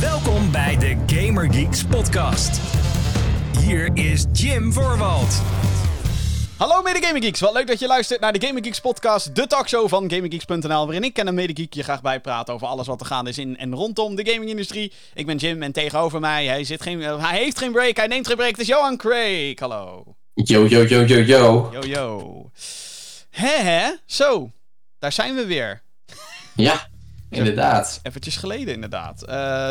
Welkom bij de Gamer Geeks podcast. Hier is Jim Voorwald. Hallo mede Gaming Geeks, wat leuk dat je luistert naar de Gaming Geeks podcast, de talkshow van GamingGeeks.nl, waarin ik en een mede geek je graag bijpraten over alles wat er gaande is in en rondom de gamingindustrie. Ik ben Jim en tegenover mij, hij, zit geen, uh, hij heeft geen break, hij neemt geen break, het is Johan Craig. Hallo. Yo, yo, yo, yo, yo. Yo, yo. Hè, hè? Zo, daar zijn we weer. Ja, inderdaad. Eventjes geleden, inderdaad. Uh,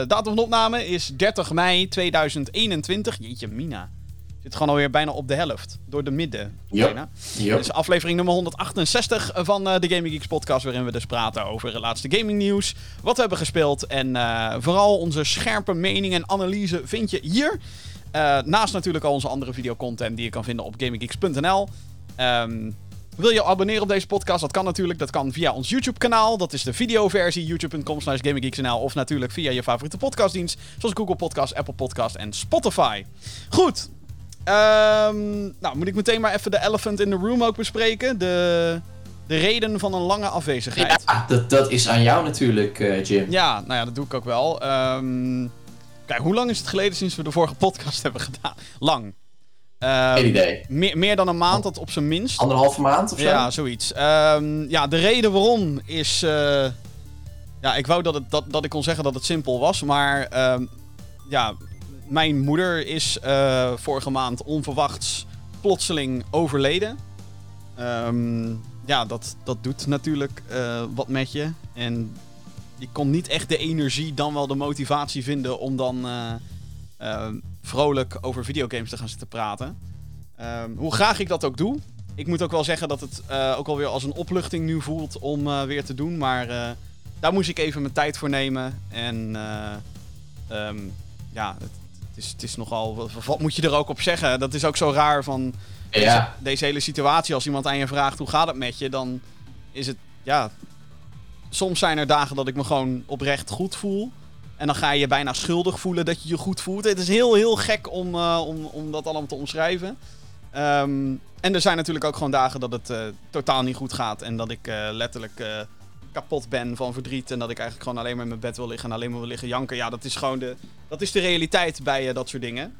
datum van opname is 30 mei 2021. Jeetje, Mina. Zit gewoon alweer bijna op de helft. Door de midden. Yep. Yep. Dit is aflevering nummer 168 van uh, de Gaming Geeks podcast. Waarin we dus praten over het laatste gaming nieuws. Wat we hebben gespeeld. En uh, vooral onze scherpe mening en analyse vind je hier. Naast natuurlijk al onze andere videocontent die je kan vinden op gaminggeeks.nl. Um, wil je abonneren op deze podcast? Dat kan natuurlijk. Dat kan via ons YouTube-kanaal. Dat is de videoversie. YouTube.com slash GamingGeeksNL. Of natuurlijk via je favoriete podcastdienst. Zoals Google Podcast, Apple Podcast en Spotify. Goed. Um, nou, moet ik meteen maar even de elephant in the room ook bespreken. De, de reden van een lange afwezigheid. Ja, dat, dat is aan jou natuurlijk, uh, Jim. Ja, nou ja, dat doe ik ook wel. Um, kijk, hoe lang is het geleden sinds we de vorige podcast hebben gedaan? Lang. Um, Geen idee. Meer, meer, dan een maand, dat op zijn minst. Anderhalve maand of zo? Ja, zoiets. Um, ja, de reden waarom is... Uh, ja, ik wou dat, het, dat, dat ik kon zeggen dat het simpel was, maar... Um, ja, mijn moeder is uh, vorige maand onverwachts plotseling overleden. Ja, dat, dat doet natuurlijk uh, wat met je. En je kon niet echt de energie, dan wel de motivatie vinden om dan uh, vrolijk over videogames te gaan zitten praten. Um, hoe graag ik dat ook doe. Ik moet ook wel zeggen dat het uh, ook alweer als een opluchting nu voelt om uh, weer te doen. Maar uh, daar moest ik even mijn tijd voor nemen. En um, ja, het, het, is, het is nogal. Wat, moet je er ook op zeggen? Dat is ook zo raar van deze, deze hele situatie. Als iemand aan je vraagt hoe gaat het met je, dan is het. Ja, soms zijn er dagen dat ik me gewoon oprecht goed voel. En dan ga je je bijna schuldig voelen dat je je goed voelt. Het is heel, heel gek om, uh, om, om dat allemaal te omschrijven. Um, en er zijn natuurlijk ook gewoon dagen dat het uh, totaal niet goed gaat. En dat ik uh, letterlijk kapot ben van verdriet. En dat ik eigenlijk gewoon alleen maar in mijn bed wil liggen en alleen maar wil liggen janken. Ja, dat is gewoon de, dat is de realiteit bij dat soort dingen.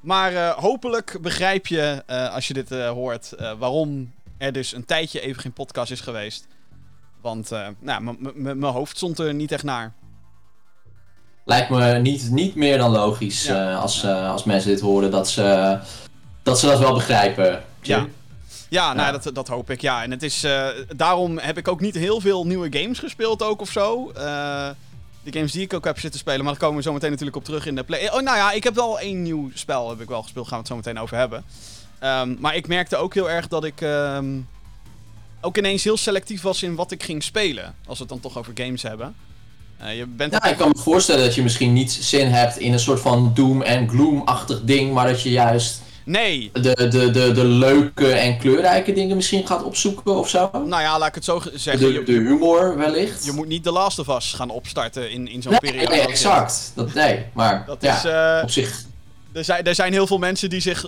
Maar hopelijk begrijp je, als je dit hoort, waarom er dus een tijdje even geen podcast is geweest. Want nou, mijn hoofd stond er niet echt naar. Lijkt me niet, niet meer dan logisch ja. uh, als, uh, als mensen dit horen, dat ze, dat ze dat wel begrijpen. Ja. Ja, nou, ja. Dat, dat hoop ik, ja. En het is, uh, daarom heb ik ook niet heel veel nieuwe games gespeeld ook of zo. de games die ik ook heb zitten spelen, maar daar komen we zo meteen natuurlijk op terug in de play. Oh, nou ja, ik heb wel één nieuw spel heb ik wel gespeeld, gaan we het zo meteen over hebben. Um, maar ik merkte ook heel erg dat ik um, ook ineens heel selectief was in wat ik ging spelen. Als we het dan toch over games hebben. Uh, je bent ja, ik kan me voorstellen dat je misschien niet zin hebt in een soort van doom en gloom-achtig ding, maar dat je juist nee. de, de, de, de leuke en kleurrijke dingen misschien gaat opzoeken of zo. Nou ja, laat ik het zo zeggen. De, de humor wellicht. Je moet niet The Last of Us gaan opstarten in, in zo'n nee, periode. Nee, exact. Dat, nee, maar dat ja, is, uh, op zich... Er zijn, er zijn heel veel mensen die, zich,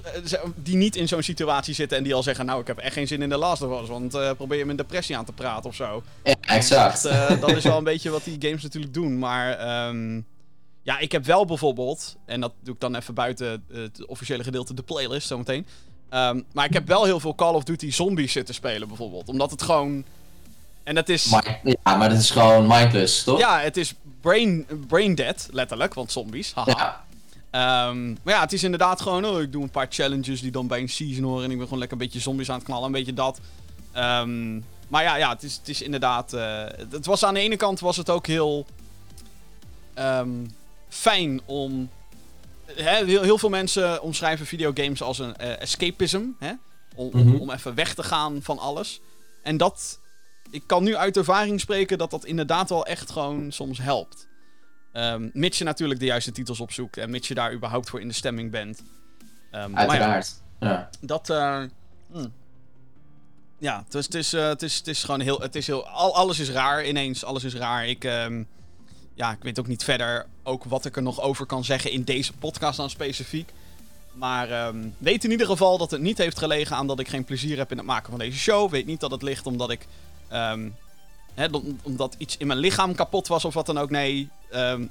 die niet in zo'n situatie zitten en die al zeggen... Nou, ik heb echt geen zin in de Last of Us, want uh, probeer je met depressie aan te praten of zo. Ja, exact. Dat, uh, dat is wel een beetje wat die games natuurlijk doen, maar... Um, ja, ik heb wel bijvoorbeeld, en dat doe ik dan even buiten het officiële gedeelte, de playlist zometeen. Um, maar ik heb wel heel veel Call of Duty Zombies zitten spelen bijvoorbeeld, omdat het gewoon... En dat is... Ja, maar dat is gewoon mindless, toch? Ja, het is brain, brain dead, letterlijk, want zombies, haha. Ja. Um, maar ja, het is inderdaad gewoon, oh, ik doe een paar challenges die dan bij een season horen. En ik ben gewoon lekker een beetje zombies aan het knallen, een beetje dat. Um, maar ja, ja het, is, het is inderdaad... Uh, het was aan de ene kant was het ook heel um, fijn om... Hè, heel, heel, veel mensen omschrijven videogames als een uh, escapism. Hè? Om, mm -hmm. om, om even weg te gaan van alles. En dat... Ik kan nu uit ervaring spreken dat dat inderdaad wel echt gewoon soms helpt. Um, mits je natuurlijk de juiste titels opzoekt en mits je daar überhaupt voor in de stemming bent. Um, Uiteraard. Ja, ja. Dat. Uh, hmm. Ja, dus het is, uh, het, is, het is gewoon heel. Het is heel al, alles is raar ineens. Alles is raar. Ik. Um, ja, ik weet ook niet verder ook wat ik er nog over kan zeggen in deze podcast dan specifiek. Maar um, weet in ieder geval dat het niet heeft gelegen aan dat ik geen plezier heb in het maken van deze show. Weet niet dat het ligt omdat ik. Um, Hè, omdat iets in mijn lichaam kapot was of wat dan ook. Nee, um,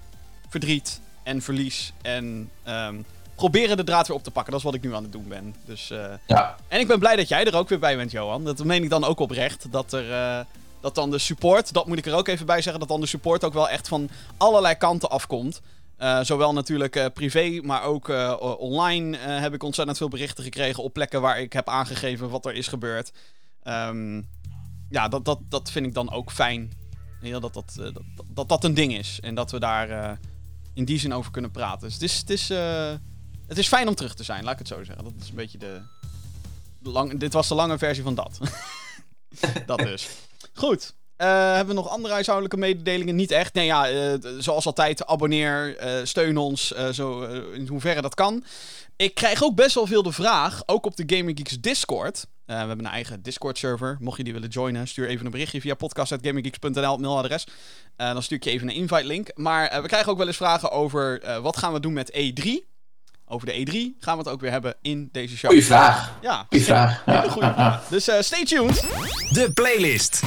verdriet, en verlies. En ehm, proberen de draad weer op te pakken. Dat is wat ik nu aan het doen ben. Dus, eh, Ja. En ik ben blij dat jij er ook weer bij bent, Johan. Dat meen ik dan ook oprecht. Dat er... eh, dat dan de support, dat moet ik er ook even bij zeggen, dat dan de support ook wel echt van allerlei kanten afkomt. Eh, zowel natuurlijk privé, maar ook online heb ik ontzettend veel berichten gekregen op plekken waar ik heb aangegeven wat er is gebeurd. Ehm, ja, dat, dat, dat vind ik dan ook fijn. Heel dat, dat, eh, dat, dat dat een ding is. En dat we daar eh, in die zin over kunnen praten. Dus het is, het, is, eh, het is fijn om terug te zijn, laat ik het zo zeggen. Dat is een beetje de. lang, dit was de lange versie van dat. dat dus. Goed. Hebben we nog andere huishoudelijke mededelingen? Niet echt. Nee, ja, zoals altijd, abonneer, steun ons, zo, in hoeverre dat kan. Ik krijg ook best wel veel de vraag, ook op de Gaming Geeks Discord. Eh, we hebben een eigen Discord-server. Mocht je die willen joinen, stuur even een berichtje via podcast.gaminggeeks.nl, mailadres. Eh, dan stuur ik je even een invite-link. Maar eh, we krijgen ook wel eens vragen over eh, wat gaan we doen met E3. Over de E3 gaan we het ook weer hebben in deze show. Goeie vraag. Ja, Goeie vraag. hele Ja. goede vraag. Dus eh, stay tuned. De playlist.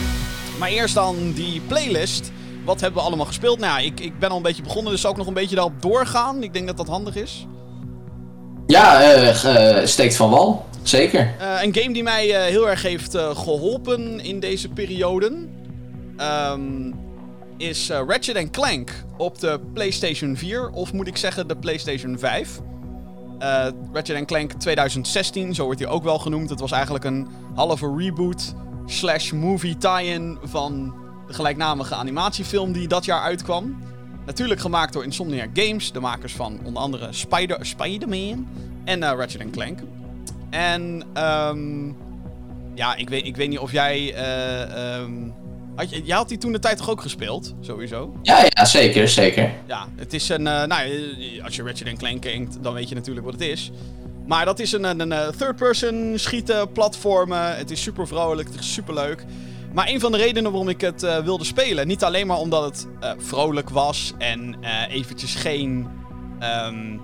Maar eerst dan die playlist. Wat hebben we allemaal gespeeld? Nou ik, ik ben al een beetje begonnen, dus zal ik nog een beetje daarop doorgaan. Ik denk dat dat handig is. Ja, eh, eh, steekt van wal. Zeker. Eh, een game die mij eh, heel erg heeft eh, geholpen in deze perioden ehm, is Ratchet Clank op de PlayStation 4, of moet ik zeggen de PlayStation 5. Eh Ratchet Clank 2016, zo wordt hij ook wel genoemd. Het was eigenlijk een halve reboot slash movie tie-in van de gelijknamige animatiefilm die dat jaar uitkwam. Natuurlijk gemaakt door Insomniac Games, de makers van onder andere Spider- Spider-Man en eh, Ratchet Clank. En ehm ja, ik weet, ik weet niet of jij. eh, ehm, had je, jij had die toen de tijd toch ook gespeeld? Sowieso. Ja, ja, zeker, zeker. Ja, het is een. eh, nou, eh, als je Ratchet Clank kent, dan weet je natuurlijk wat het is. Maar dat is een, een, een, third-person schieten, platformen. Het is super vrolijk, het is super leuk. Maar een van de redenen waarom ik het wilde spelen, niet alleen maar omdat het vrolijk was en eventjes geen. ehm,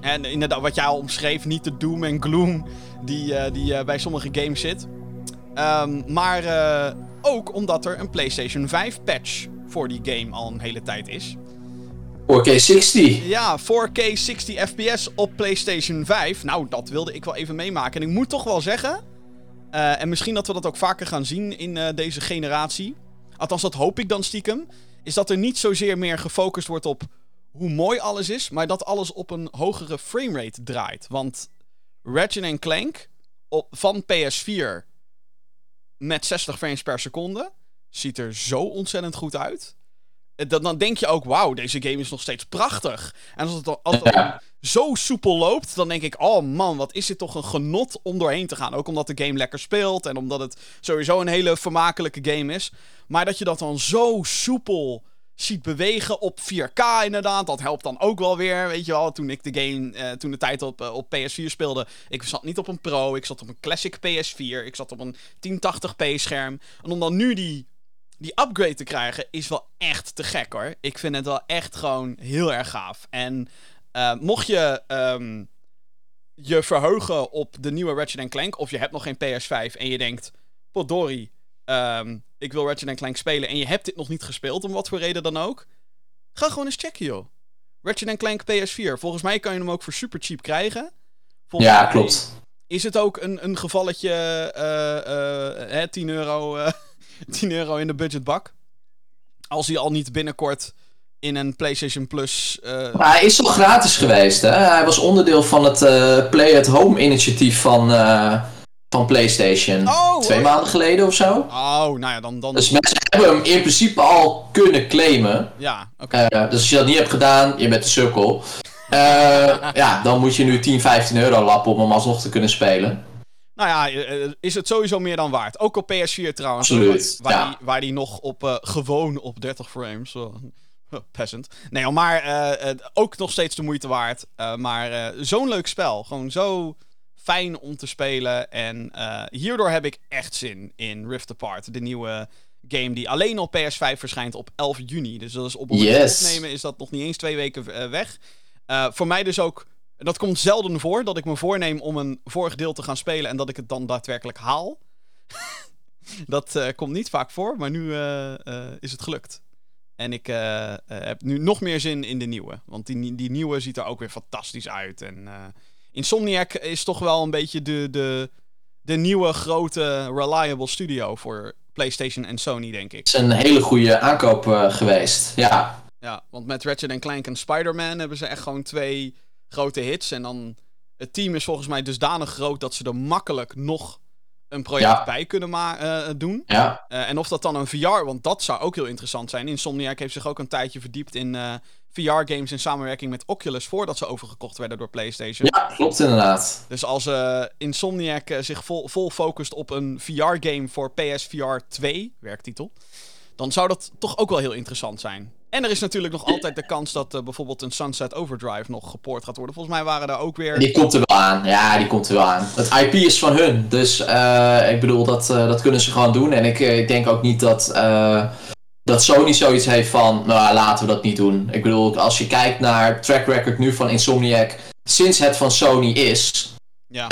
en inderdaad, wat jij al omschreef, niet de doom en gloom die, eh, die eh, bij sommige games zit. Ehm, maar eh, ook omdat er een PlayStation 5 patch voor die game al een hele tijd is. 4K 60. Ja, 4K 60 FPS op PlayStation 5. Nou, dat wilde ik wel even meemaken. En ik moet toch wel zeggen. en misschien dat we dat ook vaker gaan zien in deze generatie. Althans, dat hoop ik dan stiekem. Is dat er niet zozeer meer gefocust wordt op hoe mooi alles is. Maar dat alles op een hogere framerate draait. Want Ratchet Clank op, van PS4 met 60 frames per seconde ziet er zo ontzettend goed uit. Eh, Dan, dan denk je ook, wauw, deze game is nog steeds prachtig. En als het, dan, als het dan zo soepel loopt, dan denk ik, oh man, wat is dit toch een genot om doorheen te gaan. Ook omdat de game lekker speelt en omdat het sowieso een hele vermakelijke game is. Maar dat je dat dan zo soepel ziet bewegen op 4K inderdaad, dat helpt dan ook wel weer. Weet je wel, toen ik de game, eh, toen de tijd op, eh, op PS4 speelde, ik zat niet op een Pro, ik zat op een Classic PS4, ik zat op een 1080p scherm. En om dan nu die die upgrade te krijgen is wel echt te gek hoor. Ik vind het wel echt gewoon heel erg gaaf. En eh, mocht je ehm, je verheugen op de nieuwe Ratchet Clank, of je hebt nog geen PS5 en je denkt, potdorie, ehm, ik wil Ratchet Clank spelen en je hebt dit nog niet gespeeld, om wat voor reden dan ook, ga gewoon eens checken joh. Ratchet Clank PS4. Volgens mij kan je hem ook voor super cheap krijgen. Volgens Ja, klopt. Is het ook een, een gevalletje eh, eh, hè, 10 euro, eh, 10 euro in de budgetbak? Als hij al niet binnenkort in een PlayStation Plus. eh, Maar hij is al gratis geweest, hè? Hij was onderdeel van het eh, Play at Home initiatief van, eh, van PlayStation. Oh, Twee oh. maanden geleden of zo. Oh, nou ja, dan. dan Dus mensen hebben hem in principe al kunnen claimen. ja, oké. Eh, dus als je dat niet hebt gedaan, je bent een sukkel. Eh, ja, dan moet je nu 10, 15 euro lappen om hem alsnog te kunnen spelen. Nou ja, eh, is het sowieso meer dan waard. Ook op PS4 trouwens. Absoluut, Waar, ja. die, waar die nog op. gewoon op 30 frames. Oh, peasant. Nee, maar ook nog steeds de moeite waard. Maar zo'n leuk spel. Gewoon zo fijn om te spelen. En eh, hierdoor heb ik echt zin in Rift Apart. De nieuwe game die alleen op PS5 verschijnt op 11 juni. Dus dat is op Yes. opnemen is dat nog niet eens twee weken eh, weg. Eh, voor mij dus ook... Dat komt zelden voor, dat ik me voorneem om een vorig deel te gaan spelen... en dat ik het dan daadwerkelijk haal. dat komt niet vaak voor, maar nu is het gelukt. En ik heb nu nog meer zin in de nieuwe. Want die, die nieuwe ziet er ook weer fantastisch uit. En Insomniac is toch wel een beetje de, de, de nieuwe grote reliable studio voor PlayStation en Sony, denk ik. Het is een hele goede aankoop uh, geweest, ja. Ja, want met Ratchet Clank en Spider-Man hebben ze echt gewoon twee grote hits. En dan, het team is volgens mij dusdanig groot dat ze er makkelijk nog een project ja. bij kunnen uh, doen. Ja. Uh, en of dat dan een VR, want dat zou ook heel interessant zijn. Insomniac heeft zich ook een tijdje verdiept in VR-games in samenwerking met Oculus voordat ze overgekocht werden door PlayStation. Ja, klopt inderdaad. Dus als Insomniac zich vol, vol focust op een VR-game voor PSVR 2, werktitel, dan zou dat toch ook wel heel interessant zijn. En er is natuurlijk nog altijd de kans dat uh, bijvoorbeeld een Sunset Overdrive nog gepoord gaat worden. Volgens mij waren daar ook weer. Die komt er wel aan. Ja, die komt er wel aan. Het IP is van hun. Dus uh, ik bedoel, dat, uh, dat kunnen ze gewoon doen. En ik, ik denk ook niet dat, dat Sony zoiets heeft van. Nou, laten we dat niet doen. Ik bedoel, als je kijkt naar het track record nu van Insomniac. Sinds het van Sony is. Ja.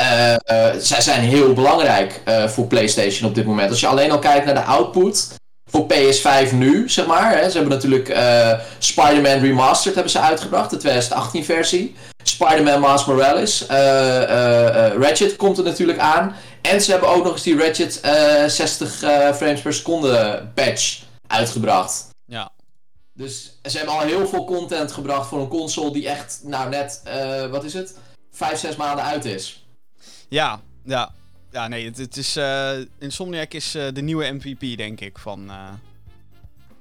zij zijn heel belangrijk voor PlayStation op dit moment. Als je alleen al kijkt naar de output voor PS5 nu, zeg maar. Hè. Ze hebben natuurlijk Spider-Man Remastered hebben ze uitgebracht, de 2018 versie. Spider-Man Miles Morales. Ratchet komt er natuurlijk aan. En ze hebben ook nog eens die Ratchet 60 frames per seconde patch uitgebracht. Ja. Dus ze hebben al heel veel content gebracht voor een console die echt, nou net, wat is het? 5, 6 maanden uit is. Ja, ja. Ja, nee, het, het is. Uh, Insomniac is uh, de nieuwe MVP, denk ik. Van,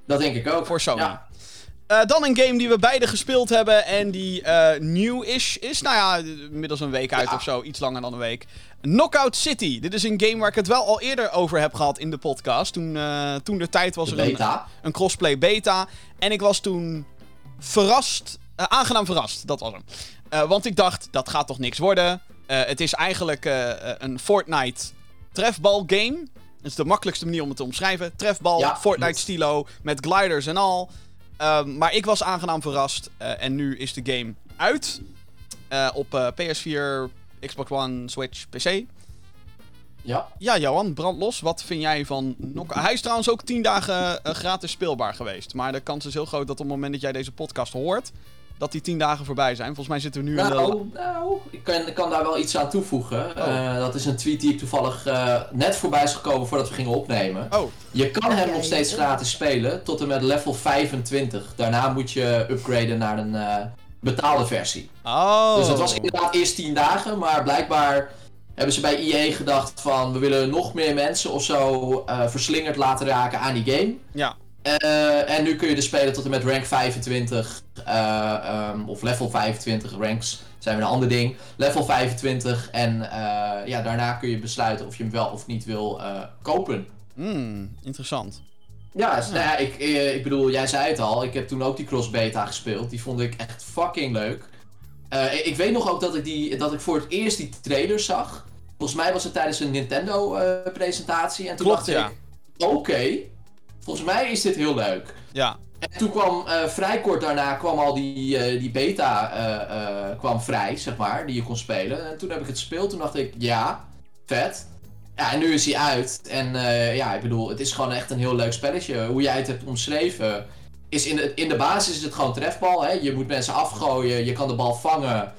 dat denk ik ook. Voor Sony. Ja. dan een game die we beide gespeeld hebben en die new-ish is. Nou ja, inmiddels een week uit ja. of zo, iets langer dan een week. Knockout City. Dit is een game waar ik het wel al eerder over heb gehad in de podcast. Toen, toen de tijd was de er een, een crossplay beta. En ik was toen verrast, aangenaam verrast, dat was hem. want ik dacht, dat gaat toch niks worden. Het is eigenlijk een Fortnite trefbal game. Dat is de makkelijkste manier om het te omschrijven. Trefbal, ja, Fortnite stilo, met gliders en al. Um, maar ik was aangenaam verrast. En nu is de game uit. op PS4, Xbox One, Switch, PC. Ja. Ja, Johan, brand los. Wat vind jij van Knockout? Hij is trouwens ook 10 dagen gratis speelbaar geweest. Maar de kans is heel groot dat op het moment dat jij deze podcast hoort dat die tien dagen voorbij zijn. Volgens mij zitten we nu nou, in de... Nou, ik kan, ik kan daar wel iets aan toevoegen. Oh. Uh, dat is een tweet die ik toevallig uh, net voorbij is gekomen voordat we gingen opnemen. Oh. Je kan hem nog steeds gratis spelen tot en met level 25. Daarna moet je upgraden naar een uh, betaalde versie. Oh. Dus dat was inderdaad eerst 10 dagen, maar blijkbaar hebben ze bij EA gedacht van we willen nog meer mensen of zo verslingerd laten raken aan die game. Ja. Uh, en nu kun je dus spelen tot en met rank 25. Uh, um, of level 25. Ranks zijn weer een ander ding. Level 25. En uh, ja, daarna kun je besluiten of je hem wel of niet wil kopen. Hmm, interessant. Ja, dus, nou ja ik, ik bedoel, jij zei het al. Ik heb toen ook die cross beta gespeeld. Die vond ik echt fucking leuk. ik weet nog ook dat ik, die, dat ik voor het eerst die trailer zag. Volgens mij was het tijdens een Nintendo presentatie. En toen Klopt, dacht ja. ik, oké. Okay, Volgens mij is dit heel leuk. Ja. En toen kwam uh, vrij kort daarna kwam al die, die beta kwam vrij, zeg maar, die je kon spelen. En toen heb ik het gespeeld, toen dacht ik, ja, vet. Ja, en nu is hij uit. En ja, ik bedoel, het is gewoon echt een heel leuk spelletje. Hoe jij het hebt omschreven, is in de, in de basis is het gewoon trefbal. Hè? Je moet mensen afgooien, je kan de bal vangen.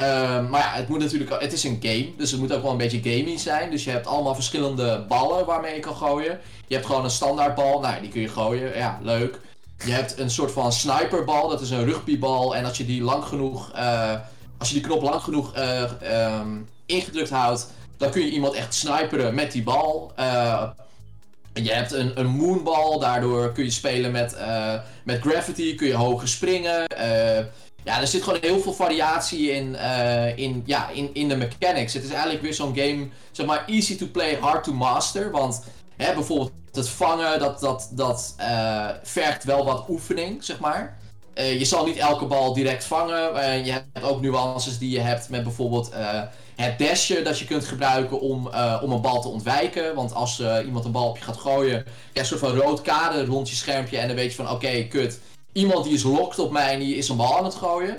Uh, maar ja, het moet natuurlijk, het is een game, dus het moet ook wel een beetje gaming zijn. Dus je hebt allemaal verschillende ballen waarmee je kan gooien. Je hebt gewoon een standaardbal, nou die kun je gooien, ja, leuk. Je hebt een soort van sniperbal, dat is een rugbybal. En als je die lang genoeg, uh, als je die knop lang genoeg uh, um, ingedrukt houdt, dan kun je iemand echt sniperen met die bal. Uh, je hebt een, een moonbal, daardoor kun je spelen met, met gravity, kun je hoger springen. Ja, er zit gewoon heel veel variatie in, in, ja, in, in de mechanics. Het is eigenlijk weer zo'n game, zeg maar, easy to play, hard to master. Want hè, bijvoorbeeld het vangen, dat, dat, dat vergt wel wat oefening, zeg maar. Je zal niet elke bal direct vangen. je hebt ook nuances die je hebt met bijvoorbeeld het dashje dat je kunt gebruiken om, om een bal te ontwijken. Want als iemand een bal op je gaat gooien, je hebt een soort van rood kader rond je schermpje en dan weet je van oké, kut iemand die is locked op mij en die is een bal aan het gooien.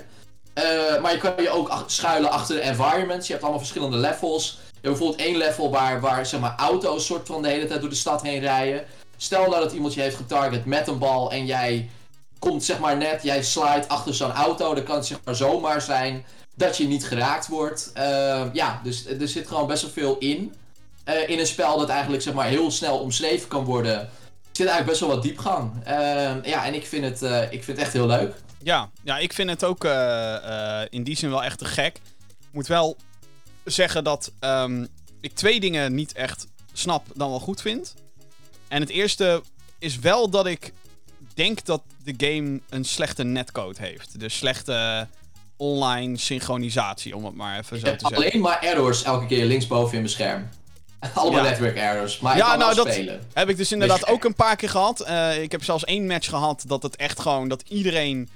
Uh, maar je kan je ook schuilen achter de environments. Je hebt allemaal verschillende levels. Je hebt bijvoorbeeld één level waar, waar zeg maar, auto's soort van de hele tijd door de stad heen rijden. Stel nou dat iemand je heeft getarget met een bal en jij komt zeg maar net, jij slide achter zo'n auto, dan kan het zeg maar zomaar zijn dat je niet geraakt wordt. Uh, ja, dus er zit gewoon best wel veel in. Uh, in een spel dat eigenlijk zeg maar heel snel omschreven kan worden. Er zit eigenlijk best wel wat diepgang. Uh, ja, en ik vind, het, ik vind het echt heel leuk. Ja, ja ik vind het ook in die zin wel echt te gek. Ik moet wel zeggen dat um, ik twee dingen niet echt snap dan wel goed vind. En het eerste is wel dat ik denk dat de game een slechte netcode heeft. Dus slechte online synchronisatie, om het maar even zo te zeggen. Alleen maar errors elke keer linksboven in mijn scherm. Allemaal ja. network errors, maar ja, ik kan nou, dat spelen. heb ik dus inderdaad ook een paar keer gehad. Uh, ik heb zelfs één match gehad dat het echt gewoon, dat iedereen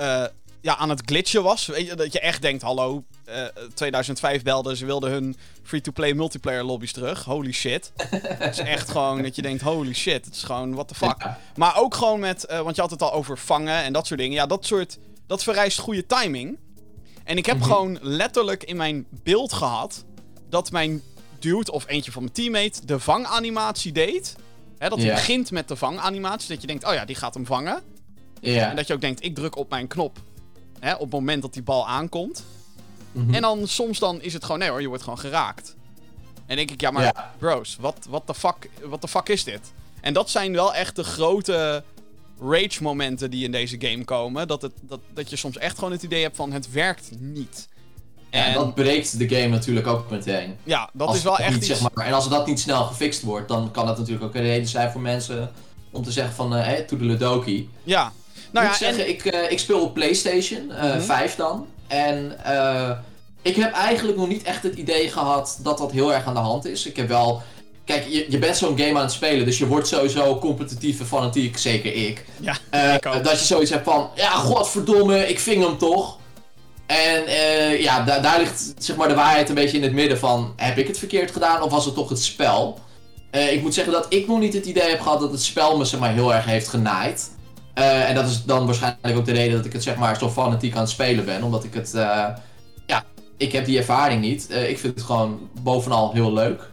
uh, ja, aan het glitchen was. Weet je, dat je echt denkt, hallo, uh, eh, 2005 belden, ze wilden hun free-to-play multiplayer lobby's terug. Holy shit. het is echt gewoon dat je denkt, holy shit, het is gewoon, what the fuck. Ja. Maar ook gewoon met, want je had het al over vangen en dat soort dingen. Ja, dat soort, dat vereist goede timing. En ik heb mm -hmm. gewoon letterlijk in mijn beeld gehad dat mijn dude of eentje van mijn teammate de vanganimatie deed. Hè, dat hij begint met de vanganimatie. Dat je denkt, oh ja, die gaat hem vangen. Yeah. En dat je ook denkt, ik druk op mijn knop. Hè, op het moment dat die bal aankomt. Mm -hmm. En dan soms dan is het gewoon, nee hoor, je wordt gewoon geraakt. En denk ik, ja maar yeah. bros, wat the, fuck, what the fuck is dit? En dat zijn wel echt de grote rage momenten die in deze game komen. Dat, het, dat, dat je soms echt gewoon het idee hebt van het werkt niet. En, en dat breekt de game natuurlijk ook meteen. Ja, dat is wel echt niet, iets... zeg maar, En als dat niet snel gefixt wordt, dan kan dat natuurlijk ook een reden zijn voor mensen om te zeggen van, hé, uh, hey, toedeledokie. Ja. Nou ik moet ja, zeggen, en... ik, uh, ik speel op Playstation, uh, -hmm. 5 dan. En ik heb eigenlijk nog niet echt het idee gehad dat dat heel erg aan de hand is. Ik heb wel Kijk, je, je bent zo'n game aan het spelen, dus je wordt sowieso competitief en fanatiek, zeker ik. Ja, uh, ik ook. Dat je zoiets hebt van, ja, godverdomme, ik ving hem toch. En uh, ja, da daar ligt zeg maar de waarheid een beetje in het midden van, heb ik het verkeerd gedaan of was het toch het spel? Uh, ik moet zeggen dat ik nog niet het idee heb gehad dat het spel me zeg maar heel erg heeft genaaid. en dat is dan waarschijnlijk ook de reden dat ik het zeg maar zo fanatiek aan het spelen ben, omdat ik het, ja, ik heb die ervaring niet. ik vind het gewoon bovenal heel leuk.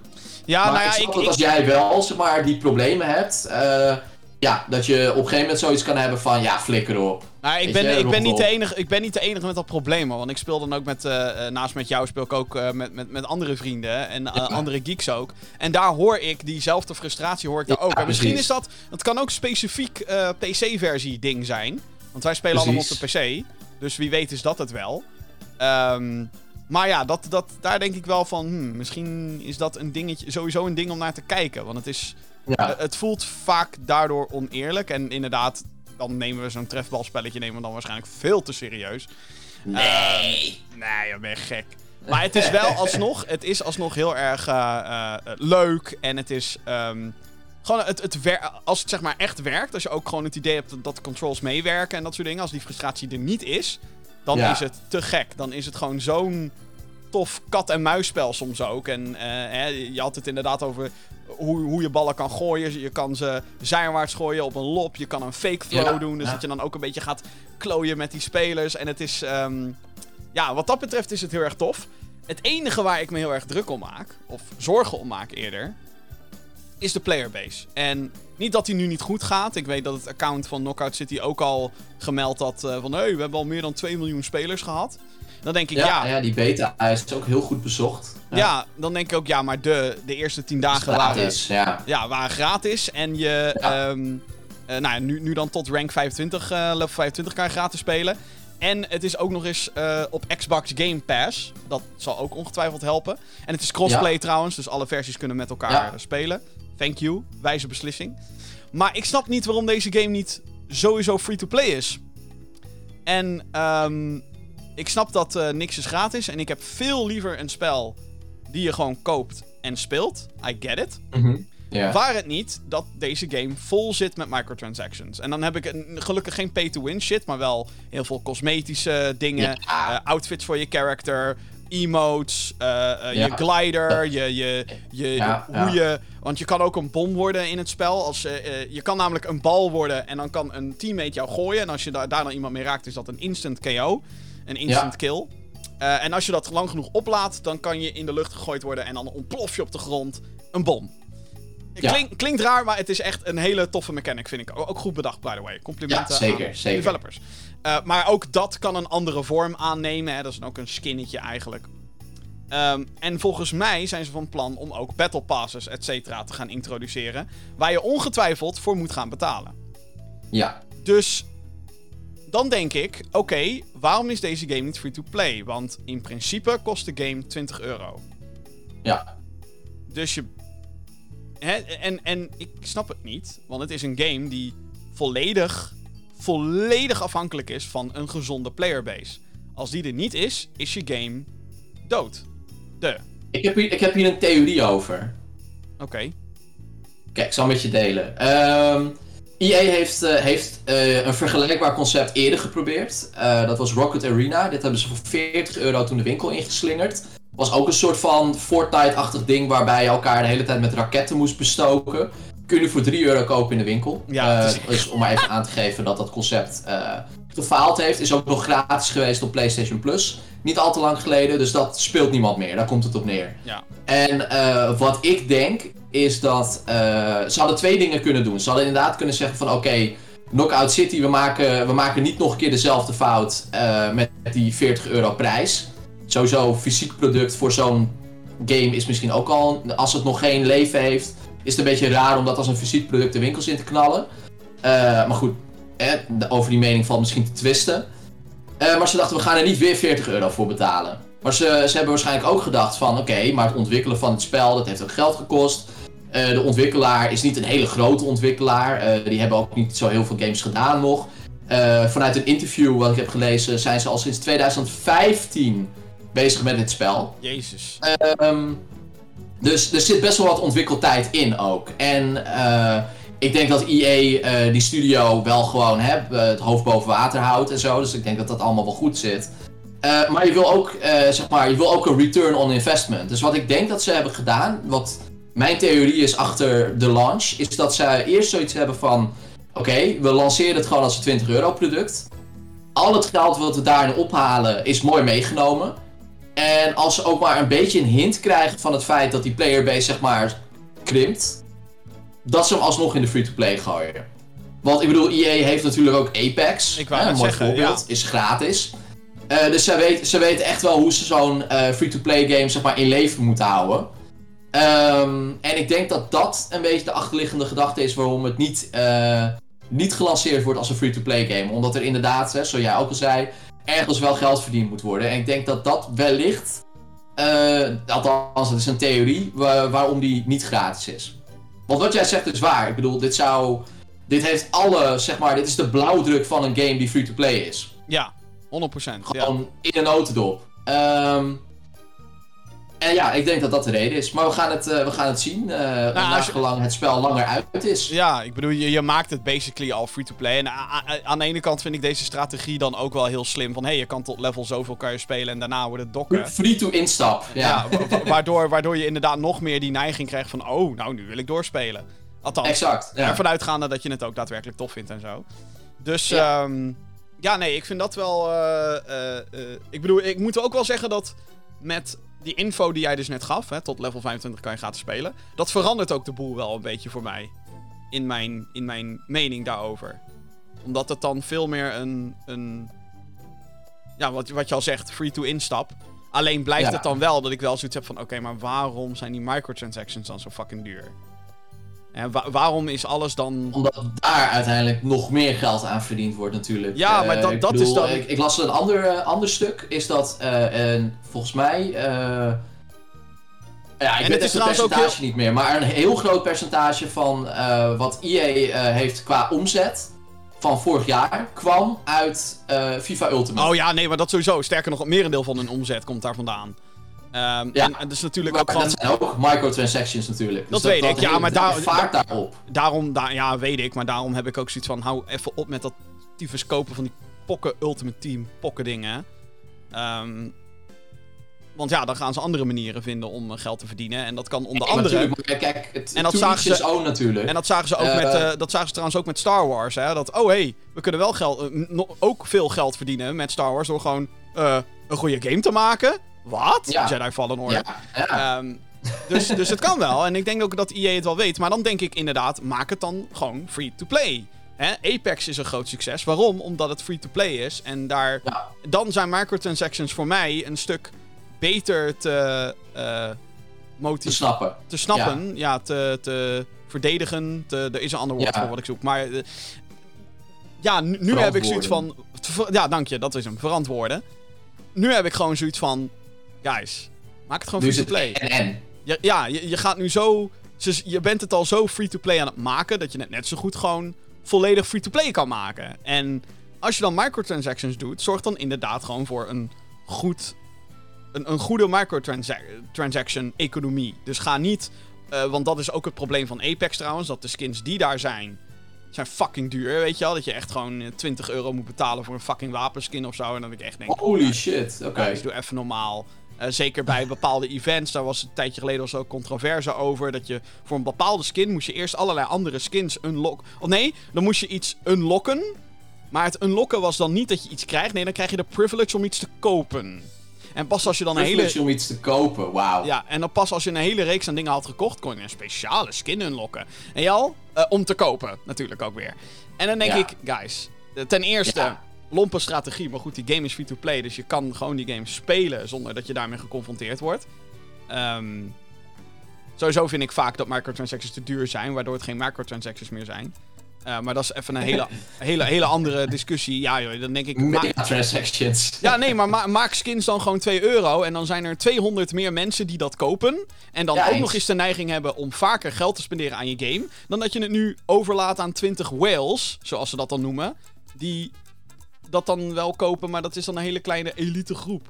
Ja, maar nou ja, ik, ik, dat als jij wel zeg maar, die problemen hebt, uh, ja, dat je op een gegeven moment zoiets kan hebben van, ja, flikker op. Nou, ik, ben, je, ik, ben niet de enige, ik ben niet de enige met dat probleem, want ik speel dan ook met, uh, naast met jou speel ik ook uh, met, met, met andere vrienden en ja. andere geeks ook. En daar hoor ik, diezelfde frustratie hoor ik daar Ja, ook. En misschien precies. is dat, het kan ook specifiek PC-versie ding zijn, want wij spelen allemaal op de. PC, dus wie weet is dat het wel. Ehm maar ja, dat, dat, daar denk ik wel van, hmm, misschien is dat een dingetje, sowieso een ding om naar te kijken. Want het, is, Ja. eh, het voelt vaak daardoor oneerlijk. En inderdaad, dan nemen we zo'n trefbalspelletje nemen we dan waarschijnlijk veel te serieus. Nee. Ehm, nee, je bent gek. Maar het is wel alsnog, het is alsnog heel erg eh, eh, leuk. En het is ehm, gewoon, het, het wer- als het zeg maar echt werkt, als je ook gewoon het idee hebt dat, dat de controls meewerken en dat soort dingen, als die frustratie er niet is, dan Ja. is het te gek. Dan is het gewoon zo'n tof kat-en-muisspel soms ook. En eh, hè, je had het inderdaad over hoe, hoe je ballen kan gooien. Je kan ze zijwaarts gooien op een lob. Je kan een fake throw Ja, doen. Dus ja. dat je dan ook een beetje gaat klooien met die spelers. En het is... ehm, ja, wat dat betreft is het heel erg tof. Het enige waar ik me heel erg druk om maak, of zorgen om maak eerder, is de playerbase. En niet dat die nu niet goed gaat. Ik weet dat het account van Knockout City ook al gemeld had eh, van... Hé, we hebben al meer dan 2 miljoen spelers gehad. Dan denk ik, Ja, ja, ja, die beta is ook heel goed bezocht. ja, dan denk ik ook, ja, maar de, de eerste 10 dagen waren, Gratis, ja. ja, waren gratis. En je, ehm, eh, nou ja, nu, nu dan tot rank 25, eh, level 25 kan je gratis spelen. En het is ook nog eens eh, op Xbox Game Pass. Dat zal ook ongetwijfeld helpen. En het is crossplay Ja. trouwens, dus alle versies kunnen met elkaar Ja. spelen. Thank you, wijze beslissing. Maar ik snap niet waarom deze game niet sowieso free-to-play is. En ehm, ik snap dat eh, niks is gratis. En ik heb veel liever een spel die je gewoon koopt en speelt. I get it. Mhm. Waar het niet dat deze game vol zit met microtransactions. En dan heb ik een, gelukkig geen pay-to-win shit, maar wel heel veel cosmetische dingen. Eh, outfits voor je character, emotes, eh, eh, Ja. je glider, je, je, je, Ja, hoe ja. je... Want je kan ook een bom worden in het spel. Als, eh, je kan namelijk een bal worden en dan kan een teammate jou gooien. En als je da- daar dan iemand mee raakt, is dat een instant KO. Een instant kill. En als je dat lang genoeg oplaadt, dan kan je in de lucht gegooid worden en dan ontplof je op de grond een bom. Klink, klinkt raar, maar het is echt een hele toffe mechanic, vind ik. Ook goed bedacht, by the way. Complimenten zeker, aan zeker. developers. Eh, maar ook dat kan een andere vorm aannemen. Hè. Dat is ook een skinnetje eigenlijk. Ehm, en volgens mij zijn ze van plan om ook battle passes, et cetera, te gaan introduceren. Waar je ongetwijfeld voor moet gaan betalen. Ja. Dus dan denk ik, oké, waarom is deze game niet free-to-play? Want in principe kost de game 20 euro. Ja. Dus je. Hè, en, en ik snap het niet, want het is een game die volledig, volledig afhankelijk is van een gezonde playerbase. Als die er niet is, is je game dood. De. Ik heb hier, ik heb hier een theorie over. Oké. Kijk, ik zal met je delen. Ehm EA heeft, eh, heeft eh, een vergelijkbaar concept eerder geprobeerd. Eh, dat was Rocket Arena. Dit hebben ze voor 40 euro toen de winkel ingeslingerd. Was ook een soort van Fortnite-achtig ding waarbij je elkaar de hele tijd met raketten moest bestoken. Kun je nu voor 3 euro kopen in de winkel. Ja, Eh, is- dus om maar even aan te geven dat dat concept eh, gefaald heeft. Is ook nog gratis geweest op PlayStation Plus. Niet al te lang geleden, dus dat speelt niemand meer. Daar komt het op neer. Ja. En eh, wat ik denk is dat ze hadden twee dingen kunnen doen. Ze hadden inderdaad kunnen zeggen van oké, Knockout City, we maken, we maken niet nog een keer dezelfde fout met die 40 euro prijs. Sowieso fysiek product voor zo'n game is misschien ook al, als het nog geen leven heeft, is het een beetje raar om dat als een fysiek product de winkels in te knallen. Eh, maar goed, over die mening valt misschien te twisten. Eh, maar ze dachten, we gaan er niet weer 40 euro voor betalen. Maar ze, ze hebben waarschijnlijk ook gedacht van, oké, maar het ontwikkelen van het spel, dat heeft ook geld gekost. Eh, de ontwikkelaar is niet een hele grote ontwikkelaar. Die hebben ook niet zo heel veel games gedaan nog. Vanuit een interview wat ik heb gelezen, zijn ze al sinds 2015 bezig met dit spel. Jezus. Ehm, dus er zit best wel wat ontwikkeltijd in ook. En eh, ik denk dat EA eh, die studio wel gewoon hè, eh, het hoofd boven water houdt en zo. Dus ik denk dat dat allemaal wel goed zit. Maar je wil ook, zeg maar, je wil ook een return on investment. Dus wat ik denk dat ze hebben gedaan, wat mijn theorie is achter de launch, is dat ze eerst zoiets hebben van: oké, we lanceren het gewoon als een 20 euro product. Al het geld wat we daarin ophalen is mooi meegenomen. En als ze ook maar een beetje een hint krijgen van het feit dat die playerbase zeg maar krimpt, dat ze hem alsnog in de free-to-play gooien. Want ik bedoel, EA heeft natuurlijk ook Apex. Ik wou hè, een mooi zeggen, voorbeeld, is gratis. Eh, dus zij, weet, ze weten echt wel hoe ze zo'n eh, free-to-play game zeg maar, in leven moeten houden. Ehm, en ik denk dat dat een beetje de achterliggende gedachte is waarom het niet, eh, niet gelanceerd wordt als een free-to-play game. Omdat er inderdaad, hè, zoals jij ook al zei, ergens wel geld verdiend moet worden. En ik denk dat dat wellicht, eh, althans het is een theorie, wa- waarom die niet gratis is. Want wat jij zegt is waar. Ik bedoel, dit zou... Dit heeft alle, zeg maar, dit is de blauwdruk van een game die free-to-play is. Ja, 100%. Ja. Gewoon in een notendop. Ehm, en ja, ik denk dat dat de reden is. Maar we gaan het, eh, we gaan het zien. eh Nou, je- het spel langer uit is. Ja, ik bedoel, je, je maakt het basically al free-to-play. En aan de ene kant vind ik deze strategie dan ook wel heel slim. Van, hé, hey, je kan tot level zoveel kan je spelen en daarna wordt het dokken. Free to instap. Ja. Ja, wa- wa- waardoor, waardoor je inderdaad nog meer die neiging krijgt van... Oh, nou, nu wil ik doorspelen. Althans, exact. Ja. ervan uitgaande dat je het ook daadwerkelijk tof vindt en zo. Dus Ja. ja, ja nee, ik vind dat wel... eh, ik bedoel, ik moet ook wel zeggen dat met die info die jij dus net gaf... Hè, tot level 25 kan je gratis spelen... Dat verandert ook de boel wel een beetje voor mij. In mijn, in mijn mening daarover. Omdat het dan veel meer een... een ja, wat, wat je al zegt, free-to-instap. Alleen blijft Ja. het dan wel dat ik wel zoiets heb van... Oké, maar waarom zijn die microtransactions dan zo fucking duur? En wa- waarom is alles dan... Omdat daar uiteindelijk nog meer geld aan verdiend wordt natuurlijk. Ja, maar Eh, dat- dat is dan- Ik, ik las een ander, eh, ander stuk. Is dat en volgens mij... ja, ik het weet het ook percentage niet meer. Maar een heel groot percentage van wat EA heeft qua omzet van vorig jaar kwam uit eh, FIFA Ultimate. Oh ja, nee, maar dat sowieso. Sterker nog, het merendeel van hun omzet komt daar vandaan. Ehm, Ja. En is natuurlijk maar ook gewoon... dat zijn ook microtransactions natuurlijk. Dus Dat weet ik, ja, maar daar- vaart daarop. Daarom, daar, ja, weet ik. Maar daarom heb ik ook zoiets van... Hou even op met dat tyfus kopen van die pokken Ultimate Team pokken dingen. Ehm, want ja, dan gaan ze andere manieren vinden om eh, geld te verdienen. En dat kan onder Ja, andere... kijk, het, En dat zagen ze- own natuurlijk. En dat zagen ze ook Eh, met, eh, dat zagen ze trouwens ook met Star Wars. Hè? Dat, oh hé, hey, we kunnen wel geld, no- ook veel geld verdienen met Star Wars door gewoon een goede game te maken. Wat? Ja. Jedi Fallen Order. ja, ja. Ehm, Dus, dus het kan wel. En ik denk ook dat EA het wel weet. Maar dan denk ik inderdaad, maak het dan gewoon free-to-play. Apex is een groot succes. Waarom? Omdat het free-to-play is. En daar, Ja. dan zijn microtransactions voor mij een stuk beter te, eh Te snappen. te snappen, ja, te, te verdedigen. Te, er is een ander woord Ja. voor wat ik zoek. Maar eh, ja, nu, nu heb ik zoiets van. Ja, dank je, dat is hem. Verantwoorden. Nu heb ik gewoon zoiets van. Guys, maak het gewoon free-to-play. en en. Ja, ja je, je gaat nu zo. Je bent het al zo free-to-play aan het maken. dat je het net zo goed gewoon volledig free-to-play kan maken. En als je dan microtransactions doet, zorg dan inderdaad gewoon voor een goed. Een, een goede microtransaction-economie. Dus ga niet. eh, want dat is ook het probleem van Apex trouwens. Dat de skins die daar zijn. zijn fucking duur. Weet je wel? Dat je echt gewoon eh, 20 euro moet betalen voor een fucking wapenskin of zo. En dat ik echt denk. Holy shit, oké. Doe even normaal. Eh, zeker bij bepaalde events, daar was een tijdje geleden al zo controverse over. Dat je voor een bepaalde skin moest je eerst allerlei andere skins unlocken. Of nee, dan moest je iets unlocken. Maar het unlocken was dan niet dat je iets krijgt. Nee, dan krijg je de privilege om iets te kopen. En pas als je dan een hele. Privilege om iets te kopen, wauw. Ja, en dan pas als je een hele reeks aan dingen had gekocht, kon je een speciale skin unlocken. En Jal, eh, om te kopen, natuurlijk ook weer. En dan denk Ja. ik, guys, eh, ten eerste, Ja. Lompe strategie. Maar goed, die game is free-to-play, dus je kan gewoon die game spelen zonder dat je daarmee geconfronteerd wordt. Ehm, sowieso vind ik vaak dat microtransactions te duur zijn, waardoor het geen microtransactions meer zijn. Eh, maar dat is even een hele, hele, hele andere discussie. Ja, joh, dan denk ik. Megatransactions. ja, nee, maar ma- maak skins dan gewoon 2 euro. En dan zijn er 200 meer mensen die dat kopen. En dan Ja, ook eens. nog eens de neiging hebben om vaker geld te spenderen aan je game. Dan dat je het nu overlaat aan 20 whales, zoals ze dat dan noemen. Die dat dan wel kopen, maar dat is dan een hele kleine elite groep.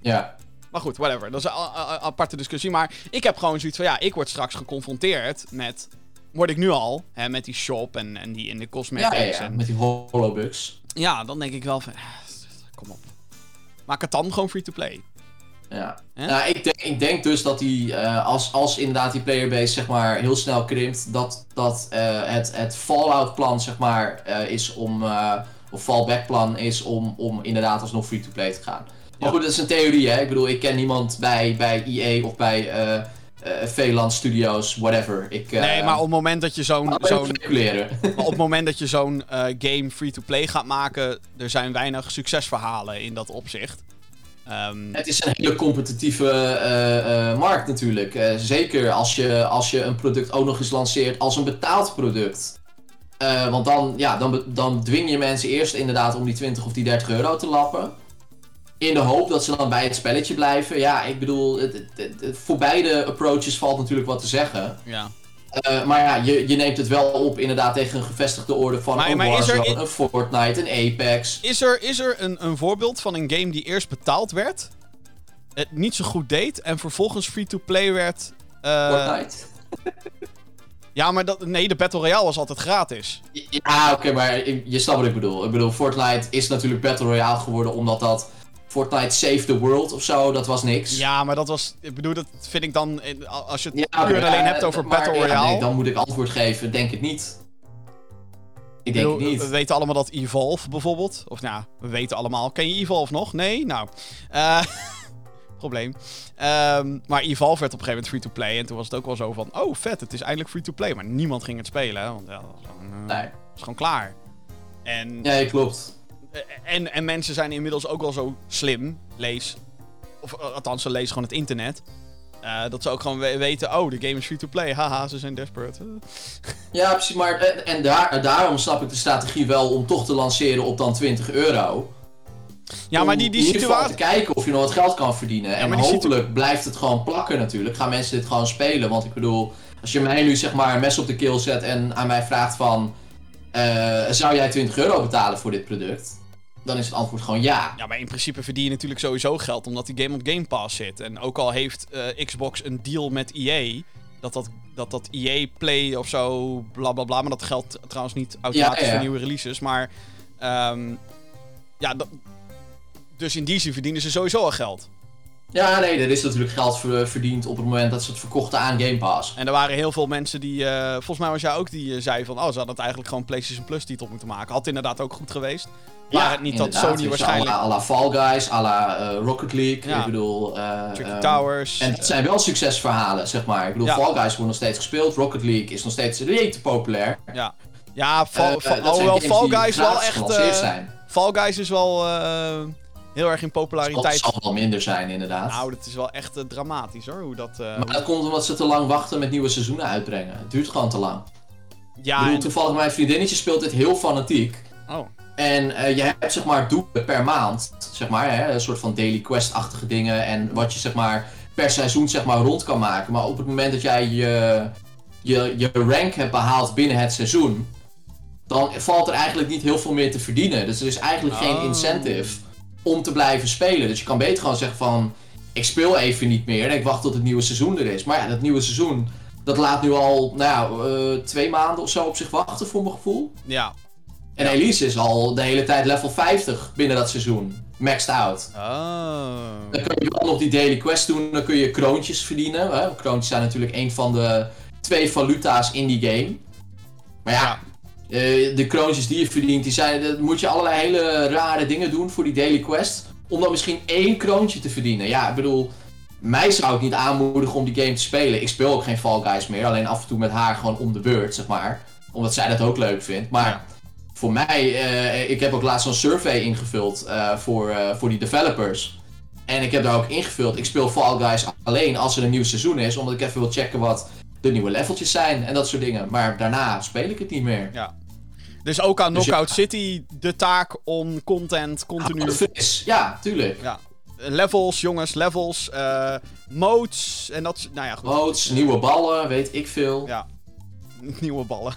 Ja. Maar goed, whatever. Dat is een aparte discussie. Maar ik heb gewoon zoiets van, ja, ik word straks geconfronteerd met... Word ik nu al, hè, met die shop en, en die in de cosmetics. ja, ja, en, met die holobugs. ja, dan denk ik wel van, eh, kom op. Maak het dan gewoon free-to-play. Ja. Nou, ik, denk, ik denk dus dat die, eh, als, als inderdaad die playerbase zeg maar heel snel krimpt, dat, dat eh, het, het Fallout plan zeg maar is om, of fallback plan is om, om inderdaad alsnog free-to-play te gaan. Maar Ja. goed, dat is een theorie hè. Ik bedoel, ik ken niemand bij, bij EA of bij eh eh Veeland Studios, whatever. Ik, eh, Nee, maar op het moment dat je zo'n op het moment dat je zo'n game free-to-play gaat maken, er zijn weinig succesverhalen in dat opzicht. Ehm, Het is een hele competitieve markt natuurlijk. Zeker als je, als je een product ook nog eens lanceert als een betaald product. Eh, want dan, ja, dan, dan dwing je mensen eerst inderdaad om die 20 of die 30 euro te lappen. In de hoop dat ze dan bij het spelletje blijven. Ja, ik bedoel, het, het- voor beide approaches valt natuurlijk wat te zeggen. ja. Eh, maar ja, je, je neemt het wel op inderdaad tegen een gevestigde orde van Maar- een maar is er Warzone, i- een Fortnite, een Apex. Is er, is er een, een voorbeeld van een game die eerst betaald werd, het niet zo goed deed en vervolgens free-to-play werd? eh, Fortnite. Ja, maar dat, nee, de Battle Royale was altijd gratis. Ja, oké, maar je snapt wat ik bedoel. Ik bedoel, Fortnite is natuurlijk Battle Royale geworden omdat dat Fortnite Save the World of zo, dat was niks. Ja, maar dat was. Ik bedoel, dat vind ik dan. Als je het Ja, puur alleen eh, hebt over maar, Battle ja, Royale. nee, dan moet ik antwoord geven, denk het niet. Ik denk bedoel, het niet. We weten allemaal dat Evolve bijvoorbeeld. Of nou, we weten allemaal. Ken je Evolve nog? Nee? Nou. eh probleem. Ehm, maar Evolve werd op een gegeven moment free-to-play. En toen was het ook wel zo van. Oh, vet, het is eindelijk free-to-play. Maar niemand ging het spelen. hè, Want ja, dat was gewoon, eh, Nee. was gewoon klaar. En, Ja, klopt. en, en mensen zijn inmiddels ook wel zo slim. Lees. Of eh, althans, ze lezen gewoon het internet. eh, dat ze ook gewoon we- weten. Oh, de game is free-to-play. Haha, ze zijn desperate. Ja, precies, maar en, en daar, daarom snap ik de strategie wel om toch te lanceren op dan 20 euro. Ja, maar die, die situatie. te kijken of je nog wat geld kan verdienen. en situ- hopelijk blijft het gewoon plakken natuurlijk. Gaan mensen dit gewoon spelen. Want ik bedoel, als je mij nu zeg maar een mes op de keel zet en aan mij vraagt van... eh, zou jij 20 euro betalen voor dit product? Dan is het antwoord gewoon ja. Ja, maar in principe verdien je natuurlijk sowieso geld omdat die game op Game Pass zit. En ook al heeft eh, Xbox een deal met EA, dat dat, dat dat EA Play of zo, bla bla bla. Maar dat geldt trouwens niet automatisch Ja, ja. voor nieuwe releases. Maar ehm, ja, dat, dus in die zin verdienen ze sowieso al geld. Ja, nee, er is natuurlijk geld ver- verdiend op het moment dat ze het verkochten aan Game Pass. En er waren heel veel mensen die, eh, volgens mij was jij ook, die eh, zei van, oh, ze hadden het eigenlijk gewoon PlayStation Plus titel moeten maken. Had inderdaad ook goed geweest. Waar het niet dat Sony waarschijnlijk- à la- Fall Guys, à la eh, Rocket League. Ja. Ik bedoel... Tricky ehm, Towers. En het zijn wel succesverhalen, zeg maar. Ik bedoel, Ja. Fall Guys wordt nog steeds gespeeld. Rocket League is nog steeds rete populair. Ja, ja Fall, Fall- Guys wel echt... Fall Guys is wel heel erg in Dat populariteit. zal wel minder zijn, inderdaad. Nou, dat is wel echt eh, dramatisch hoor, hoe dat... eh, maar dat komt omdat ze te lang wachten met nieuwe seizoenen uitbrengen. Het duurt gewoon te lang. Ja, bedoel, en- toevallig mijn vriendinnetje speelt dit heel fanatiek. Oh, En eh, je hebt zeg maar doelen per maand, zeg maar, hè, een soort van daily quest-achtige dingen. En wat je zeg maar per seizoen zeg maar rond kan maken. Maar op het moment dat jij je, je, je rank hebt behaald binnen het seizoen, dan valt er eigenlijk niet heel veel meer te verdienen. Dus er is eigenlijk geen Oh. incentive om te blijven spelen. Dus je kan beter gewoon zeggen van, ik speel even niet meer en ik wacht tot het nieuwe seizoen er is. Maar ja, dat nieuwe seizoen, dat laat nu al, nou ja, eh, twee maanden of zo op zich wachten voor mijn gevoel. ja. En Elise is al de hele tijd level 50 binnen dat seizoen. Maxed out. Oh. Dan kun je wel nog die daily quest doen, dan kun je kroontjes verdienen. Hè? Kroontjes zijn natuurlijk een van de twee valuta's in die game. Maar ja, eh, de kroontjes die je verdient, die zijn, dan moet je allerlei hele rare dingen doen voor die daily quest. Om dan misschien één kroontje te verdienen. Ja, ik bedoel, mij zou ik niet aanmoedigen om die game te spelen. Ik speel ook geen Fall Guys meer, alleen af en toe met haar gewoon om de beurt, zeg maar. Omdat zij dat ook leuk vindt. Maar Ja. voor mij, eh, ik heb ook laatst zo'n survey ingevuld eh, voor, voor die developers. En ik heb daar ook ingevuld, ik speel Fall Guys alleen als er een nieuw seizoen is, omdat ik even wil checken wat de nieuwe leveltjes zijn en dat soort dingen. Maar daarna speel ik het niet meer. Ja. Dus ook aan Dus ja. Knockout City de taak om content continu... Ah. Ja, tuurlijk. Ja. Levels, jongens, levels, eh, modes en dat Nou ja, goed. Modes, nieuwe ballen, weet ik veel. Ja. Nieuwe ballen.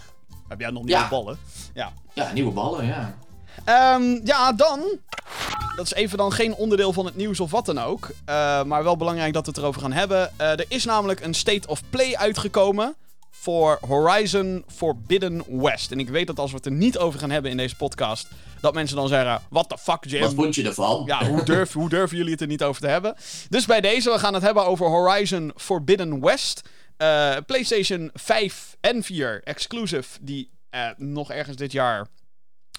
Heb jij nog nieuwe Ja. ballen? Ja. Ja, nieuwe ballen, ja. Ehm, ja, dan. Dat is even dan geen onderdeel van het nieuws of wat dan ook. Eh, maar wel belangrijk dat we het erover gaan hebben. Eh, er is namelijk een State of Play uitgekomen. Voor Horizon Forbidden West. En ik weet dat als we het er niet over gaan hebben in deze podcast. dat mensen dan zeggen: What the fuck, Jim? Wat vond je ervan? Ja, hoe, durf, hoe durven jullie het er niet over te hebben? Dus bij deze, we gaan het hebben over Horizon Forbidden West. Eh, PlayStation 5 en 4 exclusive, die nog ergens dit jaar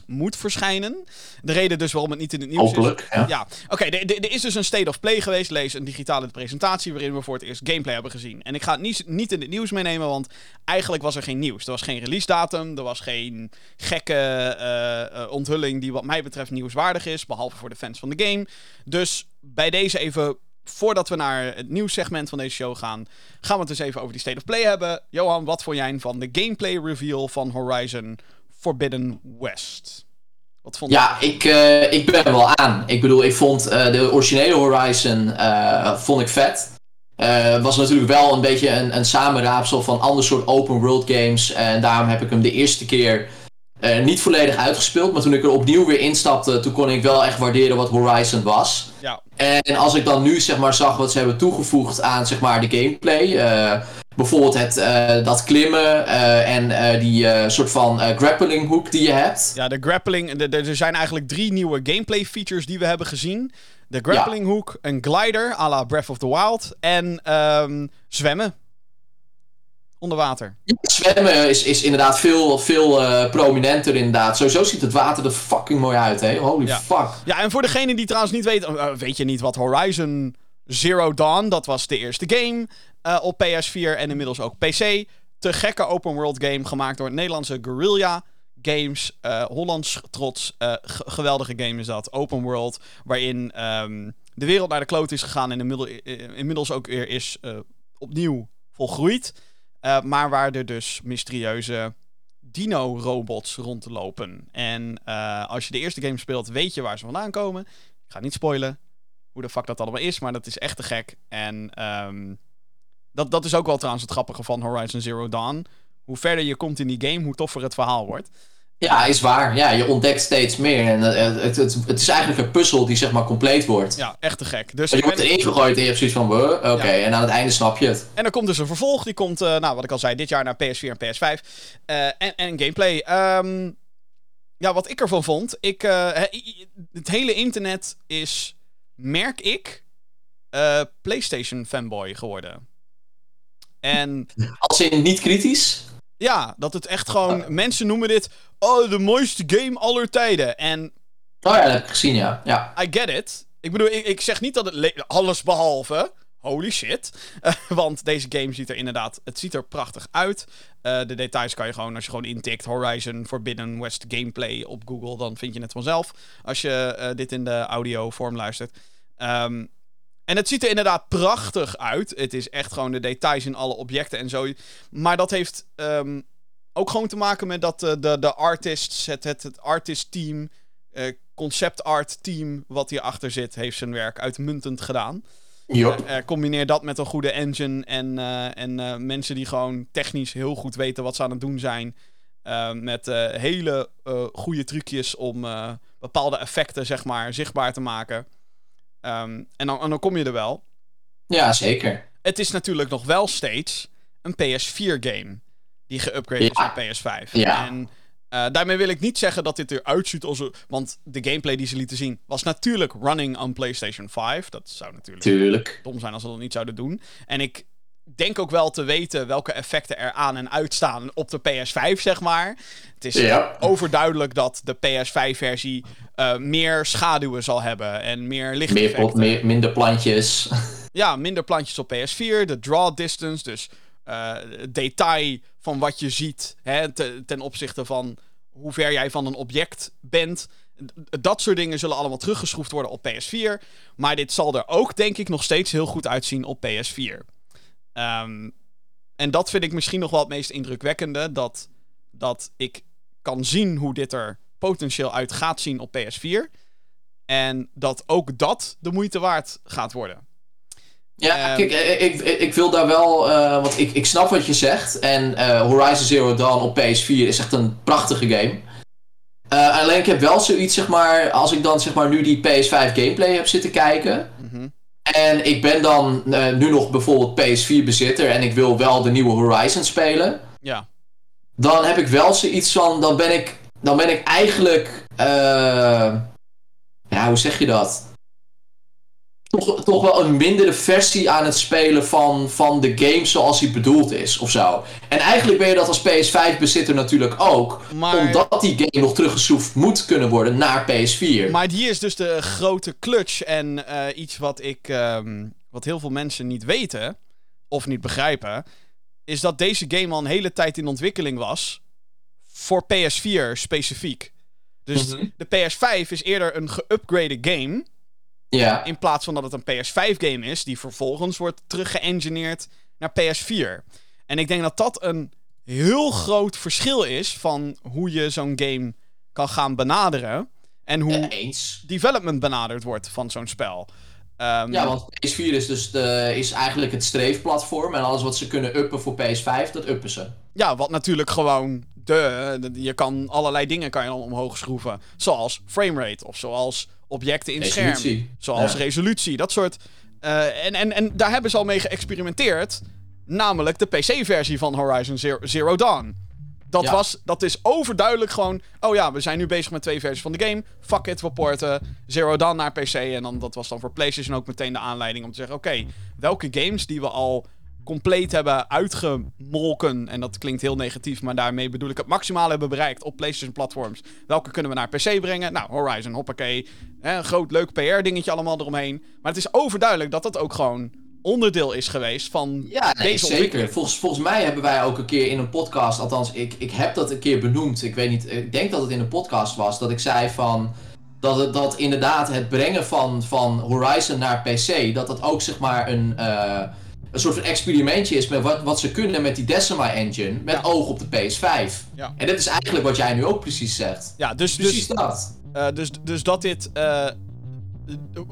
moet verschijnen. De reden dus waarom het niet in het nieuws is. Ja. Ja, oké, er is dus een State of Play geweest. Lees een digitale presentatie waarin we voor het eerst gameplay hebben gezien. En ik ga het niet, niet in het nieuws meenemen, want eigenlijk was er geen nieuws. Er was geen release datum, er was geen gekke eh, eh, onthulling die wat mij betreft nieuwswaardig is, behalve voor de fans van de game. Dus bij deze even, voordat we naar het nieuwssegment van deze show gaan, gaan we het dus even over die State of Play hebben. Johan, wat vond jij van de gameplay reveal van Horizon Forbidden West? Wat vond Ja, ik, eh, ik ben er wel aan. Ik bedoel, ik vond eh, de originele Horizon eh, vond ik vet. Was natuurlijk wel een beetje een, een samenraapsel van ander soort open world games. En daarom heb ik hem de eerste keer niet volledig uitgespeeld. Maar toen ik er opnieuw weer instapte, toen kon ik wel echt waarderen wat Horizon was. Ja, En als ik dan nu zeg maar zag wat ze hebben toegevoegd aan zeg maar de gameplay. Bijvoorbeeld het, eh, dat klimmen eh, en eh, die soort van grappling hoek die je hebt. Ja, de grappling. de- de- Er zijn eigenlijk drie nieuwe gameplay features die we hebben gezien: de grappling hook, een glider à la Breath of the Wild en ehm, zwemmen. Onder water. Zwemmen is, is inderdaad veel, veel prominenter inderdaad. Sowieso ziet het water er fucking mooi uit, hè. Holy Ja. fuck. Ja, en voor degene die trouwens niet weet, weet je niet wat Horizon Zero Dawn, dat was de eerste game eh, op PS4 en inmiddels ook PC. Te gekke open world game gemaakt door Nederlandse Guerrilla Games. eh, Hollands trots. eh, geweldige game is dat. Open world, waarin ehm, de wereld naar de kloot is gegaan en inmiddels, ook weer is opnieuw volgroeid. Maar waar er dus mysterieuze dino-robots rondlopen. En als je de eerste game speelt, weet je waar ze vandaan komen. Ik ga niet spoilen hoe de fuck dat allemaal is, maar dat is echt te gek. En ehm, dat, dat is ook wel trouwens het grappige van Horizon Zero Dawn. Hoe verder je komt in die game, hoe toffer het verhaal wordt. Ja, is waar. Ja, je ontdekt steeds meer. En eh, het, het, het is eigenlijk een puzzel die zeg maar compleet wordt. Ja, echt te gek. Dus Je wordt ben- erin gegooid en je hebt zoiets van, "Wuh, oké. En aan het einde snap je het. En er komt dus een vervolg. Die komt, eh, nou, wat ik al zei, dit jaar naar PS4 en PS5. Eh, en, en gameplay. Ehm, ja, wat ik ervan vond. Ik, eh, het hele internet is, merk ik, eh, PlayStation fanboy geworden. En Als in niet kritisch. ja, dat het echt gewoon... Mensen noemen dit, oh, de mooiste game aller tijden. En Oh ja, dat heb ik gezien, ja. ja. I get it. Ik bedoel, ik, ik zeg niet dat het le- alles behalve. Holy shit. Eh, want deze game ziet er inderdaad. Het ziet er prachtig uit. Eh, de details kan je gewoon, als je gewoon intikt Horizon Forbidden West gameplay op Google, dan vind je het vanzelf. Als je eh, dit in de audio vorm luistert. Ehm, en het ziet er inderdaad prachtig uit. Het is echt gewoon de details in alle objecten en zo. Maar dat heeft ehm, ook gewoon te maken met dat de, de artists, het, het, het artist team, concept art team wat hierachter zit, heeft zijn werk uitmuntend gedaan. Yup. Eh, combineer dat met een goede engine en, eh, en eh, mensen die gewoon technisch heel goed weten wat ze aan het doen zijn. Eh, met eh, hele eh, goede trucjes om eh, bepaalde effecten, zeg maar, zichtbaar te maken. Ehm, en, dan, en dan kom je er wel. Ja, zeker. Het is natuurlijk nog wel steeds een PS4-game die geüpgrade is Ja. naar PS5. Ja. En eh, daarmee wil ik niet zeggen dat dit eruit ziet als. Want de gameplay die ze lieten zien was natuurlijk running on PlayStation 5. Dat zou natuurlijk Tuurlijk. dom zijn als ze dat niet zouden doen. En ik denk ook wel te weten welke effecten er aan en uitstaan op de PS5, zeg maar. Het is Ja. overduidelijk dat de PS5-versie eh, meer schaduwen zal hebben en meer Meer, lichteffecten. meer, minder plantjes. Ja, minder plantjes op PS4. De draw distance, dus eh, detail van wat je ziet hè, te- ten opzichte van hoe ver jij van een object bent. Dat soort dingen zullen allemaal teruggeschroefd worden op PS4. Maar dit zal er ook, denk ik, nog steeds heel goed uitzien op PS4. Ehm, en dat vind ik misschien nog wel het meest indrukwekkende. Dat, dat ik kan zien hoe dit er potentieel uit gaat zien op PS4. En dat ook dat de moeite waard gaat worden. Ja, Ehm. kijk, eh, ik, ik, ik wil daar wel, eh, want ik, ik snap wat je zegt. En eh, Horizon Zero Dawn op PS4 is echt een prachtige game. Eh, alleen ik heb wel zoiets, zeg maar, als ik dan zeg maar nu die PS5 gameplay heb zitten kijken. Mhm. En ik ben dan eh, nu nog bijvoorbeeld PS4 bezitter en ik wil wel de nieuwe Horizon spelen. Ja. Dan heb ik wel zoiets van, dan ben ik, dan ben ik eigenlijk, eh, ja, hoe zeg je dat? Toch, toch wel een mindere versie aan het spelen van, van de game zoals die bedoeld is, of zo. En eigenlijk ben je dat als PS5-bezitter natuurlijk ook, Maar, omdat die game nog teruggeschroefd moet kunnen worden naar PS4. maar hier is dus de grote clutch en eh, iets wat ik, ehm, wat heel veel mensen niet weten of niet begrijpen, is dat deze game al een hele tijd in ontwikkeling was voor PS4 specifiek. Dus Mhm. de PS5 is eerder een geüpgrade game ja. in plaats van dat het een PS5-game is, die vervolgens wordt teruggeëngineerd naar PS4. En ik denk dat dat een heel groot verschil is van hoe je zo'n game kan gaan benaderen. En hoe development benaderd wordt van zo'n spel. Ehm, Ja, want PS4 is dus de, is eigenlijk het streefplatform. En alles wat ze kunnen uppen voor PS5, dat uppen ze. ja, wat natuurlijk gewoon de, de- Je kan allerlei dingen kan je dan omhoog schroeven. Zoals framerate of zoals objecten in scherm. Zoals Ja. resolutie, dat soort. eh, en, en, en daar hebben ze al mee geëxperimenteerd. Namelijk de PC-versie van Horizon Zero, Zero Dawn. Dat, Ja. was, dat is overduidelijk gewoon. Oh ja, we zijn nu bezig met twee versies van de game. Fuck it, we porten Zero Dawn naar PC. En dan, dat was dan voor PlayStation ook meteen de aanleiding om te zeggen: oké, welke games die we al compleet hebben uitgemolken. En dat klinkt heel negatief, maar daarmee bedoel ik het maximale hebben bereikt op PlayStation-platforms. Welke kunnen we naar PC brengen? Nou, Horizon, hoppakee. Een groot, leuk PR-dingetje allemaal eromheen. Maar het is overduidelijk dat dat ook gewoon onderdeel is geweest van Ja, nee, deze zeker. Volgens, volgens mij hebben wij ook een keer in een podcast, althans, ik, ik heb dat een keer benoemd. Ik weet niet, ik denk dat het in een podcast was, dat ik zei van. Dat, het, dat inderdaad het brengen van, van Horizon naar PC, dat dat ook zeg maar een, eh, een soort van experimentje is met wat, wat ze kunnen met die Decima engine, met Ja. oog op de PS5. Ja. En dit is eigenlijk wat jij nu ook precies zegt. Ja, dus, Precies dus, dat. eh, dus, dus dat dit. eh,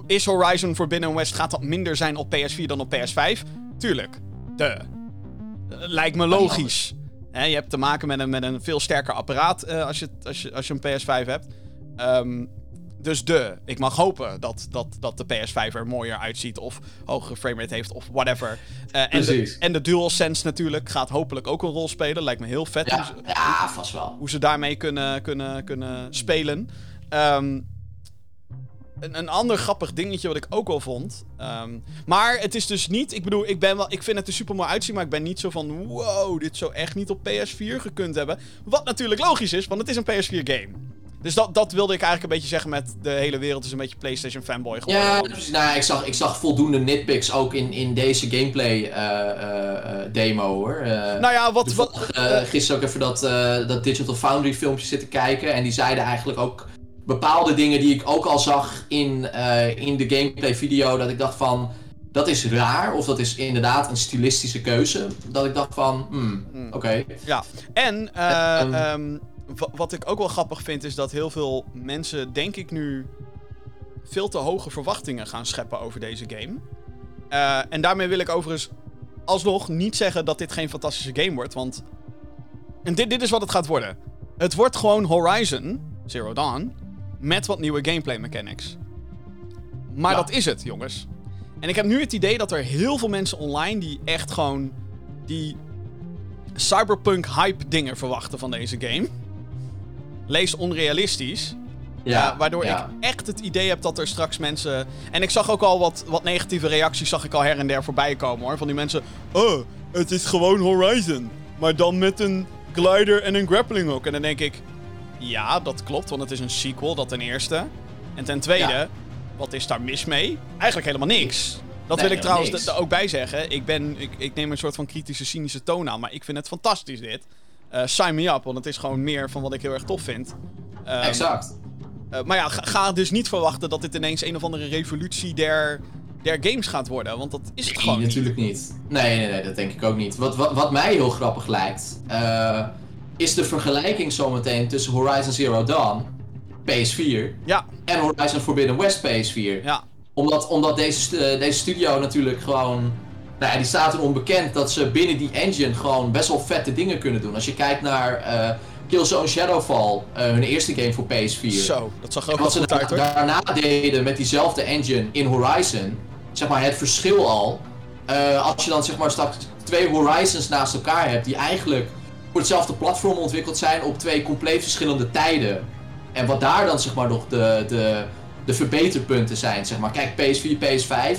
is Horizon Forbidden West. Gaat dat minder zijn op PS4 dan op PS5? Tuurlijk. De. Lijkt me logisch. Je hebt te maken met een, met een veel sterker apparaat eh, als, je, als, je, als je een PS5 hebt. Ehm, dus de. Ik mag hopen dat, dat, dat de PS5 er mooier uitziet. Of hogere framerate heeft. Of whatever. Eh, en, de, en de DualSense natuurlijk gaat hopelijk ook een rol spelen. Lijkt me heel vet. hoe Ja, ze- ja, vast wel. hoe ze daarmee kunnen, kunnen, kunnen spelen. Ehm, een, een ander grappig dingetje wat ik ook wel vond. ehm, maar het is dus niet. Ik bedoel, ik, ben wel, ik vind het er super mooi uitzien. Maar ik ben niet zo van. Wow, dit zou echt niet op PS4 gekund hebben. Wat natuurlijk logisch is, want het is een PS4 game. Dus dat, dat wilde ik eigenlijk een beetje zeggen met de hele wereld is een beetje PlayStation fanboy geworden. Ja. Nou, ik, zag, ik zag voldoende nitpicks ook in, in deze gameplay eh, eh, eh, demo hoor. Nou ja, wat... wat gisteren ook even dat, dat Digital Foundry filmpje zitten kijken. En die zeiden eigenlijk ook bepaalde dingen die ik ook al zag in, in de gameplay video. Dat ik dacht van, dat is raar. Of dat is inderdaad een stilistische keuze. Dat ik dacht van, hmm, Hmm. oké. Ja, en eh, Ehm. ehm, wat ik ook wel grappig vind is dat heel veel mensen, denk ik nu, veel te hoge verwachtingen gaan scheppen over deze game. Eh, en daarmee wil ik overigens alsnog niet zeggen dat dit geen fantastische game wordt, want... En dit, dit is wat het gaat worden. Het wordt gewoon Horizon, Zero Dawn, met wat nieuwe gameplay mechanics. Maar Ja. dat is het, jongens. En ik heb nu het idee dat er heel veel mensen online die echt gewoon die cyberpunk hype dingen verwachten van deze game. Lees onrealistisch. Ja, waardoor ja. ik echt het idee heb dat er straks mensen. En ik zag ook al wat, wat negatieve reacties, zag ik al her en der voorbij komen hoor. Van die mensen. Oh, het is gewoon Horizon. Maar dan met een glider en een grappling hook. En dan denk ik. Ja, dat klopt, want het is een sequel, dat ten eerste. En ten tweede, Ja. wat is daar mis mee? Eigenlijk helemaal niks. Dat Nee, wil ik trouwens ook bij zeggen. Ik, ben, ik, ik neem een soort van kritische, cynische toon aan. Maar ik vind het fantastisch dit. Eh, sign me up, want het is gewoon meer van wat ik heel erg tof vind. Ehm, Exact. eh, maar ja, ga, ga dus niet verwachten dat dit ineens een of andere revolutie der, der games gaat worden. Want dat is het Nee, gewoon niet. natuurlijk niet. Nee, nee, nee, dat denk ik ook niet. Wat, wat, wat mij heel grappig lijkt, eh, is de vergelijking zometeen tussen Horizon Zero Dawn, PS4, Ja, en Horizon Forbidden West PS4. ja. Omdat, omdat deze, deze studio natuurlijk gewoon. Nou ja, die staat er onbekend dat ze binnen die engine gewoon best wel vette dingen kunnen doen. Als je kijkt naar eh Killzone Shadowfall, eh, hun eerste game voor PS4. Zo, dat zag er ook En wel wat ze goed uit hoor. da- daarna deden met diezelfde engine in Horizon, zeg maar het verschil al. eh, als je dan zeg maar straks twee Horizons naast elkaar hebt, die eigenlijk voor hetzelfde platform ontwikkeld zijn op twee compleet verschillende tijden. En wat daar dan zeg maar nog de, de, de verbeterpunten zijn, zeg maar. Kijk, PS4, PS5,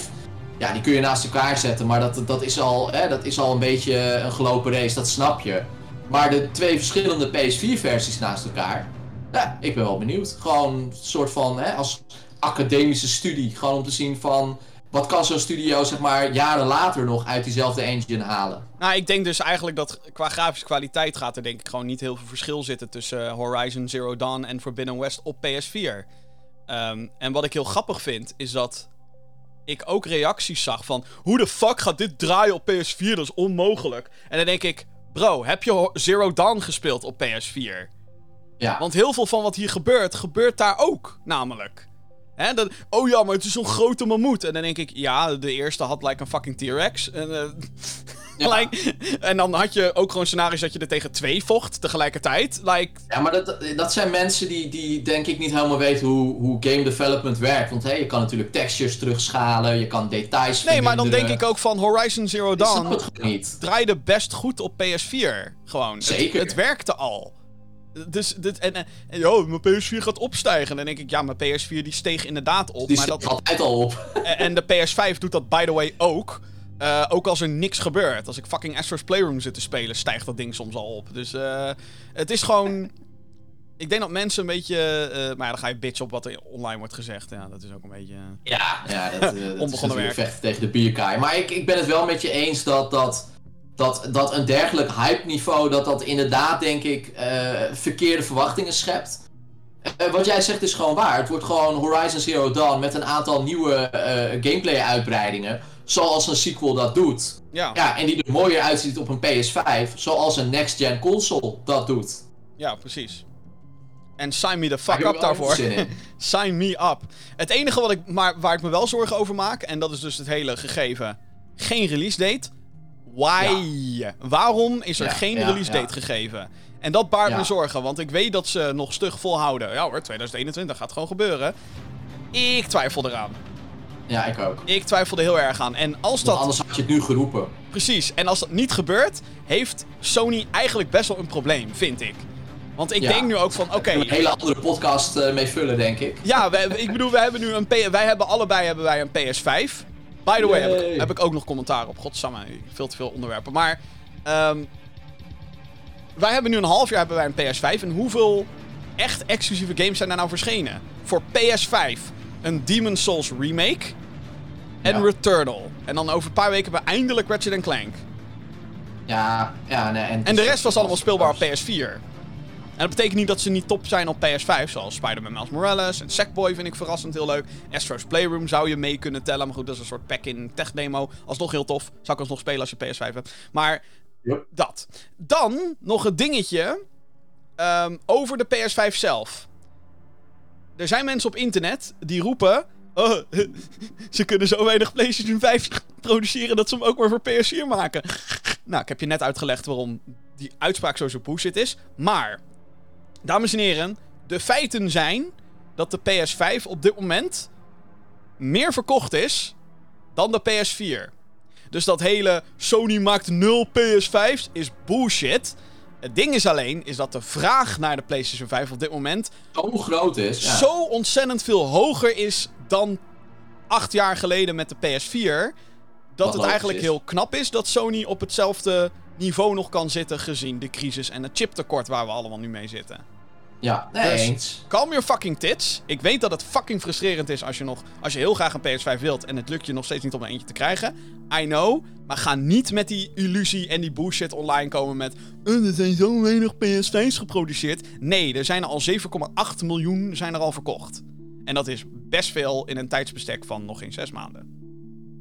ja, die kun je naast elkaar zetten, maar dat, dat, is al, hè, dat is al een beetje een gelopen race, dat snap je. Maar de twee verschillende PS4-versies naast elkaar, ja, ik ben wel benieuwd. Gewoon een soort van, hè, als academische studie. Gewoon om te zien van, wat kan zo'n studio, zeg maar, jaren later nog uit diezelfde engine halen. Nou, ik denk dus eigenlijk dat qua grafische kwaliteit gaat er denk ik gewoon niet heel veel verschil zitten tussen eh, Horizon Zero Dawn en Forbidden West op PS4. Ehm, en wat ik heel grappig vind, is dat ik ook reacties zag van... Hoe de fuck gaat dit draaien op PS4? Dat is onmogelijk. En dan denk ik... Bro, heb je Zero Dawn gespeeld op PS4? Ja, Want heel veel van wat hier gebeurt, gebeurt daar ook, namelijk. Hè, dat, oh ja, maar het is zo'n grote mammoet. En dan denk ik, ja, de eerste had like een fucking T-Rex. En, eh, Ja. like, en dan had je ook gewoon scenario's dat je er tegen twee vocht tegelijkertijd. Like, ja maar dat, dat zijn mensen die, die denk ik niet helemaal weten hoe, hoe game development werkt. Want hé, je kan natuurlijk textures terugschalen, je kan details nee, maar dan denk ik ook van Horizon Zero Dawn het gewoon niet. draaide best goed op PS4. Gewoon. Het- Zeker. Het, werkte al. Dus, dit, en, en, en, oh, mijn PS4 gaat opstijgen. En dan denk ik, ja, mijn PS4 die steeg inderdaad op. Die maar dat, altijd al op. En- En de PS5 doet dat, by the way, ook. Eh, ook als er niks gebeurt. Als ik fucking Astro's Playroom zit te spelen, stijgt dat ding soms al op. Dus eh, het is gewoon... Ik denk dat mensen een beetje... eh, maar ja, dan ga je bitchen op wat er online wordt gezegd. Ja, dat is ook een beetje... Ja, ja dat, eh, dat is Onbegonnen natuurlijk werk. vechten tegen de bierkaai. Maar ik, ik ben het wel met je eens dat, dat, dat, dat een dergelijk hype-niveau, dat dat inderdaad, denk ik, eh, verkeerde verwachtingen schept. Eh, wat jij zegt is gewoon waar. Het wordt gewoon Horizon Zero Dawn met een aantal nieuwe eh, gameplay-uitbreidingen. Zoals een sequel dat doet. Ja, ja, Ja, en die er mooier uitziet op een PS5. Zoals een next-gen console dat doet. precies. En sign me the fuck up daarvoor. sign me up. Het enige wat ik, maar waar ik me wel zorgen over maak, en dat is dus het hele gegeven. Geen release date. Why? Waarom is er Ja, geen ja, release date ja. gegeven? En dat baart Ja. me zorgen, want ik weet dat ze nog stug volhouden. Ja hoor, 2021 gaat gewoon gebeuren. Ik twijfel eraan. Ja, ik ook. Ik twijfel er heel erg aan. En als Want dat... anders had je het nu geroepen. Precies. En als dat niet gebeurt, heeft Sony eigenlijk best wel een probleem, vind ik. Want ik Ja. denk nu ook van, oké... Een hele andere podcast eh, mee vullen, denk ik. Ja, wij, ik bedoel, wij hebben nu een P wij hebben allebei hebben wij een PS5. By the way, heb ik, Yay. heb ik ook nog commentaar op. Godsamme, veel te veel onderwerpen. Maar ehm, wij hebben nu een half jaar hebben wij een PS5. En hoeveel echt exclusieve games zijn daar nou verschenen? Voor PS5 een Demon's Souls remake en Ja. Returnal. En dan over een paar weken hebben we eindelijk Ratchet Clank. Ja, ja, nee, en, En de rest was allemaal speelbaar op PS4. En dat betekent niet dat ze niet top zijn op PS5, zoals Spider-Man Miles Morales en Sackboy vind ik verrassend heel leuk. Astro's Playroom zou je mee kunnen tellen, maar goed, dat is een soort pack-in tech demo. Alsnog heel tof. Zou ik alsnog spelen als je PS5 hebt. Maar Yep. dat. Dan nog een dingetje ehm, over de PS5 zelf. Er zijn mensen op internet die roepen... Oh, ze kunnen zo weinig PlayStation 5 produceren dat ze hem ook maar voor PS4 maken. Nou, ik heb je net uitgelegd waarom die uitspraak zo zo bullshit is. Maar, dames en heren, de feiten zijn dat de PS5 op dit moment meer verkocht is dan de PS4. Dus dat hele Sony maakt nul PS5's is bullshit. Het ding is alleen, is dat de vraag naar de PlayStation 5 op dit moment zo groot is. Ja. zo ontzettend veel hoger is dan acht jaar geleden met de PS4. Dat het eigenlijk is. heel knap is dat Sony op hetzelfde niveau nog kan zitten gezien de crisis en het chiptekort waar we allemaal nu mee zitten. Ja, nee, Dus- eens. Calm your fucking tits. Ik weet dat het fucking frustrerend is als je, nog, als je heel graag een PS5 wilt en het lukt je nog steeds niet om er eentje te krijgen. I know. Maar ga niet met die illusie en die bullshit online komen met... "Eh, er zijn zo weinig PS5's geproduceerd. Nee, er zijn er al 7,8 miljoen zijn er al verkocht. En dat is best veel in een tijdsbestek van nog geen zes maanden.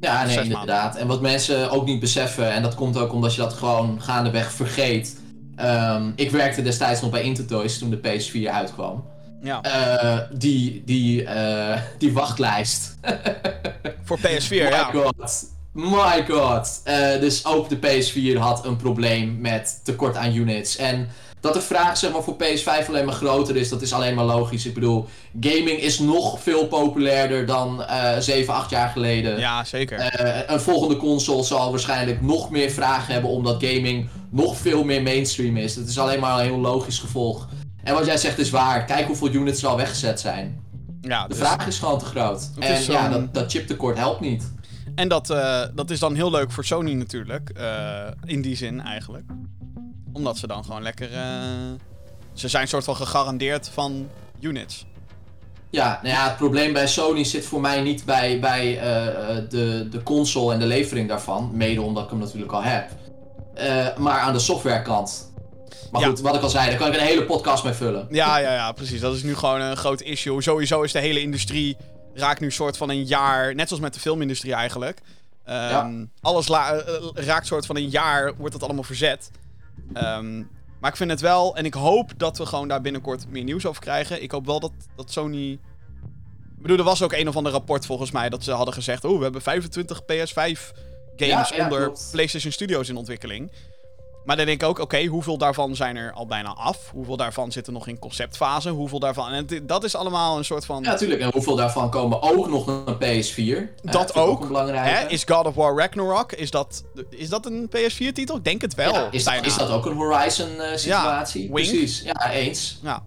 Ja, nee, inderdaad. En wat mensen ook niet beseffen, en dat komt ook omdat je dat gewoon gaandeweg vergeet. Ehm, ik werkte destijds nog bij Intertoys toen de PS4 uitkwam. Ja, Eh, die, die, eh, die wachtlijst. voor PS4, My ja. god. My god. Eh, dus ook de PS4 had een probleem met tekort aan units. En dat de vraag zeg maar, voor PS5 alleen maar groter is, dat is alleen maar logisch. Ik bedoel, gaming is nog veel populairder dan eh 7, 8 jaar geleden. Ja, zeker. Eh, een volgende console zal waarschijnlijk nog meer vragen hebben omdat gaming nog veel meer mainstream is. Dat is alleen maar een heel logisch gevolg. En wat jij zegt is waar. Kijk hoeveel units er al weggezet zijn. ja, De dus- vraag is gewoon te groot. Het En ja, zo'n- dat, dat chiptekort helpt niet. En dat, eh, dat is dan heel leuk voor Sony natuurlijk. eh, in die zin eigenlijk. Omdat ze dan gewoon lekker. eh, ze zijn soort van gegarandeerd van units. Ja, nou ja, het probleem bij Sony zit voor mij niet bij, bij eh, eh, de, de console en de levering daarvan. Mede omdat ik hem natuurlijk al heb. Maar aan de softwarekant. Maar Ja. goed, wat ik al zei, daar kan ik een hele podcast mee vullen. Ja, ja, ja, precies. Dat is nu gewoon een groot issue. Sowieso is de hele industrie. raakt nu soort van een jaar. Net zoals met de filmindustrie eigenlijk. Ehm, Ja. Alles raakt soort van een jaar. wordt het allemaal verzet. Ehm, maar ik vind het wel. En ik hoop dat we gewoon daar binnenkort meer nieuws over krijgen. Ik hoop wel dat, dat Sony. Ik bedoel, er was ook een of ander rapport volgens mij. dat ze hadden gezegd. Oh, we hebben 25 PS5 games Ja, ja, onder klopt. PlayStation Studios in ontwikkeling. Maar dan denk ik ook, oké, hoeveel daarvan zijn er al bijna af? Hoeveel daarvan zitten nog in conceptfase? Hoeveel daarvan... En het- dat is allemaal een soort van... Ja, natuurlijk. En hoeveel daarvan komen ook nog naar een PS4? Eh, Dat ook. Hè? Is God of War Ragnarok, is dat, is dat een PS4-titel? Ik denk het wel. Ja, is, dat ook een Horizon eh, situatie? wink. Precies, ja, eens. Ja.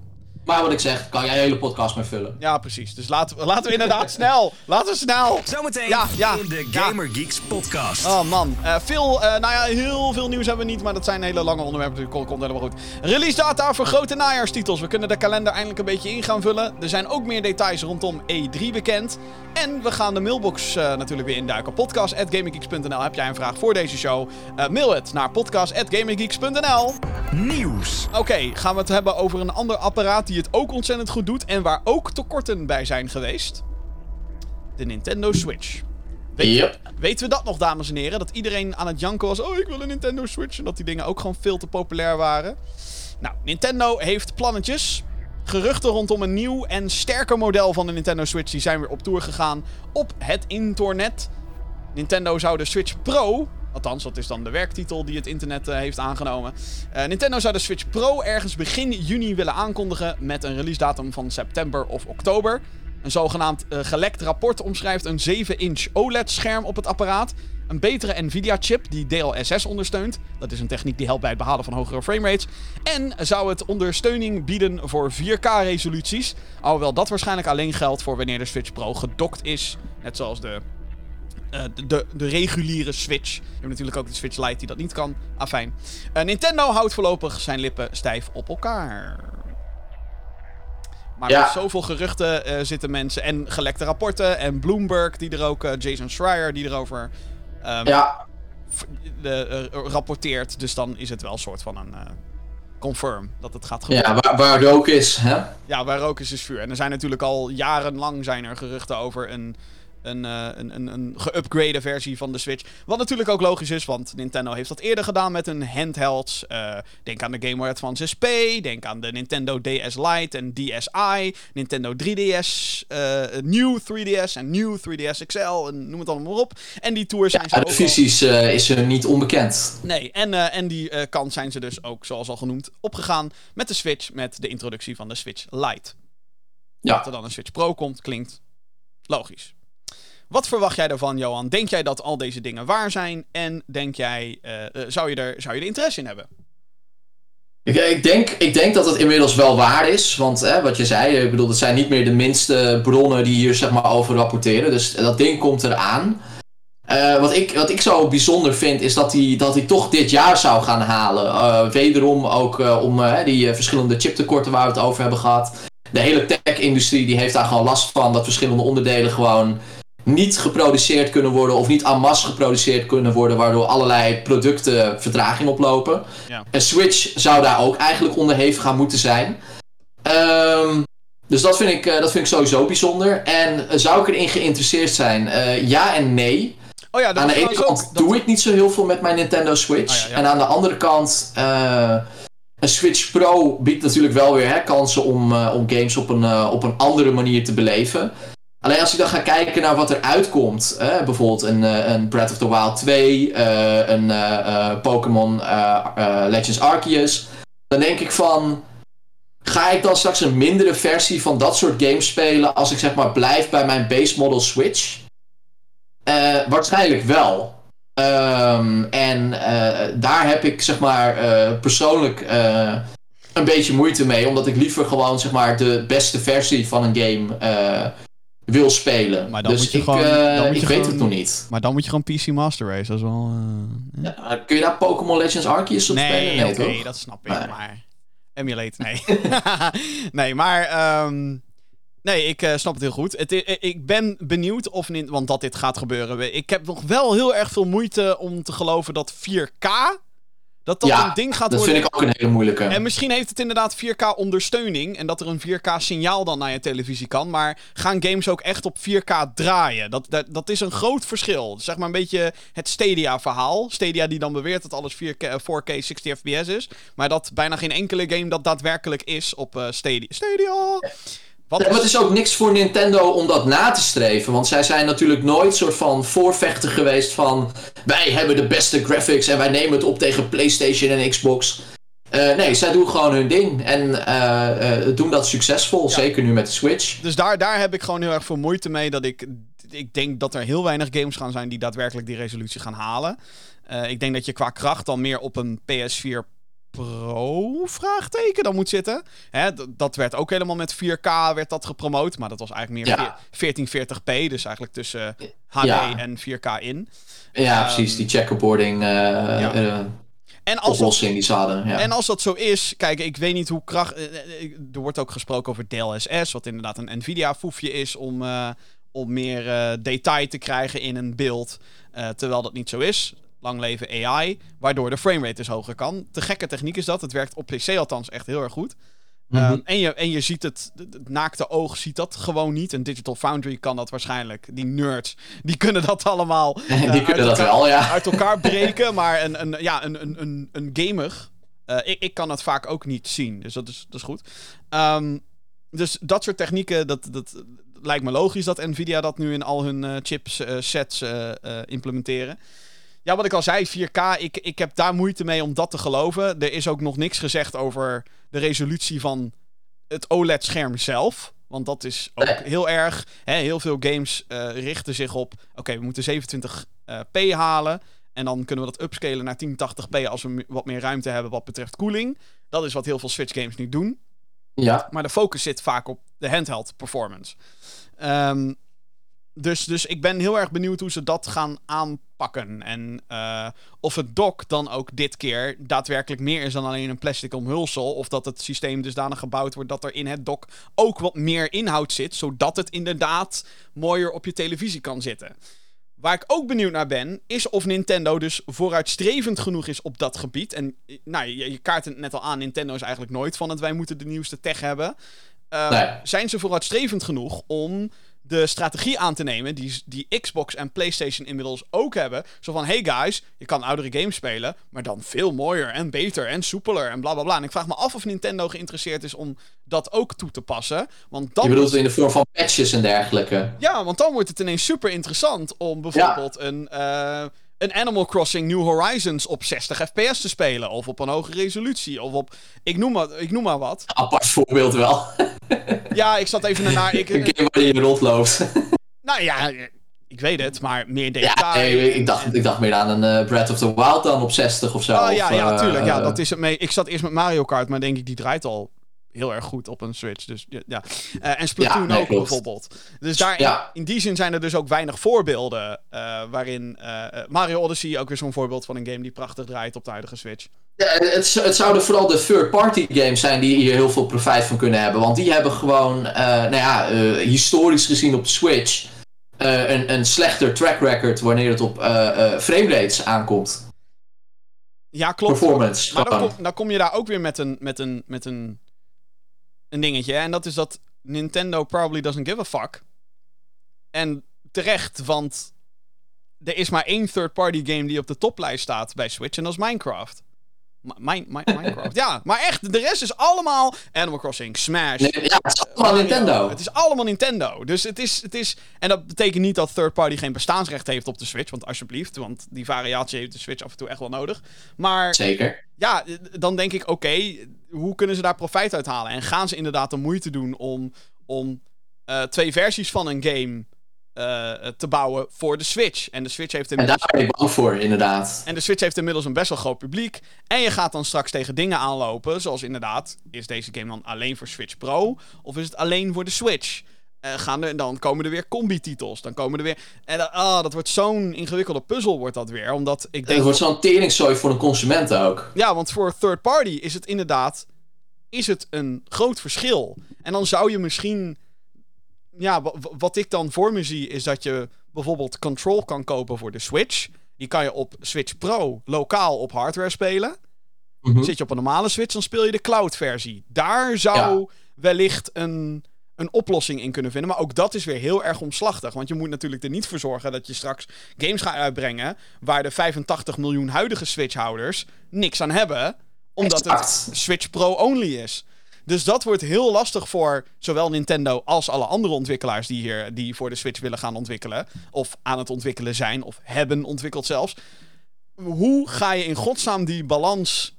Maar wat ik zeg, kan jij een hele podcast mee vullen. ja, precies. Dus laten we, laten we inderdaad snel. Laten we snel. Zometeen Ja, ja, in de ja. Gamer Geeks podcast. Oh man, Eh, veel, eh, nou ja, heel veel nieuws hebben we niet, maar dat zijn hele lange onderwerpen, dus komt, komt helemaal goed. Release data voor grote najaarstitels. We kunnen de kalender eindelijk een beetje in gaan vullen. Er zijn ook meer details rondom E3 bekend. En we gaan de mailbox eh, natuurlijk weer induiken. Podcast.gaminggeeks.nl. Heb jij een vraag voor deze show? Eh, mail het naar podcast.gaminggeeks.nl. Nieuws. Oké, gaan we het hebben over een ander apparaat die het ook ontzettend goed doet en waar ook tekorten bij zijn geweest. De Nintendo Switch. Weet, Yep. Weten we dat nog, dames en heren? Dat iedereen aan het janken was. Oh, ik wil een Nintendo Switch. En dat die dingen ook gewoon veel te populair waren. Nou, Nintendo heeft plannetjes. Geruchten rondom een nieuw en sterker model van de Nintendo Switch. Die zijn weer op tour gegaan op het internet. Nintendo zou de Switch Pro. Althans, dat is dan de werktitel die het internet eh, heeft aangenomen. Eh, Nintendo zou de Switch Pro ergens begin juni willen aankondigen. Met een release datum van september of oktober. Een zogenaamd eh, gelekt rapport omschrijft een 7-inch OLED-scherm op het apparaat. Een betere Nvidia-chip die DLSS ondersteunt. Dat is een techniek die helpt bij het behalen van hogere framerates. En zou het ondersteuning bieden voor 4K-resoluties. Alhoewel dat waarschijnlijk alleen geldt voor wanneer de Switch Pro gedokt is. Net zoals de, eh, de, de, reguliere Switch. Je hebt natuurlijk ook de Switch Lite die dat niet kan. Afijn. Eh, Nintendo houdt voorlopig zijn lippen stijf op elkaar. Maar Ja. met zoveel geruchten eh, zitten mensen. En gelekte rapporten. En Bloomberg, die er ook. Jason Schreier, die erover. ehm, Ja, de, rapporteert. Dus dan is het wel een soort van een. confirm dat het gaat gebeuren. ja waar, waar rook is, hè? Ja, waar rook is, is vuur. En er zijn natuurlijk al jarenlang zijn er geruchten over een, een, eh, een, een, een geüpgrade versie van de Switch. Wat natuurlijk ook logisch is, want Nintendo heeft dat eerder gedaan met hun handhelds. Eh, denk aan de Game Boy Advance SP, denk aan de Nintendo DS Lite en DSi, Nintendo 3DS, eh New 3DS en New 3DS XL, en noem het allemaal maar op. En die tour zijn ze ook de al- visies eh, is er niet onbekend. Nee, en, en die kant zijn ze dus ook, zoals al genoemd, opgegaan met de Switch, met de introductie van de Switch Lite. Ja. Dat er dan een Switch Pro komt, klinkt logisch. Wat verwacht jij daarvan, Johan? Denk jij dat al deze dingen waar zijn? En denk jij, eh, eh, zou, je er, zou je er interesse in hebben? Ik, ik, denk, ik denk dat het inmiddels wel waar is. Want hè, wat je zei, ik bedoel, dat zijn niet meer de minste bronnen die hier zeg maar, over rapporteren. Dus dat ding komt eraan. Eh, wat, ik, wat ik zo bijzonder vind, is dat hij, dat toch dit jaar zou gaan halen. Wederom ook om die verschillende chiptekorten waar we het over hebben gehad. De hele tech-industrie die heeft daar gewoon last van dat verschillende onderdelen gewoon niet geproduceerd kunnen worden of niet en masse geproduceerd kunnen worden, waardoor allerlei producten vertraging oplopen. Ja. En Switch zou daar ook eigenlijk onderhevig aan moeten zijn. Ehm, dus dat vind, ik, eh, dat vind ik sowieso bijzonder. En eh, zou ik erin geïnteresseerd zijn? Eh, ja en nee. Oh ja, dat aan de ene kant ook- doe ik niet zo heel veel met mijn Nintendo Switch. Ja, ja. En aan de andere kant, een Switch Pro biedt natuurlijk wel weer hè, kansen om, om games op een, op een andere manier te beleven. Alleen als ik dan ga kijken naar wat er uitkomt, bijvoorbeeld een, eh, een Breath of the Wild 2, eh, een eh, Pokémon Legends Arceus, dan denk ik van, ga ik dan straks een mindere versie van dat soort games spelen als ik zeg maar blijf bij mijn base model Switch? Waarschijnlijk wel. Ehm, en daar heb ik zeg maar persoonlijk een beetje moeite mee, omdat ik liever gewoon zeg maar de beste versie van een game wil spelen. Maar dan dus moet je ik, gewoon- eh, dan moet ik weet het nog niet. Maar dan moet je gewoon PC Master Race, dat is wel... eh, Ja, maar kun je daar Pokémon Legends Arceus op spelen? Nee, toch? dat snap ik, maar... Emulate, nee. nee, maar... ehm, nee, ik eh, snap het heel goed. Het, ik ben benieuwd of... Want dat dit gaat gebeuren. Ik heb nog wel heel erg veel moeite om te geloven dat 4K... Dat dat Ja, een ding gaat Dat worden. vind ik ook een hele moeilijke. En misschien heeft het inderdaad 4K ondersteuning. En dat er een 4K signaal dan naar je televisie kan. Maar gaan games ook echt op 4K draaien? Dat, dat, dat is een groot verschil. Zeg maar een beetje het Stadia verhaal. Stadia die dan beweert dat alles 4K, eh, 4K 60 fps is. Maar dat bijna geen enkele game dat daadwerkelijk is op eh, Stadia. Stadia! Wat Ja, maar het is ook niks voor Nintendo om dat na te streven. Want zij zijn natuurlijk nooit soort van voorvechter geweest van... Wij hebben de beste graphics en wij nemen het op tegen PlayStation en Xbox. Eh, nee, zij doen gewoon hun ding. En eh, eh, doen dat succesvol. Zeker nu met de Switch. Dus daar, daar heb ik gewoon heel erg veel moeite mee. Dat ik, ik denk dat er heel weinig games gaan zijn die daadwerkelijk die resolutie gaan halen. Ik denk dat je qua kracht dan meer op een PS4 Pro vraagteken dan moet zitten. Hè, dat werd ook helemaal met 4K werd dat gepromoot. Maar dat was eigenlijk meer Ja. 1440p. Dus eigenlijk tussen HD Ja. en 4K in. Ja, Ehm, precies. Die checkerboarding eh, eh, En als dat die ze hadden. Ja. En als dat zo is, kijk, ik weet niet hoe kracht. eh, eh, eh, Er wordt ook gesproken over DLSS, wat inderdaad een Nvidia-foefje is om, eh, om meer eh, detail te krijgen in een beeld. eh, terwijl dat niet zo is. Lang leven AI, waardoor de framerate dus hoger kan. Te gekke techniek is dat. Het werkt op PC althans echt heel erg goed. Mhm. Ehm, en, je, en je ziet het, het naakte oog ziet dat gewoon niet. Een Digital Foundry kan dat waarschijnlijk. Die nerds, die kunnen dat allemaal. die eh, uit kunnen dat elkaar- wel, ja. uit elkaar breken. Maar een, een, ja, een, een, een, een gamer, eh, ik, ik kan het vaak ook niet zien. Dus dat is, dat is goed. Ehm, dus dat soort technieken, dat, dat lijkt me logisch dat Nvidia dat nu in al hun eh, chips sets implementeren. Ja, wat ik al zei, 4K, ik, ik heb daar moeite mee om dat te geloven. Er is ook nog niks gezegd over de resolutie van het OLED-scherm zelf. Want dat is ook heel erg. Hè, heel veel games eh, richten zich op. Oké, we moeten 27p halen. En dan kunnen we dat upscalen naar 1080p als we wat meer ruimte hebben wat betreft koeling. Dat is wat heel veel Switch games nu doen. Ja. Maar de focus zit vaak op de handheld performance. Ehm, dus, dus ik ben heel erg benieuwd hoe ze dat gaan aanpakken. En uh, of het dock dan ook dit keer daadwerkelijk meer is dan alleen een plastic omhulsel. Of dat het systeem dusdanig gebouwd wordt dat er in het dock ook wat meer inhoud zit. Zodat het inderdaad mooier op je televisie kan zitten. Waar ik ook benieuwd naar ben, is of Nintendo dus vooruitstrevend genoeg is op dat gebied. En nou, je, je kaart het net al aan, Nintendo is eigenlijk nooit van het wij moeten de nieuwste tech hebben. Uh, Zijn ze vooruitstrevend genoeg om de strategie aan te nemen die, die Xbox en PlayStation inmiddels ook hebben. Zo van: hey guys, je kan oudere games spelen, maar dan veel mooier en beter en soepeler en bla bla bla. En ik vraag me af of Nintendo geïnteresseerd is om dat ook toe te passen. Want dan je bedoelt in de vorm van patches en dergelijke? Ja, want dan wordt het ineens super interessant om bijvoorbeeld een. Uh, een Animal Crossing New Horizons op 60 fps te spelen. Of op een hoge resolutie. Of op. Ik noem maar, ik noem maar wat. Apart voorbeeld wel. ja, ik zat even naar. Ik, een game waar je rondloopt. nou ja, ik weet het, maar meer detail. Ja, nee, ik, dacht, ik dacht meer aan een uh, Breath of the Wild dan op 60 of zo. Oh ja, of, ja, uh, tuurlijk. Ja, dat is het mee. Ik zat eerst met Mario Kart, maar denk ik, die draait al heel erg goed op een Switch. Dus ja. Uh, en Splatoon ja, nee, ook klopt. bijvoorbeeld. Dus daar, Ja. in, die zin zijn er dus ook weinig voorbeelden. eh, waarin eh, Mario Odyssey ook weer zo'n voorbeeld van een game die prachtig draait op de huidige Switch. Ja, het, het zouden vooral de third-party games zijn die hier heel veel profijt van kunnen hebben. Want die hebben gewoon, eh, nou ja, eh, historisch gezien op de Switch... eh, een, een slechter track record wanneer het op eh eh framerates aankomt. Ja, klopt. Performance. Maar dan kom, dan kom je daar ook weer met een, met een, met een, een dingetje. En dat is dat Nintendo probably doesn't give a fuck. En terecht, want er is maar één third-party game die op de toplijst staat bij Switch. En dat is Minecraft. Mi- Mi- Mi- Minecraft. ja, maar echt, de rest is allemaal Animal Crossing, Smash. Nee, ja, het is allemaal Mario. Nintendo. Het is allemaal Nintendo. Dus het is, het is. En dat betekent niet dat third party geen bestaansrecht heeft op de Switch. Want alsjeblieft, want die variatie heeft de Switch af en toe echt wel nodig. Maar Zeker. ja, dan denk ik, oké, hoe kunnen ze daar profijt uit halen? En gaan ze inderdaad de moeite doen om, om eh, twee versies van een game eh, te bouwen voor de Switch? En de Switch heeft En inmiddels... daar ben ik bang voor, inderdaad. En de Switch heeft inmiddels een best wel groot publiek. En je gaat dan straks tegen dingen aanlopen. Zoals inderdaad, is deze game dan alleen voor Switch Pro? Of is het alleen voor de Switch? Eh, gaan er, dan komen er weer combi-titels. Dan komen er weer. En ah, dat wordt zo'n ingewikkelde puzzel, wordt dat weer. Omdat ik Het denk. wordt zo'n teringzooi voor een consument ook. Ja, want voor third party is het inderdaad. Is het een groot verschil. En dan zou je misschien. Ja, wa- wa- wat ik dan voor me zie is dat je bijvoorbeeld Control kan kopen voor de Switch. Die kan je op Switch Pro lokaal op hardware spelen. Mhm. Zit je op een normale Switch, dan speel je de cloud-versie. Daar zou wellicht een, een oplossing in kunnen vinden. Maar ook dat is weer heel erg omslachtig. Want je moet natuurlijk er niet voor zorgen dat je straks games gaat uitbrengen. waar de 85 miljoen huidige Switch-houders niks aan hebben. Omdat Exact. het Switch Pro-only is. Dus dat wordt heel lastig voor zowel Nintendo als alle andere ontwikkelaars die hier die voor de Switch willen gaan ontwikkelen. Of aan het ontwikkelen zijn, of hebben ontwikkeld zelfs. Hoe ga je in godsnaam die balans.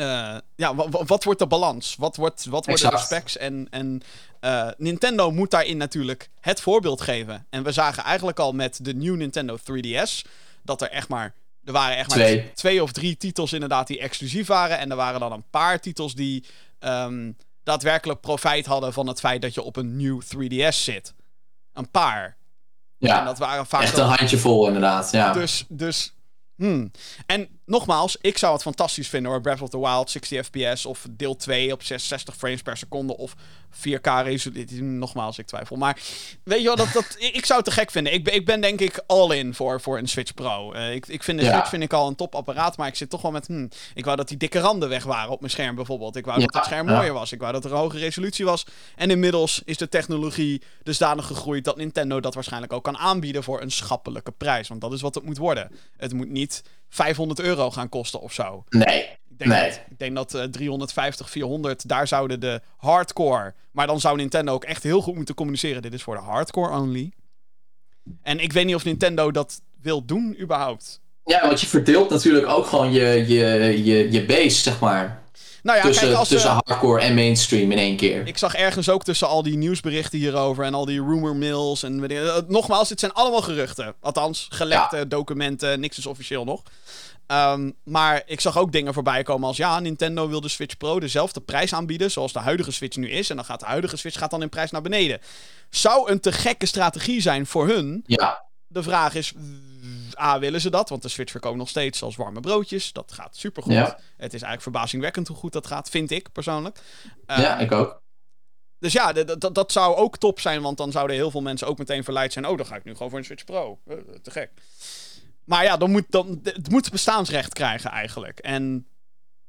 Eh, ja, wa- wa- wat wordt de balans? Wat, wordt, wat worden de specs? En, en eh, Nintendo moet daarin natuurlijk het voorbeeld geven. En we zagen eigenlijk al met de nieuwe Nintendo 3DS dat er echt maar. Er waren echt maar Twee. twee of drie titels inderdaad die exclusief waren. En er waren dan een paar titels die ehm, daadwerkelijk profijt hadden van het feit dat je op een nieuw 3DS zit. Een paar. En Ja, dat waren vaak echt een handjevol inderdaad. Ja. dus, dus hmm. En nogmaals, ik zou het fantastisch vinden hoor. Breath of the Wild, 60 fps of deel 2 op 66 frames per seconde of 4K resolutie. Nogmaals, ik twijfel. Maar weet je wel, dat, dat, ik zou het te gek vinden. Ik, ben- ik ben denk ik all in voor, voor een Switch Pro. Eh, ik, ik vind de Ja. Switch vind ik al een topapparaat, maar ik zit toch wel met... Hmm, ik wou dat die dikke randen weg waren op mijn scherm bijvoorbeeld. Ik wou dat het scherm ja. mooier was. Ik wou dat er een hoge resolutie was. En inmiddels is de technologie dusdanig gegroeid dat Nintendo dat waarschijnlijk ook kan aanbieden voor een schappelijke prijs. Want dat is wat het moet worden. Het moet niet 500 euro gaan kosten of zo. Nee. Ik denk Nee. dat, ik denk dat eh, 350, 400, daar zouden de hardcore. Maar dan zou Nintendo ook echt heel goed moeten communiceren. Dit is voor de hardcore only. En ik weet niet of Nintendo dat wil doen überhaupt. Ja, want je verdeelt natuurlijk ook gewoon je, je, je, je base, zeg maar. Nou ja, tussen kijk, als, tussen eh, hardcore en mainstream in één keer. ik zag ergens ook tussen al die nieuwsberichten hierover en al die rumor mails en eh, nogmaals, dit zijn allemaal geruchten. Althans, gelekte documenten, niks is officieel nog. Ehm, maar ik zag ook dingen voorbij komen als ja, Nintendo wil de Switch Pro dezelfde prijs aanbieden zoals de huidige Switch nu is. En dan gaat de huidige Switch gaat dan in prijs naar beneden. Zou een te gekke strategie zijn voor hun. Ja, De vraag is, A, willen ze dat? Want de Switch verkoopt nog steeds als warme broodjes. Dat gaat supergoed. Ja. Het is eigenlijk verbazingwekkend hoe goed dat gaat, vind ik persoonlijk. ja, Ehm, ik ook. dus ja, dat zou ook top zijn, want dan zouden heel veel mensen ook meteen verleid zijn. Oh, dan ga ik nu gewoon voor een Switch Pro. Eh, te gek. Maar ja, dan moet, dan, het moet bestaansrecht krijgen eigenlijk. En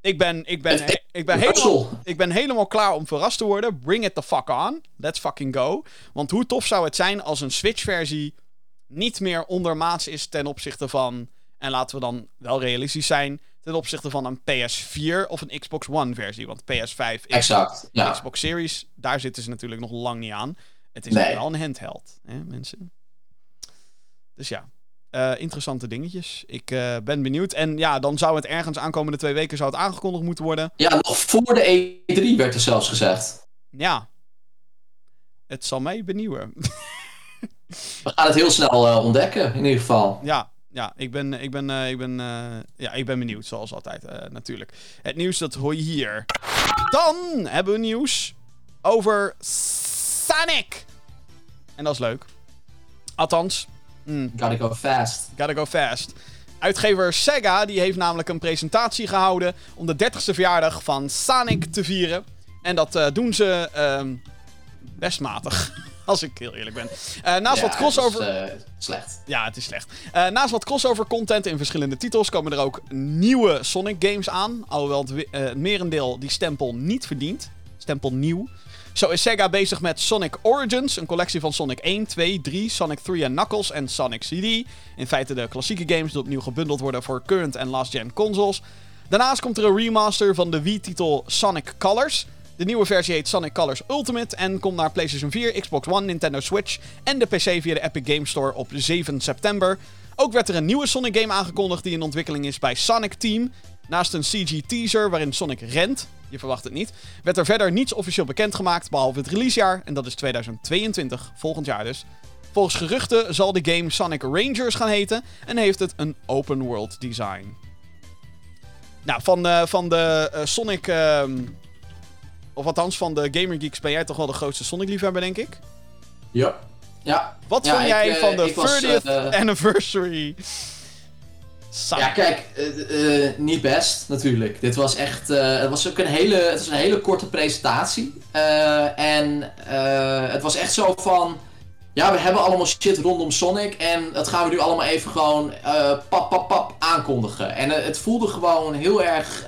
ik ben, ik ben, he- ik ben, helemaal, ik ben helemaal klaar om verrast te worden. Bring it the fuck on. Let's fucking go. Want hoe tof zou het zijn als een Switch-versie niet meer ondermaats is ten opzichte van... En laten we dan wel realistisch zijn... ten opzichte van een PS4 of een Xbox One-versie. Want PS5 is Exact. Ja. Xbox Series, daar zitten ze natuurlijk nog lang niet aan. Het is Nee. wel een handheld, hè, mensen. Dus ja, eh, interessante dingetjes. Ik eh, ben benieuwd. En ja, dan zou het ergens aankomende twee weken zou het aangekondigd moeten worden. ja, nog voor de E3 werd er zelfs gezegd. Ja, het zal mij benieuwen. We gaan het heel snel eh, ontdekken, in ieder geval. ja, ja, ik ben, ik ben, ik ben, ja, ik ben benieuwd, zoals altijd, natuurlijk. Het nieuws, dat hoor je hier. Dan hebben we nieuws over Sonic. En dat is leuk. Althans, mm, Gotta go fast. Gotta go fast. Uitgever Sega die heeft namelijk een presentatie gehouden om de 30ste verjaardag van Sonic te vieren. En dat eh, doen ze ehm, best matig, als ik heel eerlijk ben. Eh, naast Ja, wat crossover... is, eh, slecht. Ja, het is slecht. Naast wat crossover content in verschillende titels komen er ook nieuwe Sonic games aan. Alhoewel het merendeel die stempel niet verdient. Stempel nieuw. Zo is Sega bezig met Sonic Origins, een collectie van Sonic 1, 2, 3, Sonic 3 en Knuckles en Sonic CD. In feite de klassieke games die opnieuw gebundeld worden voor current en last-gen consoles. Daarnaast komt er een remaster van de Wii-titel Sonic Colors. De nieuwe versie heet Sonic Colors Ultimate en komt naar PlayStation 4, Xbox One, Nintendo Switch en de PC via de Epic Game Store op 7 september. Ook werd er een nieuwe Sonic game aangekondigd die in ontwikkeling is bij Sonic Team. Naast een CG teaser waarin Sonic rent, je verwacht het niet, werd er verder niets officieel bekendgemaakt behalve het releasejaar en dat is 2022, volgend jaar dus. Volgens geruchten zal de game Sonic Rangers gaan heten en heeft het een open world design. Nou, van de, van de eh, Sonic, ehm, of althans van de Gamer Geeks ben jij toch wel de grootste Sonic-liefhebber, denk ik? Ja. Ja, Wat Ja, vond ik, jij eh, van de ik was, 30th eh, anniversary? Ja kijk, eh, eh, niet best natuurlijk. Dit was echt, eh, het was ook een hele, het was een hele korte presentatie. En het was echt zo van, ja we hebben allemaal shit rondom Sonic en dat gaan we nu allemaal even gewoon pap pap pap aankondigen. En het voelde gewoon heel erg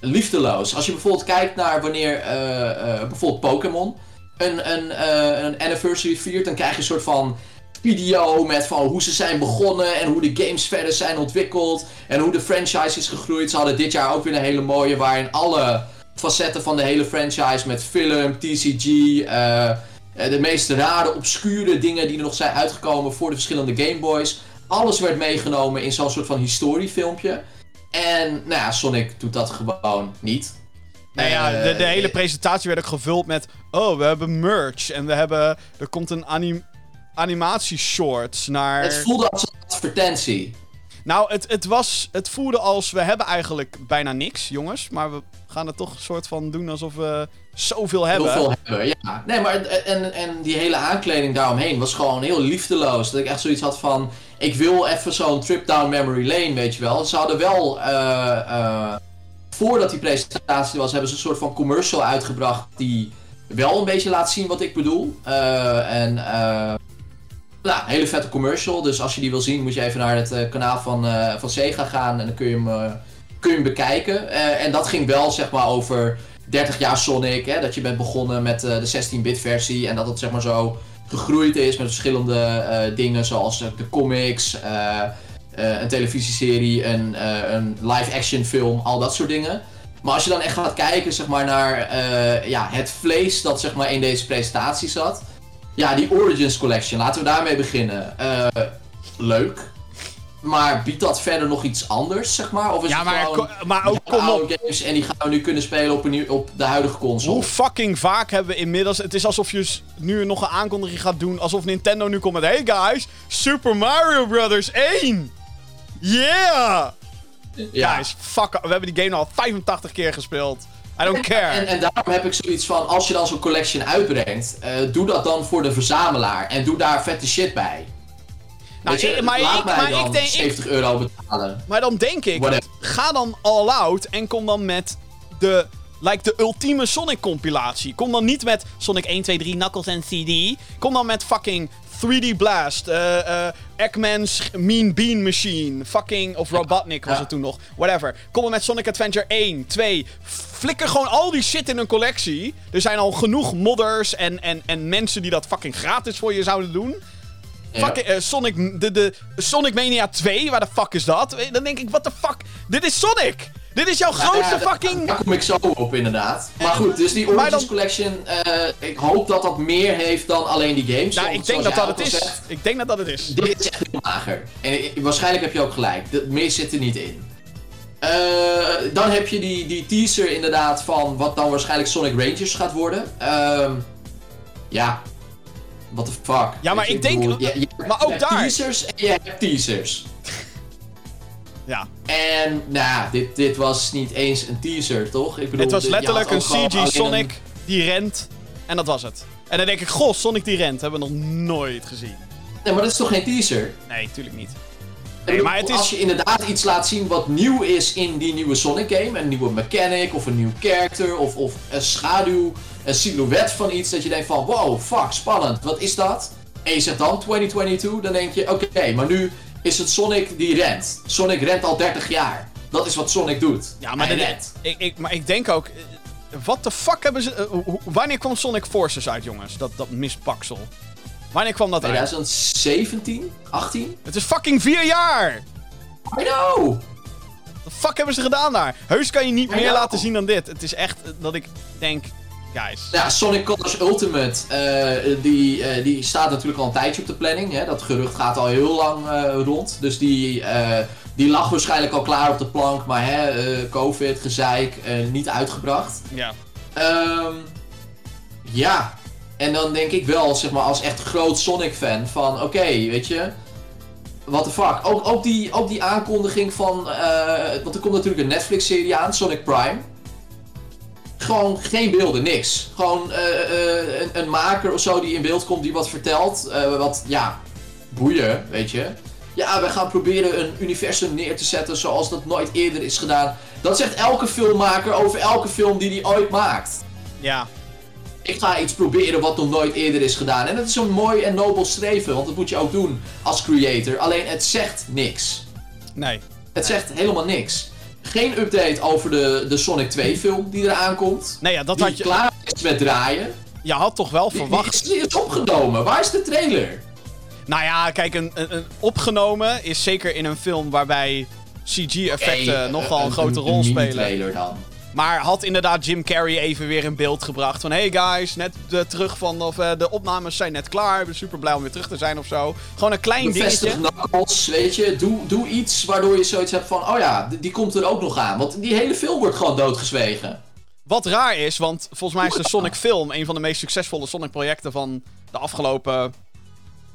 liefdeloos. Als je bijvoorbeeld kijkt naar wanneer bijvoorbeeld Pokémon een, een, een anniversary viert, dan krijg je een soort van video met van hoe ze zijn begonnen en hoe de games verder zijn ontwikkeld en hoe de franchise is gegroeid. Ze hadden dit jaar ook weer een hele mooie waarin alle facetten van de hele franchise met film, TCG, eh, eh, de meest rare, obscure dingen die er nog zijn uitgekomen voor de verschillende Game Boys. Alles werd meegenomen in zo'n soort van historiefilmpje. En nou ja, Sonic doet dat gewoon niet. Nou ja, de, de Eh, hele presentatie werd ook gevuld met... Oh, we hebben merch en we hebben... Er komt een anim, animatieshorts naar... Het voelde als een advertentie. Nou, het, het, was, het voelde als... We hebben eigenlijk bijna niks, jongens. Maar we gaan het toch een soort van doen alsof we zoveel hebben. Heel veel hebben, ja. Nee, maar en, en die hele aankleding daaromheen was gewoon heel liefdeloos. Dat ik echt zoiets had van... Ik wil even zo'n trip down memory lane, weet je wel. Ze hadden wel... eh, eh, voordat die presentatie was, hebben ze een soort van commercial uitgebracht... die wel een beetje laat zien wat ik bedoel. Eh, en... nou, hele vette commercial. Dus als je die wil zien, moet je even naar het eh, kanaal van, eh, van Sega gaan. En dan kun je hem, eh, kun je bekijken. En dat ging wel, zeg maar, over 30 jaar Sonic. Hè, dat je bent begonnen met de 16-bit versie. En dat het, zeg maar, zo gegroeid is met verschillende dingen. Zoals de comics, een televisieserie, een, een live-action film. Al dat soort dingen. Maar als je dan echt gaat kijken, zeg maar, naar ja, het vlees dat, zeg maar, in deze presentatie zat... Ja, die Origins Collection, laten we daarmee beginnen. Eh, leuk. Maar biedt dat verder nog iets anders, zeg maar? Of is Ja, het maar, gewoon ko- maar ook kom op. games en die gaan we nu kunnen spelen op, een op de huidige console? Hoe fucking vaak hebben we inmiddels... Het is alsof je nu nog een aankondiging gaat doen. Alsof Nintendo nu komt met... Hey guys, Super Mario Brothers 1! Yeah! ja. Guys, fuck. We hebben die game al 85 keer gespeeld. I don't care. En, en daarom heb ik zoiets van, als je dan zo'n collection uitbrengt, eh, doe dat dan voor de verzamelaar en doe daar vette shit bij. Nou, je, ik- maar laat ik- mij maar dan ik denk- ik- 70 euro betalen. Maar dan denk ik, ga dan all out en kom dan met de, like de ultieme Sonic compilatie. Kom dan niet met Sonic 1, 2, 3, Knuckles en CD. Kom dan met fucking 3D Blast, eh eh Eggman's Mean Bean Machine, fucking, of Robotnik was Ja. het toen nog, whatever. Kom dan met Sonic Adventure 1, 2. Flikker gewoon al die shit in een collectie. Er zijn al genoeg modders en, en, en mensen die dat fucking gratis voor je zouden doen. Ja. Fucking eh, Sonic, de, de Sonic Mania 2, waar de fuck is dat? Eh, Dan denk ik, what the fuck? Dit is Sonic! Dit is jouw grootste Ja, fucking... Daar kom ik zo op, inderdaad. Maar goed, dus die Origins dan- Collection, eh, ik hoop dat dat meer heeft dan alleen die games. Nou, ik denk dat dat het is. zegt, Ik denk dat dat het is. Dit is echt heel mager. En waarschijnlijk heb je ook gelijk. Dat meer zit er niet in. Eh, dan heb je die, die teaser inderdaad van wat dan waarschijnlijk Sonic Rangers gaat worden. Ehm, ja. What the fuck. Ja, maar ik denk- bedoel, je- je- maar ook daar- teasers en je hebt teasers. Ja. En nou, dit, dit was niet eens een teaser, toch? Ik bedoel, Het was dit- je letterlijk een CG Sonic die rent. En dat was het. En dan denk ik, goh, Sonic die rent. Hebben we nog nooit gezien. Nee, maar dat is toch geen teaser? Nee, tuurlijk niet. Nee, maar het is- Als je inderdaad iets laat zien wat nieuw is in die nieuwe Sonic game, een nieuwe mechanic of een nieuw character of, of een schaduw, een silhouet van iets dat je denkt van wow, fuck, spannend, wat is dat? En je zegt dan 2022, dan denk je oké, maar nu is het Sonic die rent. Sonic rent al 30 jaar. Dat is wat Sonic doet. Ja, maar, Hij de- rent. ik, ik, maar ik denk ook... eh, Wat de fuck hebben ze... eh, wanneer kwam Sonic Forces uit, jongens? Dat, dat mispaksel. Wanneer kwam dat uit? 2017? 18? Het is fucking vier jaar! I know! Wat de fuck hebben ze gedaan daar? Heus kan je niet meer laten zien dan dit. Het is echt dat ik denk... Guys. Ja, Sonic Colors Ultimate, eh, die, eh, die staat natuurlijk al een tijdje op de planning. Hè? Dat gerucht gaat al heel lang eh, rond. Dus die, die lag waarschijnlijk al klaar op de plank. Maar hè, COVID, gezeik, niet uitgebracht. Ja. Ehm, ja, en dan denk ik wel, zeg maar, als echt groot Sonic-fan van... Oké, weet je... What the fuck. Ook, ook, die, ook die aankondiging van... eh, want er komt natuurlijk een Netflix-serie aan, Sonic Prime. Gewoon geen beelden, niks. Gewoon eh, eh, een, een maker of zo die in beeld komt, die wat vertelt. wat, ja, boeien, weet je. Ja, we gaan proberen een universum neer te zetten zoals dat nooit eerder is gedaan. Dat zegt elke filmmaker over elke film die hij ooit maakt. Ja. Ik ga iets proberen wat nog nooit eerder is gedaan. En dat is een mooi en nobel streven, want dat moet je ook doen als creator. Alleen het zegt niks. Nee. Het zegt helemaal niks. Geen update over de, de Sonic 2 film die eraan komt. Nee, ja, dat Die had je... klaar is met draaien. Je had toch wel verwacht... die is, die is opgenomen. Waar is de trailer? Nou ja, kijk, een, een, een opgenomen is zeker in een film waarbij CG-effecten Hey, nogal een, grote rol spelen. mini-trailer dan. Maar had inderdaad Jim Carrey even weer in beeld gebracht van... Hey guys, net terug van... Of eh, de opnames zijn net klaar. Ik ben super blij om weer terug te zijn of zo. Gewoon een klein Bevestig dingetje. Knuckles, weet je. Doe, doe iets waardoor je zoiets hebt van... Oh ja, die, die komt er ook nog aan. Want die hele film wordt gewoon doodgezwegen. Wat raar is, want volgens mij is de Sonic film... een van de meest succesvolle Sonic projecten van de afgelopen...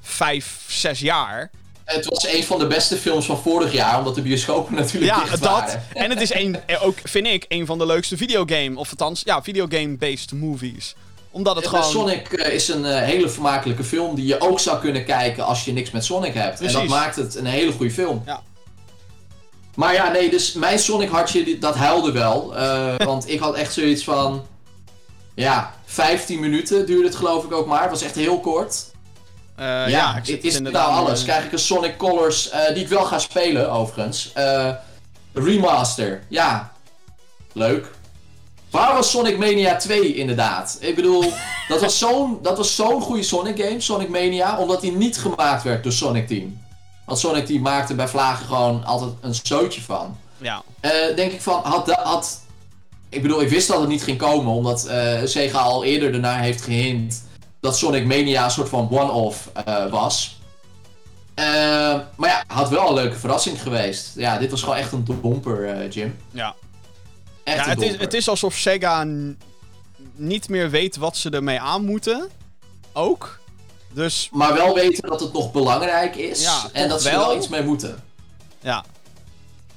vijf, zes jaar. Het was een van de beste films van vorig jaar. Omdat de bioscopen natuurlijk Ja, dicht dat. waren. En het is een, eh, ook, vind ik, een van de leukste videogame... of althans, ja, videogame-based movies. Omdat het Ja, gewoon... Sonic eh, is een eh, hele vermakelijke film die je ook zou kunnen kijken als je niks met Sonic hebt. En dat maakt het een hele goede film. Ja. Maar ja, nee, dus mijn Sonic hartje, dat huilde wel. want ik had echt zoiets van... Ja, 15 minuten duurde het geloof ik ook maar. Het was echt heel kort. Eh, ja, ja, ik zit is het nou alles? Krijg ik een Sonic Colors, eh, die ik wel ga spelen overigens. Eh, remaster, ja. Leuk. Waar was Sonic Mania 2 inderdaad? Ik bedoel, dat was zo'n dat was zo'n goede Sonic game, Sonic Mania, omdat die niet gemaakt werd door Sonic Team. Want Sonic Team maakte bij Vlagen gewoon altijd een zootje van. Ja. Denk ik van, had, da- had... Ik bedoel, ik wist dat het niet ging komen, omdat Sega al eerder ernaar heeft gehint dat Sonic Mania een soort van one-off eh, was. Eh, maar ja, had wel een leuke verrassing geweest. Ja, dit was gewoon echt een domper, eh, Jim. Ja. Echt ja een het, is, het is alsof Sega niet meer weet wat ze ermee aan moeten. Ook. Dus Maar wel weten dat het nog belangrijk is. Ja, en dat ze er wel. wel iets mee moeten. ja.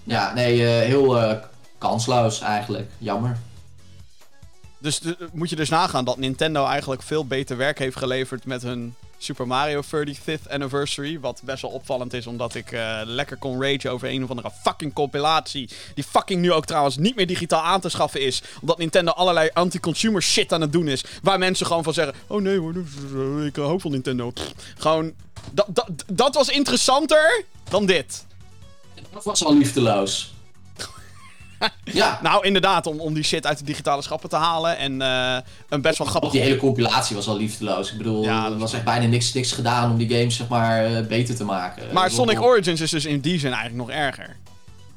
Ja, nee, eh, heel kansloos eigenlijk. Jammer. Dus moet je dus nagaan dat Nintendo eigenlijk veel beter werk heeft geleverd met hun Super Mario 35th Anniversary. Wat best wel opvallend is, omdat ik eh, lekker kon ragen over een of andere fucking compilatie. Die fucking nu ook trouwens niet meer digitaal aan te schaffen is. Omdat Nintendo allerlei anti-consumer shit aan het doen is. Waar mensen gewoon van zeggen: Oh nee hoor, ik hou van Nintendo. Gewoon. Dat, dat, dat was interessanter dan dit. Dat was al liefdeloos. Ja, Nou, inderdaad, om, om die shit uit de digitale schappen te halen. En eh, een best wel grappig die hele compilatie was al liefdeloos. Ik bedoel, Ja, er was echt bijna niks, niks gedaan om die games zeg maar eh, beter te maken. Maar Sonic Origins is dus in die zin eigenlijk nog erger.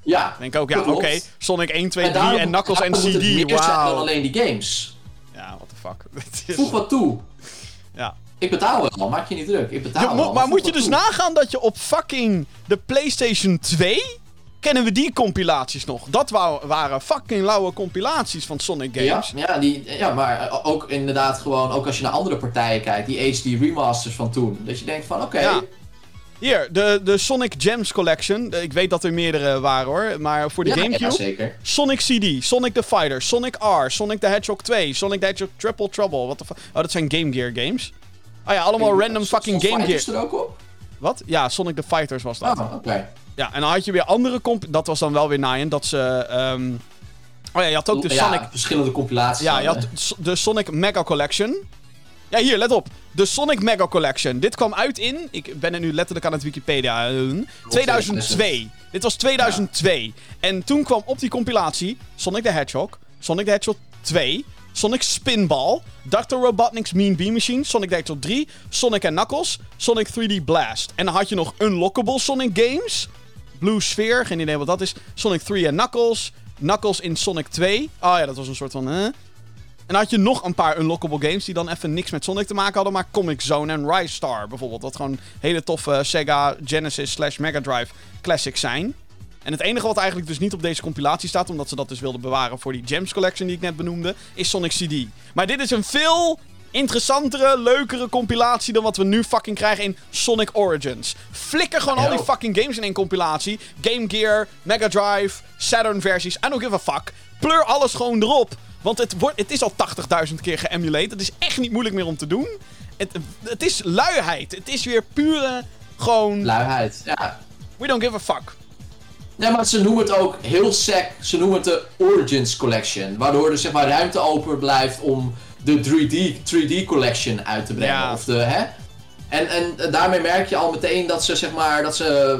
Ja, Ik denk ook, ja, oké. Sonic 1, 2, 3 daarom- en Knuckles en het CD, meer zijn dan alleen die games. Ja, what the fuck. Het Voeg wat toe. ja. Ik betaal wel, maak je niet druk. Ik betaal mo- wel. maar moet je dus nagaan dat je op fucking de PlayStation 2... Kennen we die compilaties nog? Dat waren fucking lauwe compilaties van Sonic games. ja, die, ja, maar eh, ook inderdaad gewoon, ook als je naar andere partijen kijkt, die HD remasters van toen. Dat je denkt van, oké, Ja. Hier, de, de Sonic Gems Collection. Eh, Ik weet dat er meerdere waren hoor, maar voor de ja, Gamecube... ja, zeker. Sonic CD, Sonic the Fighter, Sonic R, Sonic the Hedgehog 2, Sonic the Hedgehog Triple Trouble. The fuck? Oh, dat zijn Game Gear games. Oh ja, allemaal random fucking Game Gear. Er ook op? Wat? Ja, Sonic the Fighters was dat. Oh, oké. Ja, en dan had je weer andere comp... Dat was dan wel weer Nyan, dat ze... ehm, Oh ja, je had ook de ja, Sonic... verschillende compilaties. Ja, je had de Sonic Mega Collection. Ja, hier, let op. De Sonic Mega Collection. Dit kwam uit in... Ik ben er nu letterlijk aan het Wikipedia. eh, 2002. Dit was 2002. En toen kwam op die compilatie Sonic the Hedgehog, Sonic the Hedgehog 2, Sonic Spinball, Dr. Robotnik's Mean Bean Machine, Sonic the Hedgehog 3, Sonic and Knuckles, Sonic 3D Blast. En dan had je nog Unlockable Sonic Games. Blue Sphere, geen idee wat dat is. Sonic 3 en Knuckles. Knuckles in Sonic 2. Oh ja, dat was een soort van... En dan had je nog een paar unlockable games die dan even niks met Sonic te maken hadden. Maar Comic Zone en Rise Star bijvoorbeeld. Wat gewoon hele toffe Sega Genesis slash Mega Drive classics zijn. En het enige wat eigenlijk dus niet op deze compilatie staat, omdat ze dat dus wilden bewaren voor die Gems Collection die ik net benoemde, is Sonic CD. Maar dit is een veel interessantere, leukere compilatie dan wat we nu fucking krijgen in Sonic Origins. Flikker gewoon al die Ja. fucking games in één compilatie. Game Gear, Mega Drive, Saturn versies, I don't give a fuck. Pleur alles gewoon erop. Want het, wordt, het is al 80.000 keer geëmuleerd. Het is echt niet moeilijk meer om te doen. Het, het is luiheid. Het is weer pure, gewoon, Luiheid, ja. we don't give a fuck. Nee, maar ze noemen het ook heel sec. Ze noemen het de Origins Collection. Waardoor er zeg maar ruimte open blijft om de 3D, 3D Collection uit te brengen. Ja. Of de, hè? En, en daarmee merk je al meteen dat ze zeg maar, dat ze...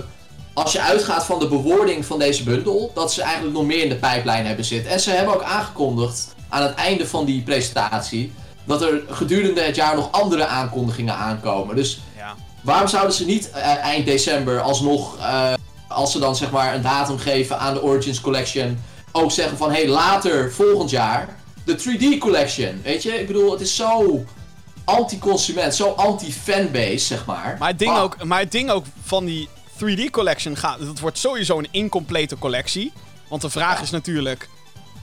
Als je uitgaat van de bewoording van deze bundel, dat ze eigenlijk nog meer in de pijplijn hebben zitten. En ze hebben ook aangekondigd aan het einde van die presentatie dat er gedurende het jaar nog andere aankondigingen aankomen. Dus Ja. Waarom zouden ze niet eh, eind december alsnog, eh, als ze dan zeg maar een datum geven aan de Origins Collection, ook zeggen van hé, hey, later volgend jaar de 3D Collection. Weet je, ik bedoel, het is zo anti-consument, zo anti-fanbase, zeg maar. Maar het, ding Fuck. ook, maar het ding ook van die 3D collection gaat. Het wordt sowieso een incomplete collectie. Want de vraag Ja. is natuurlijk.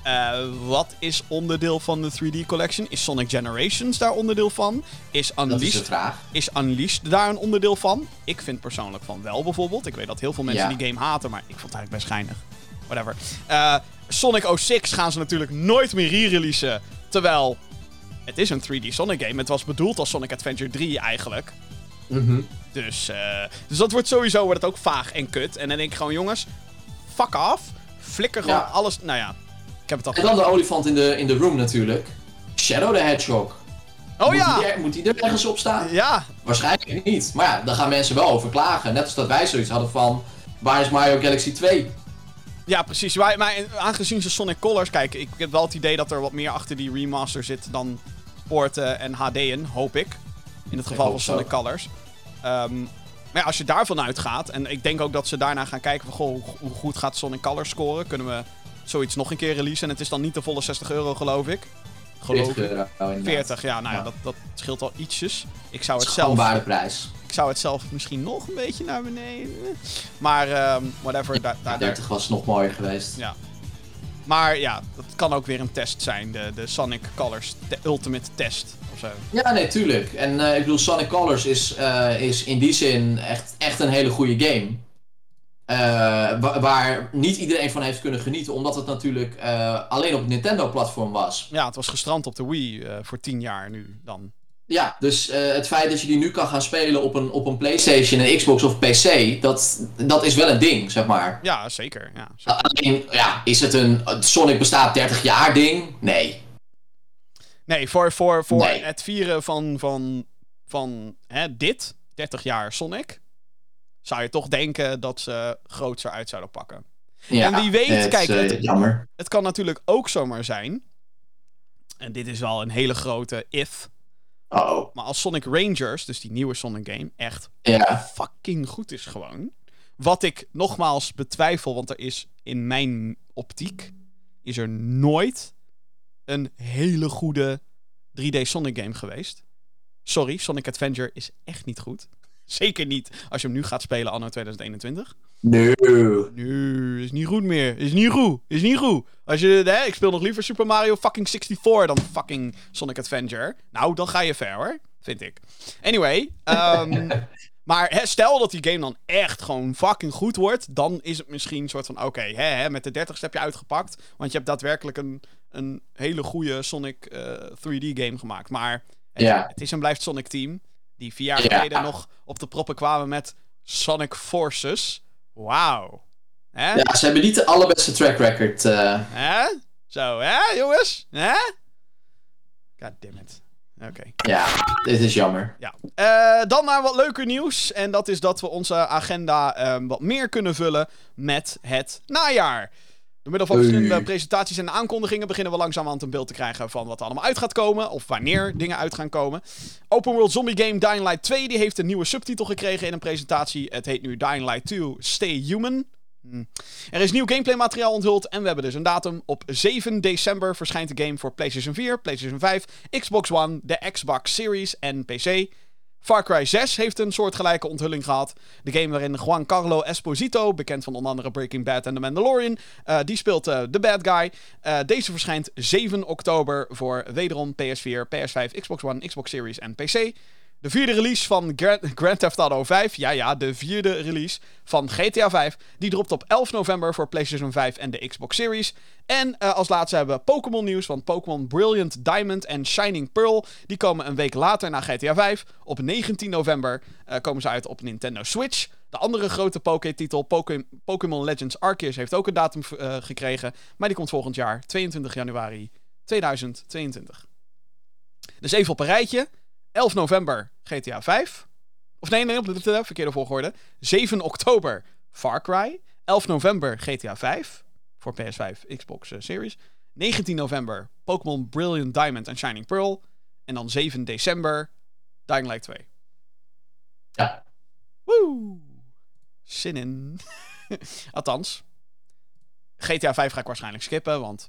eh, wat is onderdeel van de 3D collection? Is Sonic Generations daar onderdeel van? Is Dat Unleashed, is Unleashed daar een onderdeel van? Ik vind persoonlijk van wel bijvoorbeeld. Ik weet dat heel veel mensen Ja. die game haten, maar ik vond het eigenlijk best geinig. Whatever. Eh, Sonic 06 gaan ze natuurlijk nooit meer re-releasen. Terwijl het is een 3D Sonic game. Het was bedoeld als Sonic Adventure 3 eigenlijk. Mhm. Dus, eh, dus dat wordt sowieso wordt het ook vaag en kut. En dan denk ik gewoon, jongens, fuck af. Flikker gewoon Ja. alles. Nou ja, ik heb het al En dan de olifant in de, in de room natuurlijk. Shadow the Hedgehog. Oh moet ja! Die er, moet die er ergens op staan? Ja, Waarschijnlijk niet. Maar ja, daar gaan mensen wel over klagen. Net als dat wij zoiets hadden van, waar is Mario Galaxy 2? Ja, precies. Maar, maar aangezien ze Sonic Colors kijken, ik heb wel het idee dat er wat meer achter die remaster zit dan porten en HD'en, hoop ik. In het geval van zo. Sonic Colors. Ehm, maar ja, als je daarvan uitgaat, en ik denk ook dat ze daarna gaan kijken van, goh, hoe- goed gaat Sonic Colors scoren? Kunnen we zoiets nog een keer releasen? En het is dan niet de volle 60 euro, geloof ik. Geloof 40 ik. euro inderdaad. 40, ja, nou ja, Ja. Dat, dat scheelt al ietsjes. Ik zou het gewoon zelf... prijs. Ik zou het zelf misschien nog een beetje naar beneden. Maar ehm, whatever. daar- daar- 30 was nog mooier geweest. Ja. Maar ja, dat kan ook weer een test zijn. De, de Sonic Colors te- Ultimate Test of zo. Ja, nee, tuurlijk. En eh, ik bedoel, Sonic Colors is, eh, is in die zin echt, echt een hele goede game. Eh, wa- waar niet iedereen van heeft kunnen genieten, omdat het natuurlijk alleen op het Nintendo-platform was. Ja, het was gestrand op de Wii voor 10 jaar nu dan. Ja, dus eh, het feit dat je die nu kan gaan spelen op een, op een PlayStation, een Xbox of PC, dat, dat is wel een ding, zeg maar. Ja, zeker. Ja, zeker. Alleen, ja, is het een Sonic bestaat 30 jaar ding? Nee. Nee, voor, voor, voor Nee. het vieren van, van, van hè, dit, 30 jaar Sonic, zou je toch denken dat ze grootser uit zouden pakken. Ja, En wie weet, het is, kijk, eh, het- jammer. Het kan natuurlijk ook zomaar zijn, en dit is wel een hele grote if, Oh, maar als Sonic Rangers, dus die nieuwe Sonic game, echt fucking goed is gewoon. Wat ik nogmaals betwijfel, want er is in mijn optiek is er nooit een hele goede 3D Sonic game geweest. Sorry, Sonic Adventure is echt niet goed. Zeker niet als je hem nu gaat spelen anno 2021. Nee. Nee, is niet goed meer. Is niet goed. Is niet goed. Als je, hè, ik speel nog liever Super Mario fucking 64 dan fucking Sonic Adventure. Nou, dan ga je ver hoor. Vind ik. Anyway. ehm, maar hè, stel dat die game dan echt gewoon fucking goed wordt. Dan is het misschien een soort van: oké, hè, hè, met de 30 heb je uitgepakt. Want je hebt daadwerkelijk een, een hele goede Sonic eh, 3D game gemaakt. Maar het, Ja. het is en blijft Sonic Team. Die vier jaar Ja. geleden nog op de proppen kwamen met Sonic Forces. Wauw. Hè? Ja, ze hebben niet de allerbeste track record. eh. Hè? Zo, hè, jongens? Hè? God damn it. Oké. ja, dit is jammer. Ja. Eh, dan naar wat leuker nieuws. En dat is dat we onze agenda ehm, wat meer kunnen vullen met het najaar. Door middel van verschillende presentaties en aankondigingen beginnen we langzamerhand een beeld te krijgen van wat er allemaal uit gaat komen. Of wanneer dingen uit gaan komen. Open World Zombie Game Dying Light 2 die heeft een nieuwe subtitel gekregen in een presentatie. Het heet nu Dying Light 2 Stay Human. Hm. Er is nieuw gameplay materiaal onthuld en we hebben dus een datum. Op 7 december verschijnt de game voor PlayStation 4, PlayStation 5, Xbox One, de Xbox Series en PC. Far Cry 6 heeft een soortgelijke onthulling gehad. De game waarin Juan Carlo Esposito, bekend van onder andere Breaking Bad en The Mandalorian, eh, die speelt eh, de bad guy. Eh, deze verschijnt 7 oktober voor wederom PS4, PS5, Xbox One, Xbox Series en PC. De vierde release van Grand, Theft Auto 5, ja ja, de vierde release van GTA 5, die dropt op 11 november voor PlayStation 5 en de Xbox Series. En eh, als laatste hebben we Pokémon nieuws, want Pokémon Brilliant Diamond en Shining Pearl, die komen een week later na GTA 5. Op 19 november eh, komen ze uit op Nintendo Switch. De andere grote Poké-titel, Poké- Pokémon Legends Arceus, heeft ook een datum eh, gekregen, maar die komt volgend jaar, 22 januari 2022. Dus even op een rijtje. 11 november GTA 5. Of nee, nee, verkeerde volgorde. 7 oktober Far Cry. 11 november GTA 5. Voor PS5, Xbox eh, Series. 19 november Pokémon Brilliant Diamond en Shining Pearl. En dan 7 december Dying Light 2. Ja. Woe! Zin in. Althans. GTA 5 ga ik waarschijnlijk skippen, want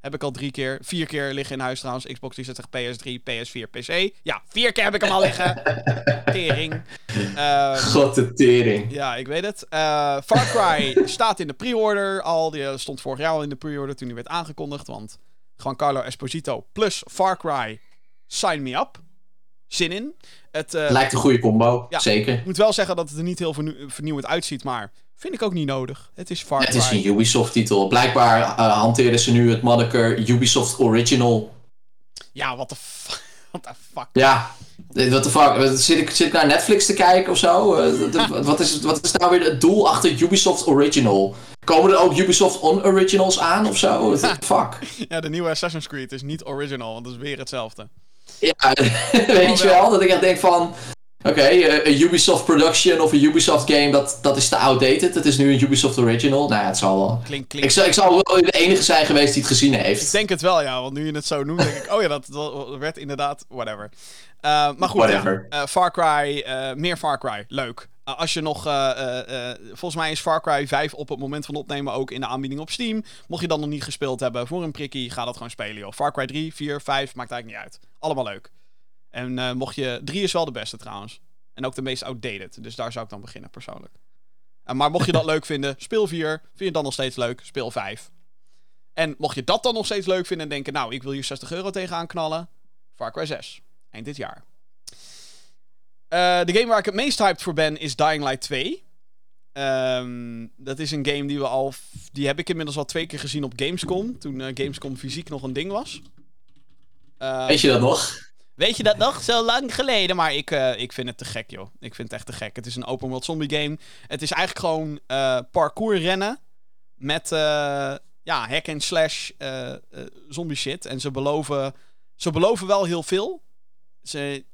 heb ik al drie keer, vier keer liggen in huis trouwens. Xbox 360, PS3, PS4, PC. Ja, vier keer heb ik hem al liggen. Tering. Eh, God de tering. ja, ik weet het. Eh, Far Cry staat in de pre-order al. Die eh, stond vorig jaar al in de pre-order toen die werd aangekondigd. Want gewoon Carlo Esposito plus Far Cry, sign me up. Zin in. Het, eh, Lijkt een goede combo, Ja. zeker. ik moet wel zeggen dat het er niet heel vernieu- vernieuwend uitziet, maar vind ik ook niet nodig. Het is Far Het is een Ubisoft-titel. Blijkbaar eh, hanteren ze nu het moniker Ubisoft Original. Ja, what the fuck. What the fuck. Ja, eh, what the fuck. Eh, Zit ik, zit ik naar Netflix te kijken of zo? De- wat, is, wat is nou weer het doel achter Ubisoft Original? Komen er ook Ubisoft On-Originals aan of zo? What the fuck? Ja, de nieuwe Assassin's Creed is niet original, want het is weer hetzelfde. Ja, weet je wel? Dat ik echt denk van... Oké, eh, een Ubisoft production of een Ubisoft game, dat, dat is te outdated. Het is nu een Ubisoft original. Nou ja, het zal wel. Klink, Ik zal, ik zal wel de enige zijn geweest die het gezien Ik heeft. denk het wel, ja, want nu je het zo noemt, denk ik, oh ja, dat, dat werd inderdaad, whatever. Eh, maar goed, Whatever. ja, eh, Far Cry, meer Far Cry, leuk. Als je nog, volgens mij is Far Cry 5 op het moment van opnemen ook in de aanbieding op Steam. Mocht je dan nog niet gespeeld hebben voor een prikkie, ga dat gewoon spelen, joh. Far Cry 3, 4, 5, maakt eigenlijk niet uit. Allemaal leuk. En eh, mocht je, 3 is wel de beste trouwens. En ook de meest outdated. Dus daar zou ik dan beginnen, persoonlijk. Uh, maar mocht je dat leuk vinden, speel 4. Vind je het dan nog steeds leuk, speel 5. En mocht je dat dan nog steeds leuk vinden en denken... Nou, ik wil hier 60 euro tegenaan knallen. Far Cry 6. Eind dit jaar. Uh, de game waar ik het meest hyped voor ben is Dying Light 2. Um, dat is een game die we al. Die heb ik inmiddels al twee keer gezien op Gamescom. Toen uh, Gamescom fysiek nog een ding was. Uh, weet je dat nog? Weet je dat nog? Zo lang geleden. Maar ik, uh, ik vind het te gek, joh. Ik vind het echt te gek. Het is een open world zombie game. Het is eigenlijk gewoon parkour rennen. Met ja, hack and slash zombie shit. En ze beloven, ze beloven wel heel veel. Ze,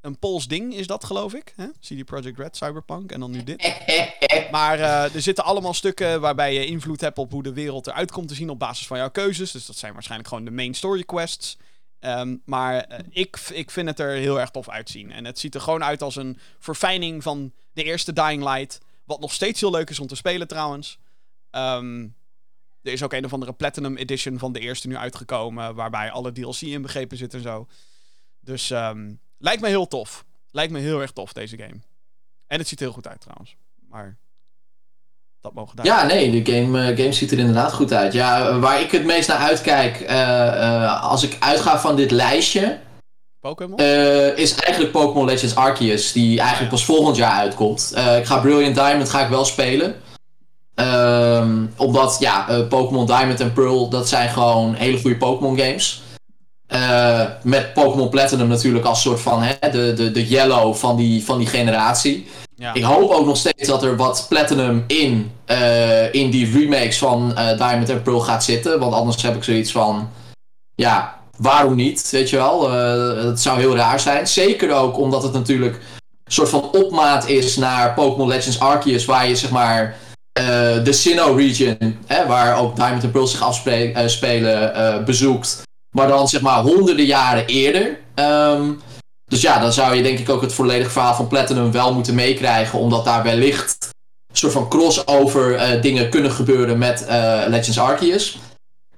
een Pools ding is dat, geloof ik. Hè? CD Projekt Red, Cyberpunk en dan nu dit. maar uh, er zitten allemaal stukken waarbij je invloed hebt op hoe de wereld eruit komt te zien op basis van jouw keuzes. Dus dat zijn waarschijnlijk gewoon de main story quests. Um, maar uh, ik, ik vind het er heel erg tof uitzien. En het ziet er gewoon uit als een verfijning van de eerste Dying Light. Wat nog steeds heel leuk is om te spelen trouwens. Um, er is ook een of andere Platinum Edition van de eerste nu uitgekomen. Waarbij alle DLC inbegrepen zit en zo. Dus um, Lijkt me heel tof. Lijkt me heel erg tof, deze game. En het ziet er heel goed uit trouwens. Maar dat mogen daar. Ja, nee, de game, uh, game ziet er inderdaad goed uit. Ja, waar ik het meest naar uitkijk, uh, als ik uitga van dit lijstje. Pokémon? is eigenlijk Pokémon Legends Arceus, die eigenlijk ja. pas volgend jaar uitkomt. ik ga Brilliant Diamond ga ik wel spelen. Um, omdat, ja, Pokémon Diamond en Pearl, dat zijn gewoon hele goede Pokémon games. Met Pokémon Platinum natuurlijk als soort van hè, de, de, de yellow van die, van die generatie. Ik hoop ook nog steeds dat er wat Platinum in, uh, in die remakes van uh, Diamond en Pearl gaat zitten. Want anders heb ik zoiets van, ja, waarom niet? Weet je wel, het zou heel raar zijn. Zeker ook omdat het natuurlijk een soort van opmaat is naar Pokémon Legends Arceus. Waar je zeg maar de Sinnoh region, hè, waar ook Diamond en Pearl zich afspelen, bezoekt. Maar dan zeg maar honderden jaren eerder. Um, dus ja, dan zou je denk ik ook het volledige verhaal van Platinum wel moeten meekrijgen. Omdat daar wellicht een soort van crossover uh, dingen kunnen gebeuren met uh, Legends Arceus.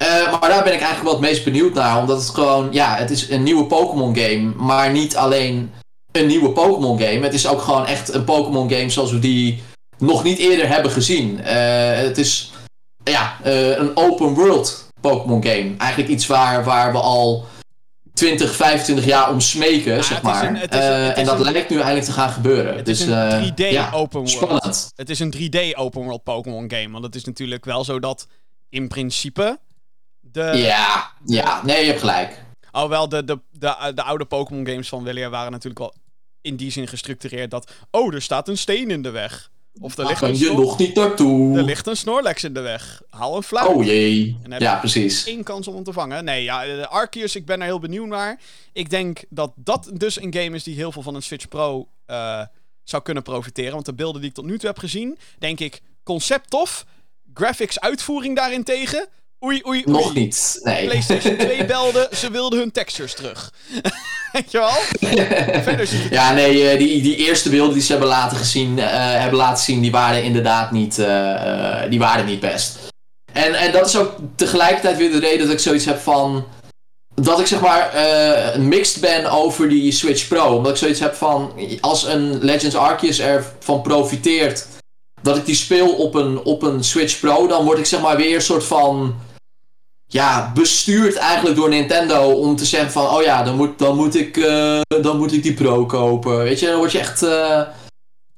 Uh, maar daar ben ik eigenlijk wel het meest benieuwd naar. Omdat het gewoon, ja, het is een nieuwe Pokémon game. Maar niet alleen een nieuwe Pokémon game. Het is ook gewoon echt een Pokémon game zoals we die nog niet eerder hebben gezien. het is ja, een open world Pokémon game. Eigenlijk iets waar, waar we al 20, 25 jaar om smeken, zeg maar. Een, uh, en dat een, lijkt nu eindelijk te gaan gebeuren. Het dus, is een 3D uh, ja, open world. Spannend. Het is een 3D open world Pokémon game. Want het is natuurlijk wel zo dat in principe de... Ja, ja. Nee, je hebt gelijk. Alhoewel de, de, de, de oude Pokémon games van William waren natuurlijk wel in die zin gestructureerd dat... Oh, er staat een steen in de weg. Of er ligt kan je nog niet naartoe. Er ligt een Snorlax in de weg. Haal een flauw. Oh jee. ja, precies. één kans om hem te vangen. Nee, ja, de Arceus, ik ben er heel benieuwd naar. Ik denk dat dat dus een game is die heel veel van een Switch Pro uh, zou kunnen profiteren. Want de beelden die ik tot nu toe heb gezien, denk ik, concept tof. Graphics uitvoering daarentegen. Oei, oei, oei. Nog niet, nee. PlayStation 2 belde, ze wilden hun textures terug. Weet je wel? Verder ziet het ja, nee, eh, die, die eerste beelden die ze hebben laten, gezien, uh, hebben laten zien, die waren inderdaad niet, uh, die waren niet best. En, en dat is ook tegelijkertijd weer de reden dat ik zoiets heb van... Dat ik zeg maar uh, mixed ben over die Switch Pro. Omdat ik zoiets heb van, als een Legends Arceus ervan profiteert dat ik die speel op een, op een Switch Pro, dan word ik zeg maar weer een soort van ja, bestuurd eigenlijk door Nintendo om te zeggen van, oh ja, dan moet, dan moet, ik, uh, dan moet ik die Pro kopen. Weet je, dan word je echt uh,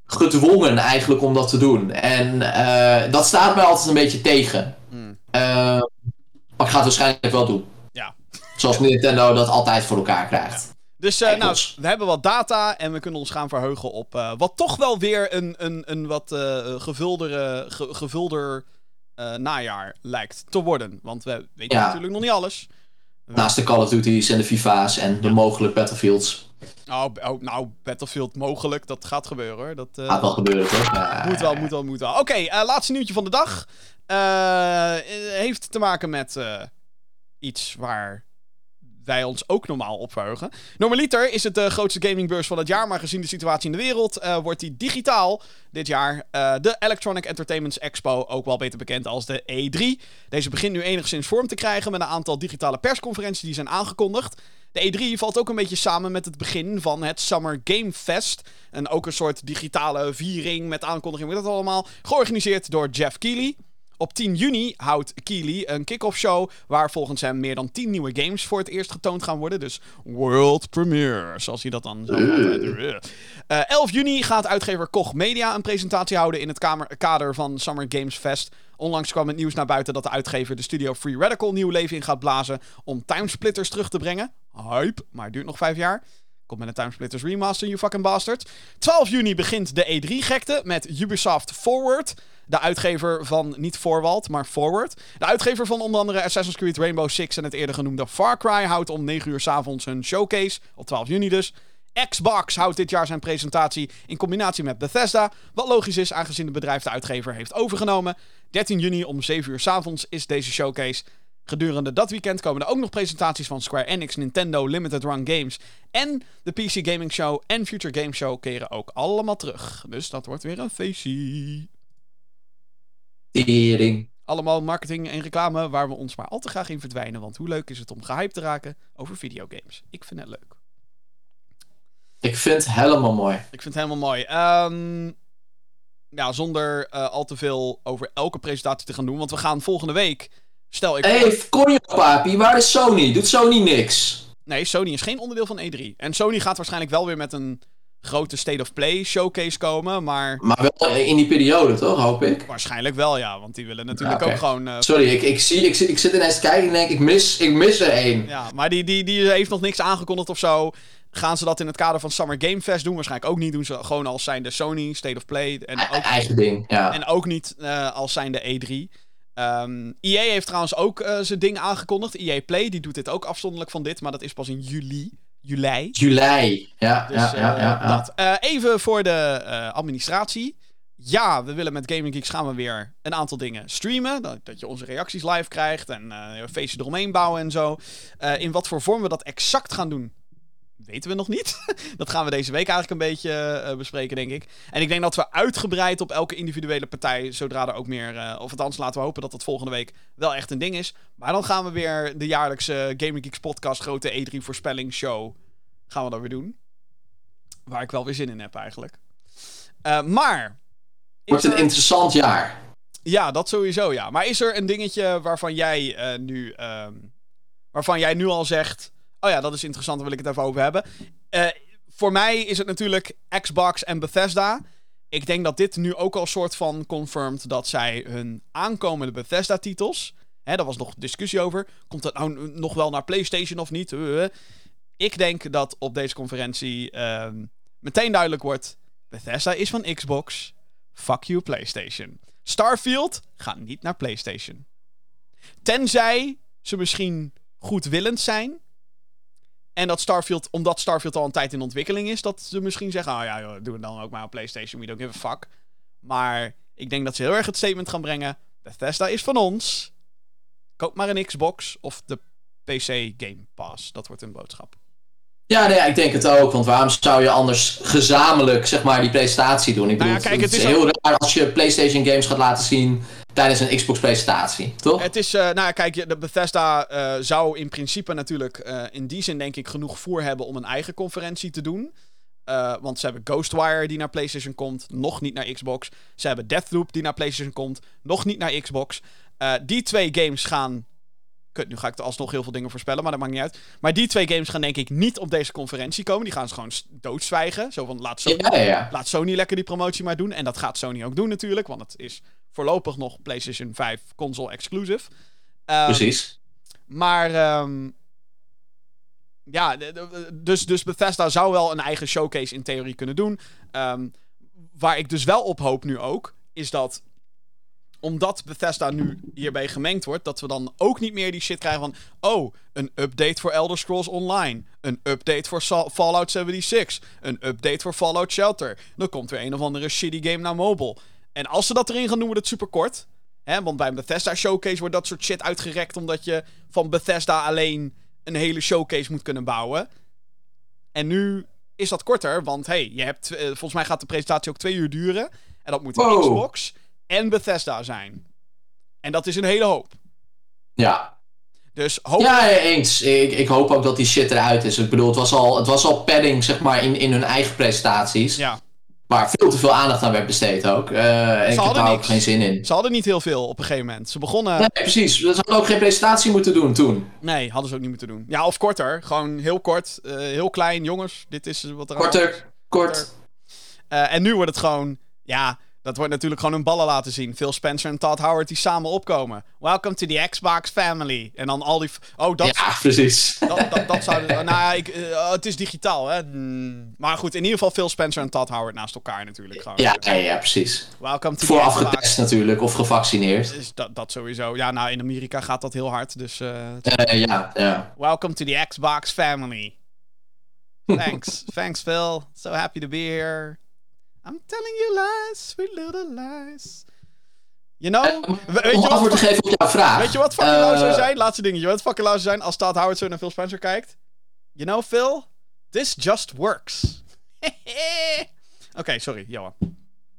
gedwongen eigenlijk om dat te doen. En uh, dat staat mij altijd een beetje tegen. Mm. maar ik ga het waarschijnlijk wel doen. Ja. Zoals Nintendo dat altijd voor elkaar krijgt. Ja. Dus uh, nou, we hebben wat data en we kunnen ons gaan verheugen op uh, wat toch wel weer een, een, een wat uh, gevuldere, ge, gevulder najaar lijkt te worden. Want we weten ja. natuurlijk nog niet alles. Naast de Call of Duty's en de FIFA's en de mogelijk Battlefields. Oh, oh, nou, Battlefield mogelijk, dat gaat gebeuren hoor. Dat gaat wel gebeuren toch? Ja. Moet wel, moet wel, moet wel. Oké, okay, laatste nieuwtje van de dag. heeft te maken met iets waar wij ons ook normaal op verheugen. Normaliter is het de grootste gamingbeurs van het jaar, maar gezien de situatie in de wereld uh, wordt die digitaal dit jaar. Uh, de Electronic Entertainment Expo, ook wel beter bekend als de E3. Deze begint nu enigszins vorm te krijgen met een aantal digitale persconferenties die zijn aangekondigd. De E3 valt ook een beetje samen met het begin van het Summer Game Fest. En ook een soort digitale viering met aankondiging, met dat allemaal. Georganiseerd door Jeff Keighley. Op 10 juni houdt Keely een kick-off show waar volgens hem meer dan 10 nieuwe games voor het eerst getoond gaan worden. Dus world premiere, zoals hij dat dan zo uh. 11 juni gaat uitgever Koch Media een presentatie houden in het kamer, kader van Summer Games Fest. Onlangs kwam het nieuws naar buiten dat de uitgever de studio Free Radical nieuw leven in gaat blazen om Timesplitters terug te brengen. Hype, maar het duurt nog 5 jaar. Komt met een Timesplitters remaster, you fucking bastard. 12 juni begint de E3-gekte met Ubisoft Forward. De uitgever van niet Forward, maar Forward. De uitgever van onder andere Assassin's Creed Rainbow Six en het eerder genoemde Far Cry houdt om 9 uur s avonds hun showcase. Op 12 juni dus. Xbox houdt dit jaar zijn presentatie in combinatie met Bethesda. Wat logisch is, aangezien het bedrijf de uitgever heeft overgenomen. 13 juni om 7 uur s avonds is deze showcase. Gedurende dat weekend komen er ook nog presentaties van Square Enix, Nintendo, Limited Run Games en de PC Gaming Show en Future Game Show keren ook allemaal terug. Dus dat wordt weer een feestje. Tering. Allemaal marketing en reclame waar we ons maar al te graag in verdwijnen. Want hoe leuk is het om gehyped te raken over videogames? Ik vind het leuk. Ik vind het helemaal mooi. Ik vind het helemaal mooi. Um, ja, zonder uh, al te veel over elke presentatie te gaan doen. Want we gaan volgende week. Stel ik. Hé, hey, papi, waar is Sony? Doet Sony niks? Nee, Sony is geen onderdeel van E3. En Sony gaat waarschijnlijk wel weer met een grote State of Play showcase komen, maar... Maar wel in die periode, toch? Hoop ik? Waarschijnlijk wel, ja. Want die willen natuurlijk ja, okay. ook gewoon... Uh... Sorry, ik, ik, zie, ik, zit, ik zit ineens te kijken en denk, ik mis, ik mis er één. Ja, maar die, die, die heeft nog niks aangekondigd of zo. Gaan ze dat in het kader van Summer Game Fest doen? Waarschijnlijk ook niet. Doen ze gewoon als zijn de Sony State of Play. En ook, Eigen ding, ja. En ook niet uh, als zijn de E3. Um, EA heeft trouwens ook uh, zijn ding aangekondigd. EA Play, die doet dit ook afzonderlijk van dit. Maar dat is pas in juli. Juli. Juli, ja. Dus, ja, ja, ja, uh, dat. Uh, even voor de administratie. Ja, we willen met Gaming Geeks gaan we weer een aantal dingen streamen. Dat, dat je onze reacties live krijgt en een feestje eromheen bouwen en zo. in wat voor vorm we dat exact gaan doen, weten we nog niet. dat gaan we deze week eigenlijk een beetje uh, bespreken, denk ik. En ik denk dat we uitgebreid op elke individuele partij, zodra er ook meer, uh, of althans laten we hopen dat dat volgende week wel echt een ding is. Maar dan gaan we weer de jaarlijkse Gaming Geeks podcast, grote E3 voorspelling show, gaan we dan weer doen. Waar ik wel weer zin in heb eigenlijk. Uh, maar... Wordt een er... interessant jaar. Ja, dat sowieso, ja. Maar is er een dingetje waarvan jij nu... Um, waarvan jij nu al zegt Oh ja, dat is interessant, daar wil ik het even over hebben. Uh, voor mij is het natuurlijk Xbox en Bethesda. Ik denk dat dit nu ook al soort van confirmed dat zij hun aankomende Bethesda-titels. Hè, daar was nog discussie over. Komt dat nou nog wel naar PlayStation of niet? Uh, ik denk dat op deze conferentie uh, meteen duidelijk wordt: Bethesda is van Xbox. Fuck you, PlayStation. Starfield gaat niet naar PlayStation. Tenzij ze misschien goedwillend zijn en dat Starfield, omdat Starfield al een tijd in ontwikkeling is, dat ze misschien zeggen: oh ja, doen we dan ook maar op PlayStation. We don't give a fuck. Maar ik denk dat ze heel erg het statement gaan brengen: Bethesda is van ons. Koop maar een Xbox of de PC Game Pass. Dat wordt een boodschap. Ja, nee, ik denk het ook. Want waarom zou je anders gezamenlijk zeg maar, die presentatie doen? Ik bedoel, nou ja, kijk, het, is, heel ook... raar als je PlayStation games gaat laten zien tijdens een Xbox-presentatie, toch? Het is, uh, nou kijk, de Bethesda uh, zou in principe natuurlijk uh, in die zin denk ik genoeg voer hebben om een eigen conferentie te doen. want ze hebben Ghostwire die naar PlayStation komt, nog niet naar Xbox. Ze hebben Deathloop die naar PlayStation komt, nog niet naar Xbox. die twee games gaan Kut, nu ga ik er alsnog heel veel dingen voorspellen, maar dat maakt niet uit. Maar die twee games gaan denk ik niet op deze conferentie komen. Die gaan ze gewoon doodzwijgen. Zo van, laat Sony, ja, ja. laat Sony lekker die promotie maar doen. En dat gaat Sony ook doen natuurlijk, want het is voorlopig nog PlayStation 5 console exclusive. Um, Precies. Maar... Um, ja, dus, dus Bethesda zou wel een eigen showcase in theorie kunnen doen. Um, waar ik dus wel op hoop nu ook, is dat omdat Bethesda nu hierbij gemengd wordt, dat we dan ook niet meer die shit krijgen van... Oh, een update voor Elder Scrolls Online. Een update voor Fallout 76. Een update voor Fallout Shelter. Dan komt weer een of andere shitty game naar mobile. En als ze dat erin gaan doen, wordt het super kort. Hè, want bij een Bethesda Showcase wordt dat soort shit uitgerekt... omdat je van Bethesda alleen een hele showcase moet kunnen bouwen. En nu is dat korter, want hey, je hebt, uh, volgens mij gaat de presentatie ook twee uur duren. En dat moet een Xbox en Bethesda zijn. En dat is een hele hoop. Ja. Dus hoop... Ja, eens. Ik, ik hoop ook dat die shit eruit is. Ik bedoel, het was al, het was al padding, zeg maar, in, in hun eigen presentaties. Ja. Waar veel te veel aandacht aan werd besteed ook. Eh, en ik heb hadden daar ook geen zin in. Ze hadden niet heel veel op een gegeven moment. Ze begonnen... Nee, precies. Ze hadden ook geen presentatie moeten doen toen. Nee, hadden ze ook niet moeten doen. Ja, of korter. Gewoon heel kort. eh, heel klein. Jongens, dit is wat er aan. Korter, kort. Eh, en nu wordt het gewoon... Ja, dat wordt natuurlijk gewoon hun ballen laten zien. Phil Spencer en Todd Howard die samen opkomen. Welcome to the Xbox family. En dan al die... Oh, dat... Ja, precies. Dat, dat, dat zou... nou ja, ik, eh, het is digitaal, hè. Hmm. Maar goed, in ieder geval Phil Spencer en Todd Howard naast elkaar natuurlijk. Gewoon. Ja, ja, ja, precies. Welcome to Vooraf the Xbox. getest natuurlijk, of gevaccineerd. Dus dat, dat sowieso. Ja, nou, in Amerika gaat dat heel hard. Dus Eh, ja, ja. welcome to the Xbox family. Thanks. Thanks, Phil. So happy to be here. I'm telling you lies, sweet little lies. You know? Eh, we- weet, Om je antwoord wat, te geven op jouw vraag. weet je wat fucking lauw zou Eh, zijn? Laatste dingetje. Wat fucking zou zijn als Todd Howard zo naar Phil Spencer kijkt? You know, Phil? This just works. Oké, sorry, Johan.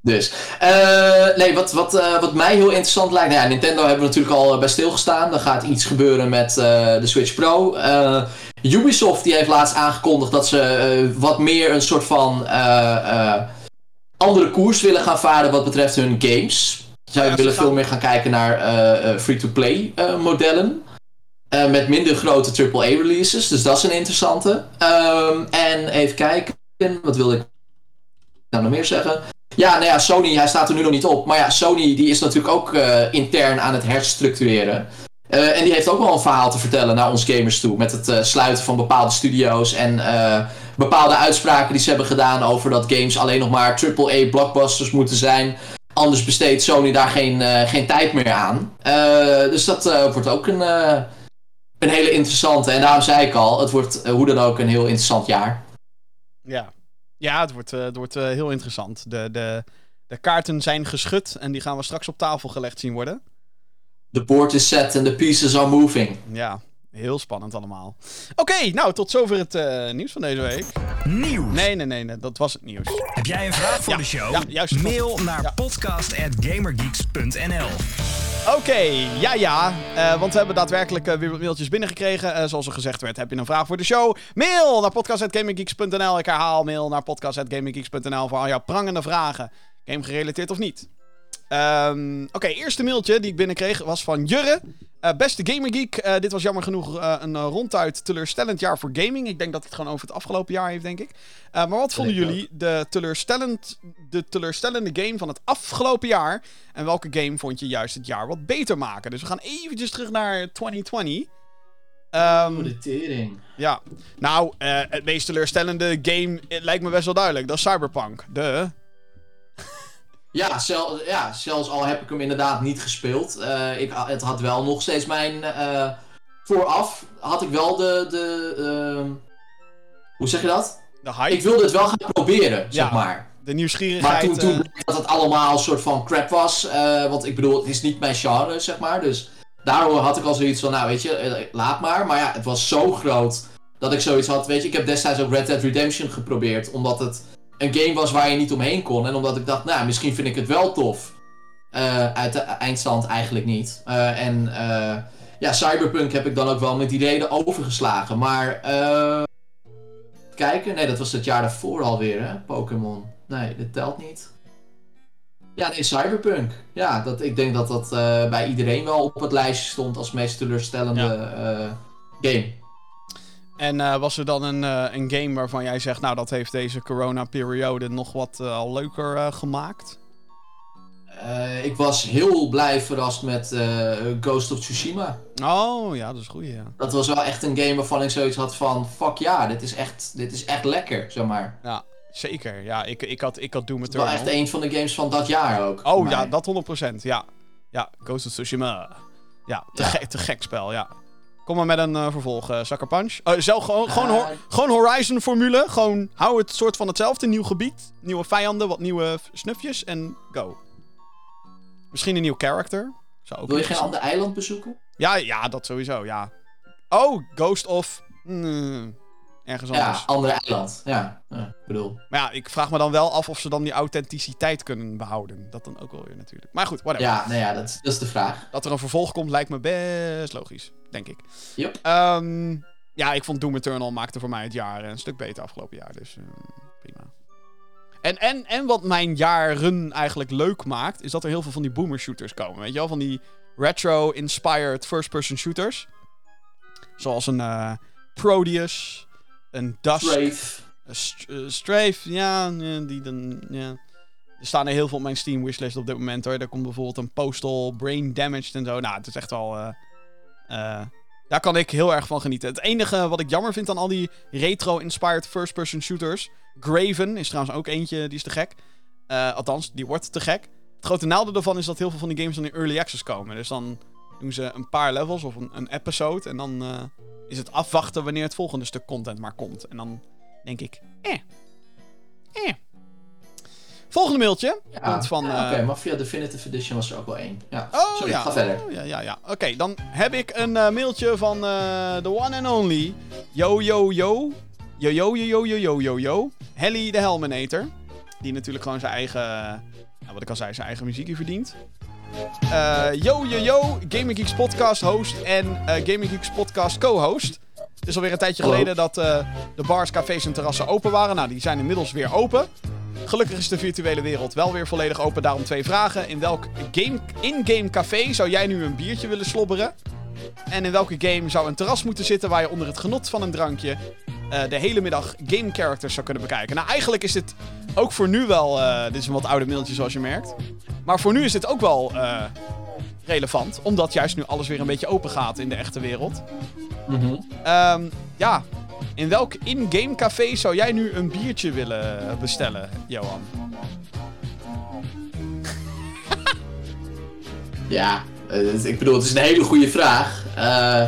Dus, eh, nee, wat, wat, eh, wat mij heel interessant lijkt. Nou ja, Nintendo hebben we natuurlijk al eh, bij stilgestaan. Er gaat iets gebeuren met eh, de Switch Pro. Eh, Ubisoft die heeft laatst aangekondigd dat ze eh, wat meer een soort van eh, eh, andere koers willen gaan varen wat betreft hun games. Zij Ja, willen gaan- veel meer gaan kijken naar eh, eh, free-to-play eh, modellen. Met minder grote AAA-releases. Dus dat is een interessante. Ehm, en even kijken. Wat wilde ik nou nog meer zeggen? Ja, nou ja, Sony, hij staat er nu nog niet op. Maar ja, Sony die is natuurlijk ook intern aan het herstructureren. En die heeft ook wel een verhaal te vertellen naar ons gamers toe. Met het sluiten van bepaalde studio's en bepaalde uitspraken die ze hebben gedaan over dat games alleen nog maar AAA blockbusters moeten zijn. Anders besteedt Sony daar geen, eh, geen tijd meer aan. Eh, dus dat eh, wordt ook een, een hele interessante. En daarom zei ik al, het wordt hoe dan ook een heel interessant jaar. Ja, ja het wordt, het wordt heel interessant. De, de, de kaarten zijn geschud en die gaan we straks op tafel gelegd zien worden. The board is set and the pieces are moving. Ja, heel spannend allemaal. Oké, nou, tot zover het eh, nieuws van deze week. Nieuws. Nee, nee, nee, nee, dat was het nieuws. Heb jij een vraag voor Ja, de show? ja, juist. Mail naar Ja. podcast.gamergeeks.nl Oké, ja, ja. eh, want we hebben daadwerkelijk eh, weer wat mailtjes binnengekregen. Zoals er gezegd werd, heb je een vraag voor de show? Mail naar podcast.gaminggeeks.nl. Ik herhaal, mail naar podcast.gaminggeeks.nl voor al jouw prangende vragen. Game gerelateerd of niet. Ehm, Oké, eerste mailtje die ik binnenkreeg was van Jurre. Eh, beste Gamergeek, eh dit was jammer genoeg eh, een ronduit teleurstellend jaar voor gaming. Ik denk dat het gewoon over het afgelopen jaar heeft, denk ik. Maar wat vonden jullie de, teleurstellend, de teleurstellende game van het afgelopen jaar? En welke game vond je juist het jaar wat beter maken? Dus we gaan eventjes terug naar 2020. Ehm, de tering. ja, nou, het meest teleurstellende game het lijkt me best wel duidelijk. Dat is Cyberpunk. De. Ja, zel- ja, zelfs al heb ik hem inderdaad niet gespeeld. eh, ik, het had wel nog steeds mijn. eh, vooraf had ik wel de. de ehm, hoe zeg je dat? De hype. Ik wilde het wel gaan proberen, Ja. zeg maar. de nieuwsgierigheid. Maar toen, toen eh, bleek dat het allemaal een soort van crap was. want ik bedoel, het is niet mijn genre, zeg maar. Dus daardoor had ik al zoiets van, nou weet je, laat maar. Maar ja, het was zo groot dat ik zoiets had. Weet je, ik heb destijds ook Red Dead Redemption geprobeerd. Omdat het een game was waar je niet omheen kon. En omdat ik dacht, nou, misschien vind ik het wel tof. Eh, uit de eindstand eigenlijk niet. Eh, en eh, ja, Cyberpunk heb ik dan ook wel met die reden overgeslagen. Maar, kijken. Nee, dat was het jaar daarvoor alweer, hè? Pokémon. Nee, dit telt niet. Ja, nee, Cyberpunk. Ja, dat, ik denk dat dat bij iedereen wel op het lijstje stond als meest teleurstellende game. En eh, was er dan een, eh, een game waarvan jij zegt, nou dat heeft deze corona-periode nog wat eh, al leuker gemaakt? Ik was heel blij verrast met Ghost of Tsushima. Oh, ja, dat is goed, ja. Dat was wel echt een game waarvan ik zoiets had van... Fuck ja, dit is echt, dit is echt lekker, zeg maar. Ja, zeker. Ja, ik, ik, had, ik had Doom Het was wel Eternal. echt een van de games van dat jaar ook. Oh ja, dat 100%. Ja, ja Ghost of Tsushima. Ja, te, Ja. Gek, te gek spel, ja. Kom maar met een eh, vervolg, eh Sucker Punch. Zelf, gewoon, gewoon, Ah. gewoon Horizon-formule. Gewoon hou het soort van hetzelfde. Nieuw gebied, nieuwe vijanden, wat nieuwe snufjes en go. Misschien een nieuw character. Zou ook Wil je geen ander eiland bezoeken? Ja, ja, dat sowieso, ja. Oh, Ghost of... mm, ergens Ja, anders. ander eiland. Ja, ja, ik bedoel. Maar ja, ik vraag me dan wel af of ze dan die authenticiteit kunnen behouden. Dat dan ook wel weer natuurlijk. Maar goed, whatever. Ja, nou ja, dat, is- dat is de vraag. Dat er een vervolg komt lijkt me best logisch, denk ik. Yep. Ehm, ja, ik vond Doom Eternal maakte voor mij het jaar een stuk beter afgelopen jaar. Dus eh, prima. En, en, en wat mijn jaren eigenlijk leuk maakt, is dat er heel veel van die boomer shooters komen. Weet je wel, van die retro-inspired first-person shooters. Zoals een eh, Proteus, een Dusk, Brave. een St- eh, Strafe, ja, die dan, ja. Er staan er heel veel op mijn Steam wishlist op dit moment hoor. Er komt bijvoorbeeld een Postal, Brain Damaged en zo. Nou, het is echt wel... eh, eh, daar kan ik heel erg van genieten. Het enige wat ik jammer vind aan al die retro-inspired first-person shooters... Graven is trouwens ook eentje, die is te gek. Althans, die wordt te gek. Het grote nadeel daarvan is dat heel veel van die games dan in early access komen. Dus dan doen ze een paar levels of een, een episode. En dan is het afwachten wanneer het volgende stuk content maar komt. En dan denk ik, eh. Eh. Volgende mailtje. Ja, van. Oké, eh, Mafia Definitive Edition was er ook wel één. Ja. Oh, Sorry, ja. ga verder. Ja, ja, ja. Oké, dan heb ik een eh, mailtje van eh, de one and only. Yo, yo, yo. Yo, yo, yo, yo, yo, yo, yo. Helly de Helminator. Die natuurlijk gewoon zijn eigen. Nou, wat ik al zei, zijn eigen muziekje verdient. Eh, yo Yo Yo, Gaming Geeks podcast host en eh Gaming Geeks podcast co-host. Het is alweer een tijdje geleden dat eh, de bars, cafés en terrassen open waren. Nou, die zijn inmiddels weer open. Gelukkig is de virtuele wereld wel weer volledig open. Daarom twee vragen. In welk game, in-game café zou jij nu een biertje willen slobberen? En in welke game zou een terras moeten zitten waar je onder het genot van een drankje eh, de hele middag game characters zou kunnen bekijken? Nou, eigenlijk is dit ook voor nu wel. eh, dit is een wat oude mailtje zoals je merkt. Maar voor nu is dit ook wel eh, relevant. Omdat juist nu alles weer een beetje open gaat in de echte wereld. Mhm. Ehm, ja, in welk in-game café zou jij nu een biertje willen bestellen, Johan? Ja, het- ik bedoel, het is een hele goede vraag. Eh,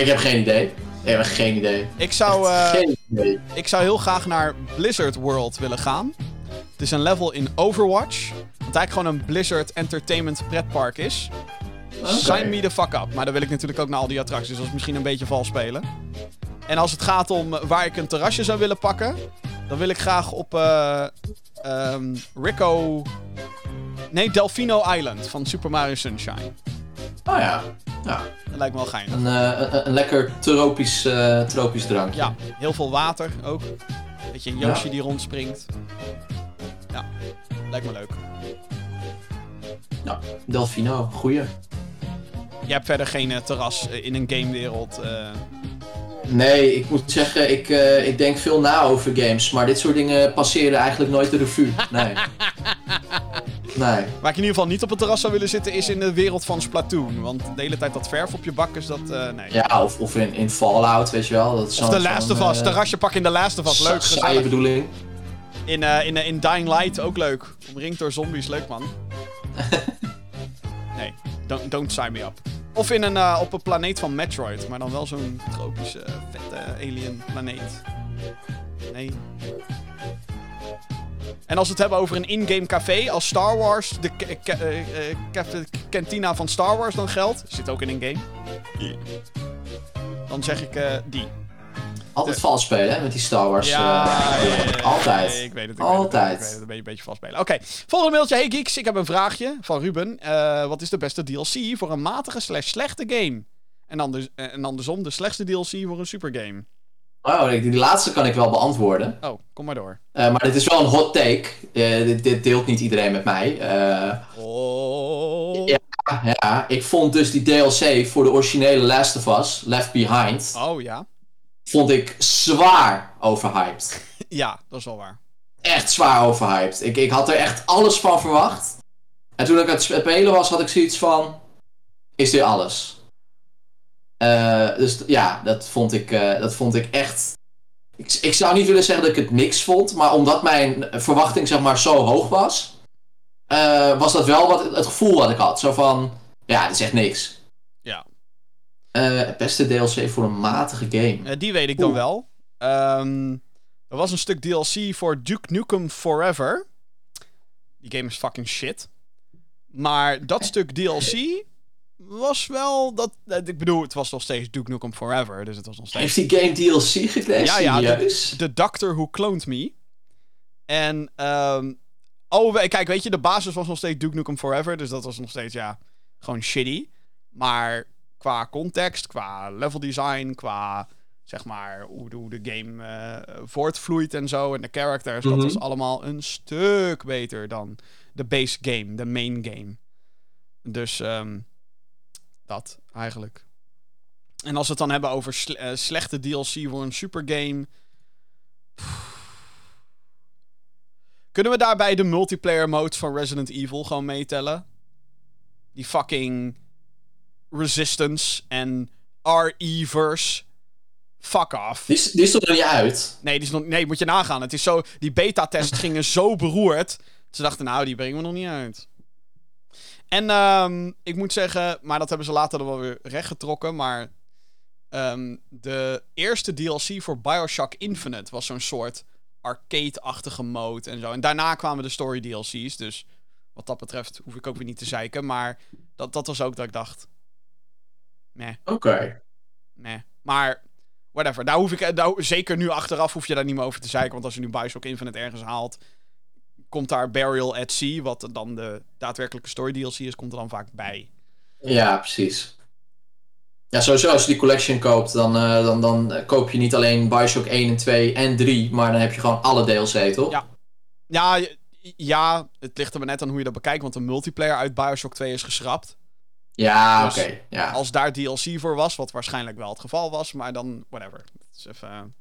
ik heb geen idee. Ik heb echt geen idee. Ik zou, eh, geen idee. ik zou heel graag naar Blizzard World willen gaan. Het is een level in Overwatch. Wat eigenlijk gewoon een Blizzard Entertainment pretpark is. Sign me the fuck up. Maar dan wil ik natuurlijk ook naar al die attracties. Dus dat is misschien een beetje vals spelen. En als het gaat om waar ik een terrasje zou willen pakken... dan wil ik graag op eh ehm, Rico... Nee, Delfino Island van Super Mario Sunshine. Oh ja. ja. Dat lijkt me wel geinig. Een, eh, een, een lekker tropisch, eh, tropisch drankje. Ja, heel veel water ook. Beetje een Yoshi die rondspringt. Ja, lijkt me leuk. Ja, Delfino, goeie. Je hebt verder geen eh, terras in een gamewereld. Nee, ik moet zeggen, ik, eh, ik denk veel na over games, maar dit soort dingen passeren eigenlijk nooit de revue. Nee. Nee. Waar ik in ieder geval niet op het terras zou willen zitten is in de wereld van Splatoon. Want de hele tijd dat verf op je bak is dat... eh, nee. Ja, of, of in, in Fallout, weet je wel. Dat is Of zo'n, of Us. eh, Terrasje pakken in Last of Us. Leuk, sa- Saaie bedoeling. In, in, in Dying Light ook leuk. Omringd door zombies. Leuk, man. nee, don't, don't sign me up. Of in een, eh, op een planeet van Metroid. Maar dan wel zo'n tropische, vette alien planeet. Nee. En als we het hebben over een in-game café, als Star Wars, de eh, eh, caf- cantina van Star Wars dan geldt, zit ook in een game. Dan zeg ik eh, die. Altijd vals spelen, hè, met die Star Wars. eh, altijd. Ik weet het. Ik Altijd. Weet het, ik weet het, een beetje, vast spelen. Oké, volgende mailtje. Hey geeks, ik heb een vraagje van Ruben. Eh, wat is de beste DLC voor een matige slash slechte game? En, anders, eh, en andersom, de slechtste DLC voor een supergame. Oh, die die laatste kan ik wel beantwoorden. Oh, kom maar door. Eh, maar dit is wel een hot take. Dit, dit deelt niet iedereen met mij. Oh. Ja. ja, ik vond dus die DLC voor de originele Last of Us, Left Behind, Oh ja. Vond ik zwaar overhyped. Ja, dat is wel waar. Echt zwaar overhyped. Ik, ik had er echt alles van verwacht. En toen ik aan het spelen was, had ik zoiets van... Is dit alles? Eh, dus ja, dat vond ik, eh, dat vond ik echt... Ik, ik zou niet willen zeggen dat ik het niks vond, maar omdat mijn verwachting zeg maar zo hoog was... eh, was dat wel wat, het gevoel wat ik had. Zo van, ja, dit is echt niks. Eh, beste DLC voor een matige game. Eh, die weet ik dan Oeh. wel. Ehm, er was een stuk DLC voor Duke Nukem Forever. Die game is fucking shit. Maar dat stuk DLC, was wel dat. eh, Ik bedoel, het was nog steeds Duke Nukem Forever, dus het was nog steeds. Heeft die game DLC gekregen? Ja, ja? De Doctor Who Cloned Me. En, ehm oh, kijk, weet je, de basis was nog steeds Duke Nukem Forever, dus dat was nog steeds, ja, gewoon shitty. Maar qua context, qua level design, qua, zeg maar, hoe, de- hoe de game eh, voortvloeit en zo, en de characters, Mhm. dat was allemaal een stuk beter dan de base game, de main game. Dus, ehm dat, eigenlijk. En als we het dan hebben over sle- eh, slechte DLC voor een supergame. Kunnen we daarbij de multiplayer modes van Resident Evil gewoon meetellen? Die fucking Resistance en RE-verse. Fuck off. Die, is- die toch nog niet uit? Nee, die is nog, nee, moet je nagaan. Het is zo, die beta-tests gingen zo beroerd. Ze dachten, nou, die brengen we nog niet uit. En ehm, ik moet zeggen, maar dat hebben ze later dan wel weer rechtgetrokken. Maar ehm, de eerste DLC voor Bioshock Infinite was zo'n soort arcade-achtige mode en zo. En daarna kwamen de story DLC's. Dus wat dat betreft hoef ik ook weer niet te zeiken. Maar dat, dat was ook dat ik dacht. Meh. Oké. Nee. Maar, whatever. Daar hoef ik, daar, zeker nu achteraf hoef je daar niet meer over te zeiken. Want als je nu Bioshock Infinite ergens haalt, komt daar Burial at Sea, wat dan de daadwerkelijke story DLC is, komt er dan vaak bij. Ja, precies. Ja, sowieso als je die collection koopt, dan, eh, dan, dan koop je niet alleen Bioshock 1 en 2 en 3, maar dan heb je gewoon alle DLC, toch? Ja. Ja, ja, het ligt er maar net aan hoe je dat bekijkt, want de multiplayer uit Bioshock 2 is geschrapt. Ja, Dus oké. ja. Als daar DLC voor was, wat waarschijnlijk wel het geval was, maar dan, whatever. Is even...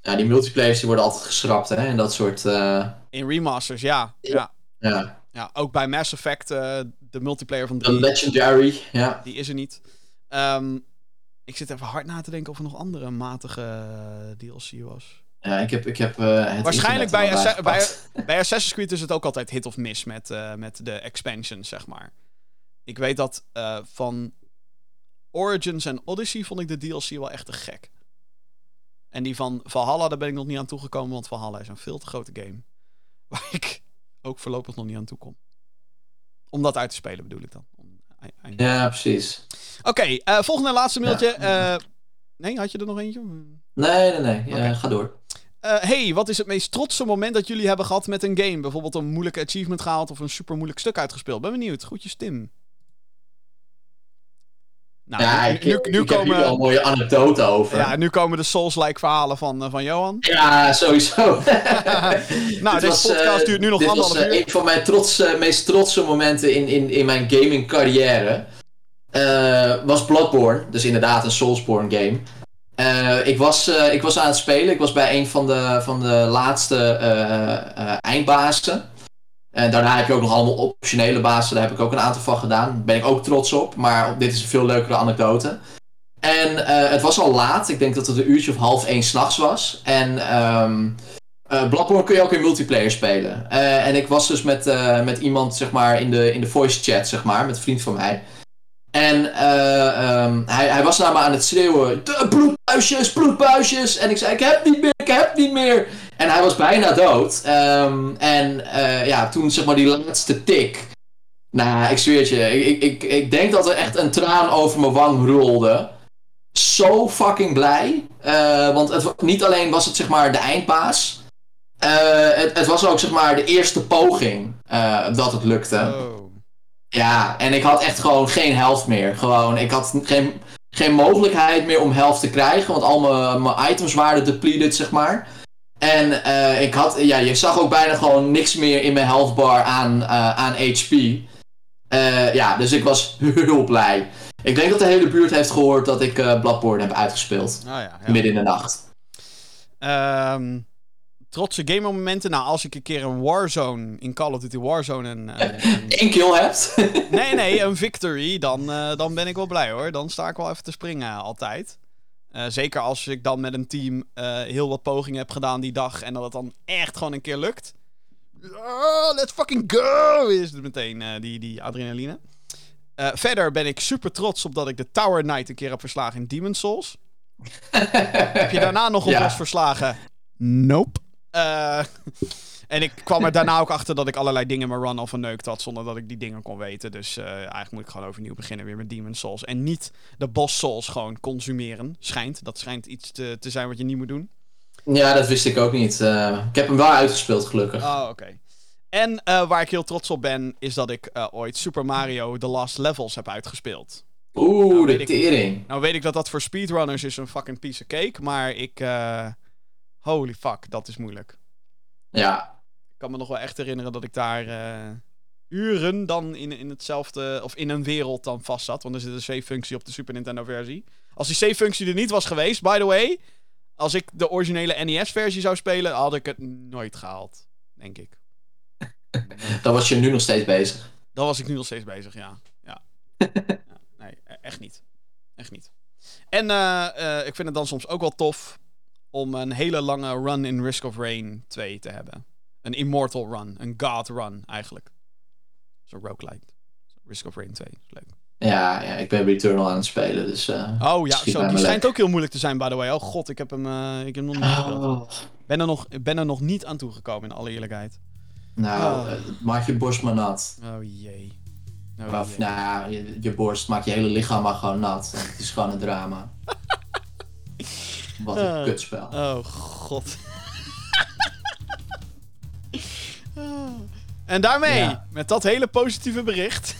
ja, die multiplayers die worden altijd geschrapt, hè, en dat soort... eh, In remasters, ja. Ja, ja. ja. Ook bij Mass Effect, eh, de multiplayer van De 3. Legendary, ja. Die is er niet. Ehm, ik zit even hard na te denken of er nog andere matige eh, DLC was. Ja, ik heb, ik heb eh, het Waarschijnlijk bij, Assa- bij, bij Assassin's Creed is het ook altijd hit of miss met, eh, met de expansions, zeg maar. Ik weet dat eh, van Origins en Odyssey vond ik de DLC wel echt te gek. En die van Valhalla, daar ben ik nog niet aan toegekomen, want Valhalla is een veel te grote game. Waar ik ook voorlopig nog niet aan toe kom. Om dat uit te spelen bedoel ik dan. Ja, precies. Oké, eh, volgende en laatste mailtje. Eh, nee, had je er nog eentje? Nee, nee, nee. Ja. Ga door. Eh, hey, wat is het meest trotse moment dat jullie hebben gehad met een game? Bijvoorbeeld een moeilijke achievement gehaald of een super moeilijk stuk uitgespeeld. Ben benieuwd. Groetjes, Tim. Nou, ja, nu, nu, nu heb hier wel komen, een mooie anekdote over. ja, nu komen de Souls-like verhalen van, eh, van Johan. Ja, sowieso. Nou, Dit deze was, podcast eh, duurt nu nog dit was eh, uur. een van mijn meest trotse momenten in, in, in mijn gaming carrière. was Bloodborne. Dus inderdaad een Soulsborne game. Ik, was, ik was aan het spelen. Ik was bij een van de, van de laatste eindbazen. En daarna heb je ook nog allemaal optionele bazen. Daar heb ik ook een aantal van gedaan. Daar ben ik ook trots op. Maar dit is een veel leukere anekdote. En eh, het was al laat. Ik denk dat het een uurtje of half één s'nachts was. En Bloodborne kun je ook in multiplayer spelen. Eh, en ik was dus met, met iemand zeg maar, in, de, in de voice chat, zeg maar, met een vriend van mij. En eh, ehm, hij, hij was naar me aan het schreeuwen: "De bloedbuisjes, bloedbuisjes! En ik zei: Ik heb niet meer, ik heb niet meer! En hij was bijna dood. Ehm, en eh, ja, toen zeg maar die laatste tik. Nou, ik zweer het je, ik, ik, ik, denk dat er echt een traan over mijn wang rolde. Zo fucking blij. Eh, want het, niet alleen was het zeg maar de eindbaas. eh, het, het was ook zeg maar de eerste poging dat het lukte. Oh. Ja, en ik had echt gewoon geen helft meer. Gewoon, ik had geen, geen mogelijkheid meer om helft te krijgen. Want al mijn, mijn items waren depleted, zeg maar. En eh, ik had, ja, je zag ook bijna gewoon niks meer in mijn health bar aan, eh, aan HP. Eh, ja, dus ik was heel blij. Ik denk dat de hele buurt heeft gehoord dat ik Bloodborne heb uitgespeeld. Ja, ja. Midden in de nacht. Ehm, trotse gamermomenten. Nou, als ik een keer een Warzone in Call of Duty Warzone en, en- en- Eén kill hebt. Nee, nee, een victory, dan, eh, dan ben ik wel blij hoor. Dan sta ik wel even te springen altijd. Eh, zeker als ik dan met een team eh, heel wat pogingen heb gedaan die dag en dat het dan echt gewoon een keer lukt. Oh, let's fucking go! Is het meteen eh, die, die adrenaline. Eh, verder ben ik super trots op dat ik de Tower Knight een keer heb verslagen in Demon's Souls. heb je daarna nog een Ja. verslagen? Nope. Eh, En ik kwam er daarna ook achter dat ik allerlei dingen in mijn run al verneukt had. Zonder dat ik die dingen kon weten. Dus eh, eigenlijk moet ik gewoon overnieuw beginnen weer met Demon's Souls. En niet de boss souls gewoon consumeren. Schijnt. Dat schijnt iets te, te zijn wat je niet moet doen. Ja, dat wist ik ook niet. Eh, ik heb hem wel uitgespeeld, gelukkig. Oh, oké. En waar ik heel trots op ben, is dat ik ooit Super Mario The Last Levels heb uitgespeeld. Oeh, Nou, de ik- tering. Nou weet ik dat dat voor speedrunners is een fucking piece of cake, maar ik... holy fuck, dat is moeilijk. Ja. Ik kan me nog wel echt herinneren dat ik daar eh, uren dan in, in hetzelfde, of in een wereld dan vast zat. Want er zit een save-functie op de Super Nintendo versie. Als die save-functie er niet was geweest, by the way, als ik de originele NES-versie zou spelen, had ik het nooit gehaald. Denk ik. Dan was je nu nog steeds bezig. Dan was ik nu nog steeds bezig, ja. Ja. ja nee, e- echt niet. Echt niet. En eh, eh, ik vind het dan soms ook wel tof om een hele lange run in Risk of Rain 2 te hebben. Een immortal run. Een god run, eigenlijk. Zo'n roguelite. Risk of Rain 2. is leuk. Ja, ja, ik ben Returnal aan het spelen, dus... eh, Oh ja, zo, die schijnt ook heel moeilijk te zijn, by the way. Oh god, ik heb hem, eh, ik heb hem nog niet. Oh, Ben er nog, ben er nog niet aan toegekomen, in alle eerlijkheid. nou, Oh. eh, maak je borst maar nat. Oh jee. Oh, Of, jee. nou ja, je, je borst maakt je hele lichaam maar gewoon nat. Het is gewoon een drama. Wat een Ah. kutspel. Oh, god. en daarmee, Ja. met dat hele positieve bericht,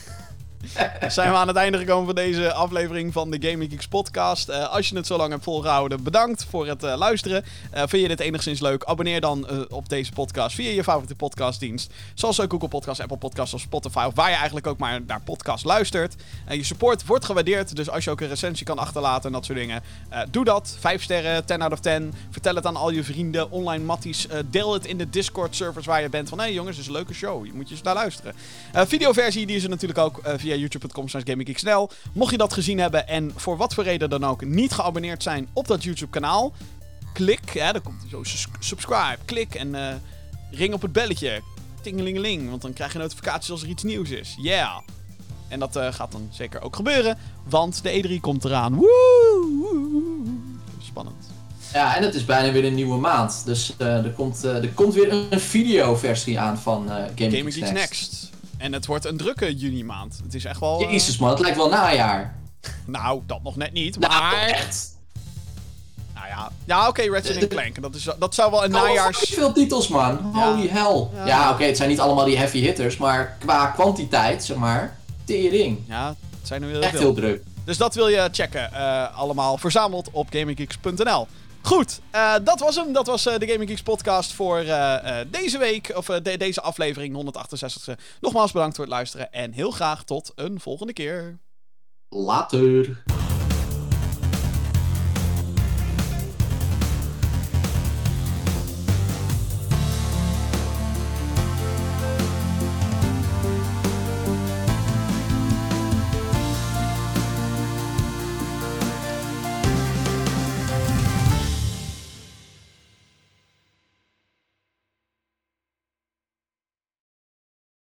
zijn we aan het einde gekomen van deze aflevering van de Gaming Geeks podcast. Eh, als je het zo lang hebt volgehouden, bedankt voor het eh, luisteren. Eh, vind je dit enigszins leuk? Abonneer dan op deze podcast via je favoriete podcastdienst. Zoals ook Google Podcast, Apple Podcast of Spotify. Of waar je eigenlijk ook maar naar podcast luistert. Je support wordt gewaardeerd. Dus als je ook een recensie kan achterlaten en dat soort dingen. doe dat. 5 sterren, 10 out of 10. Vertel het aan al je vrienden, online matties. Deel het in de Discord servers waar je bent. Van hé hey, jongens, dit is een leuke show. Je moet je eens naar luisteren. Videoversie die is er natuurlijk ook via youtube.com slash gaminggeeksnl. Mocht je dat gezien hebben en voor wat voor reden dan ook niet geabonneerd zijn op dat YouTube kanaal. Klik, hè, dan komt er zo subscribe. Klik en eh, ring op het belletje. Tingelingeling, want dan krijg je notificaties als er iets nieuws is. Yeah! En dat eh, gaat dan zeker ook gebeuren, want de E3 komt eraan. Woe! Spannend. Ja, en het is bijna weer een nieuwe maand. Dus eh, er, komt, er komt weer een videoversie aan van Geeks Next. Next. En het wordt een drukke juni maand. Het is echt wel... eh, Jezus man, het lijkt wel najaar. nou, dat nog net niet, Nou, maar... echt. Nou ja, ja oké, Ratchet De- en Clank. Dat, is, dat zou wel een Najaars... najaars... veel titels man. Ja. Holy hell. Ja. Ja, oké, het zijn niet allemaal die heavy hitters. Maar qua kwantiteit, zeg maar, tering. Ja, het zijn er heel Echt veel. heel druk. Dus dat wil je checken. eh, allemaal verzameld op gaminggeeks.nl. Goed, eh, dat was hem. Dat was eh, de Gaming Geeks podcast voor eh, deze week. Of de- deze aflevering 168e. Nogmaals bedankt voor het luisteren. En heel graag tot een volgende keer. Later.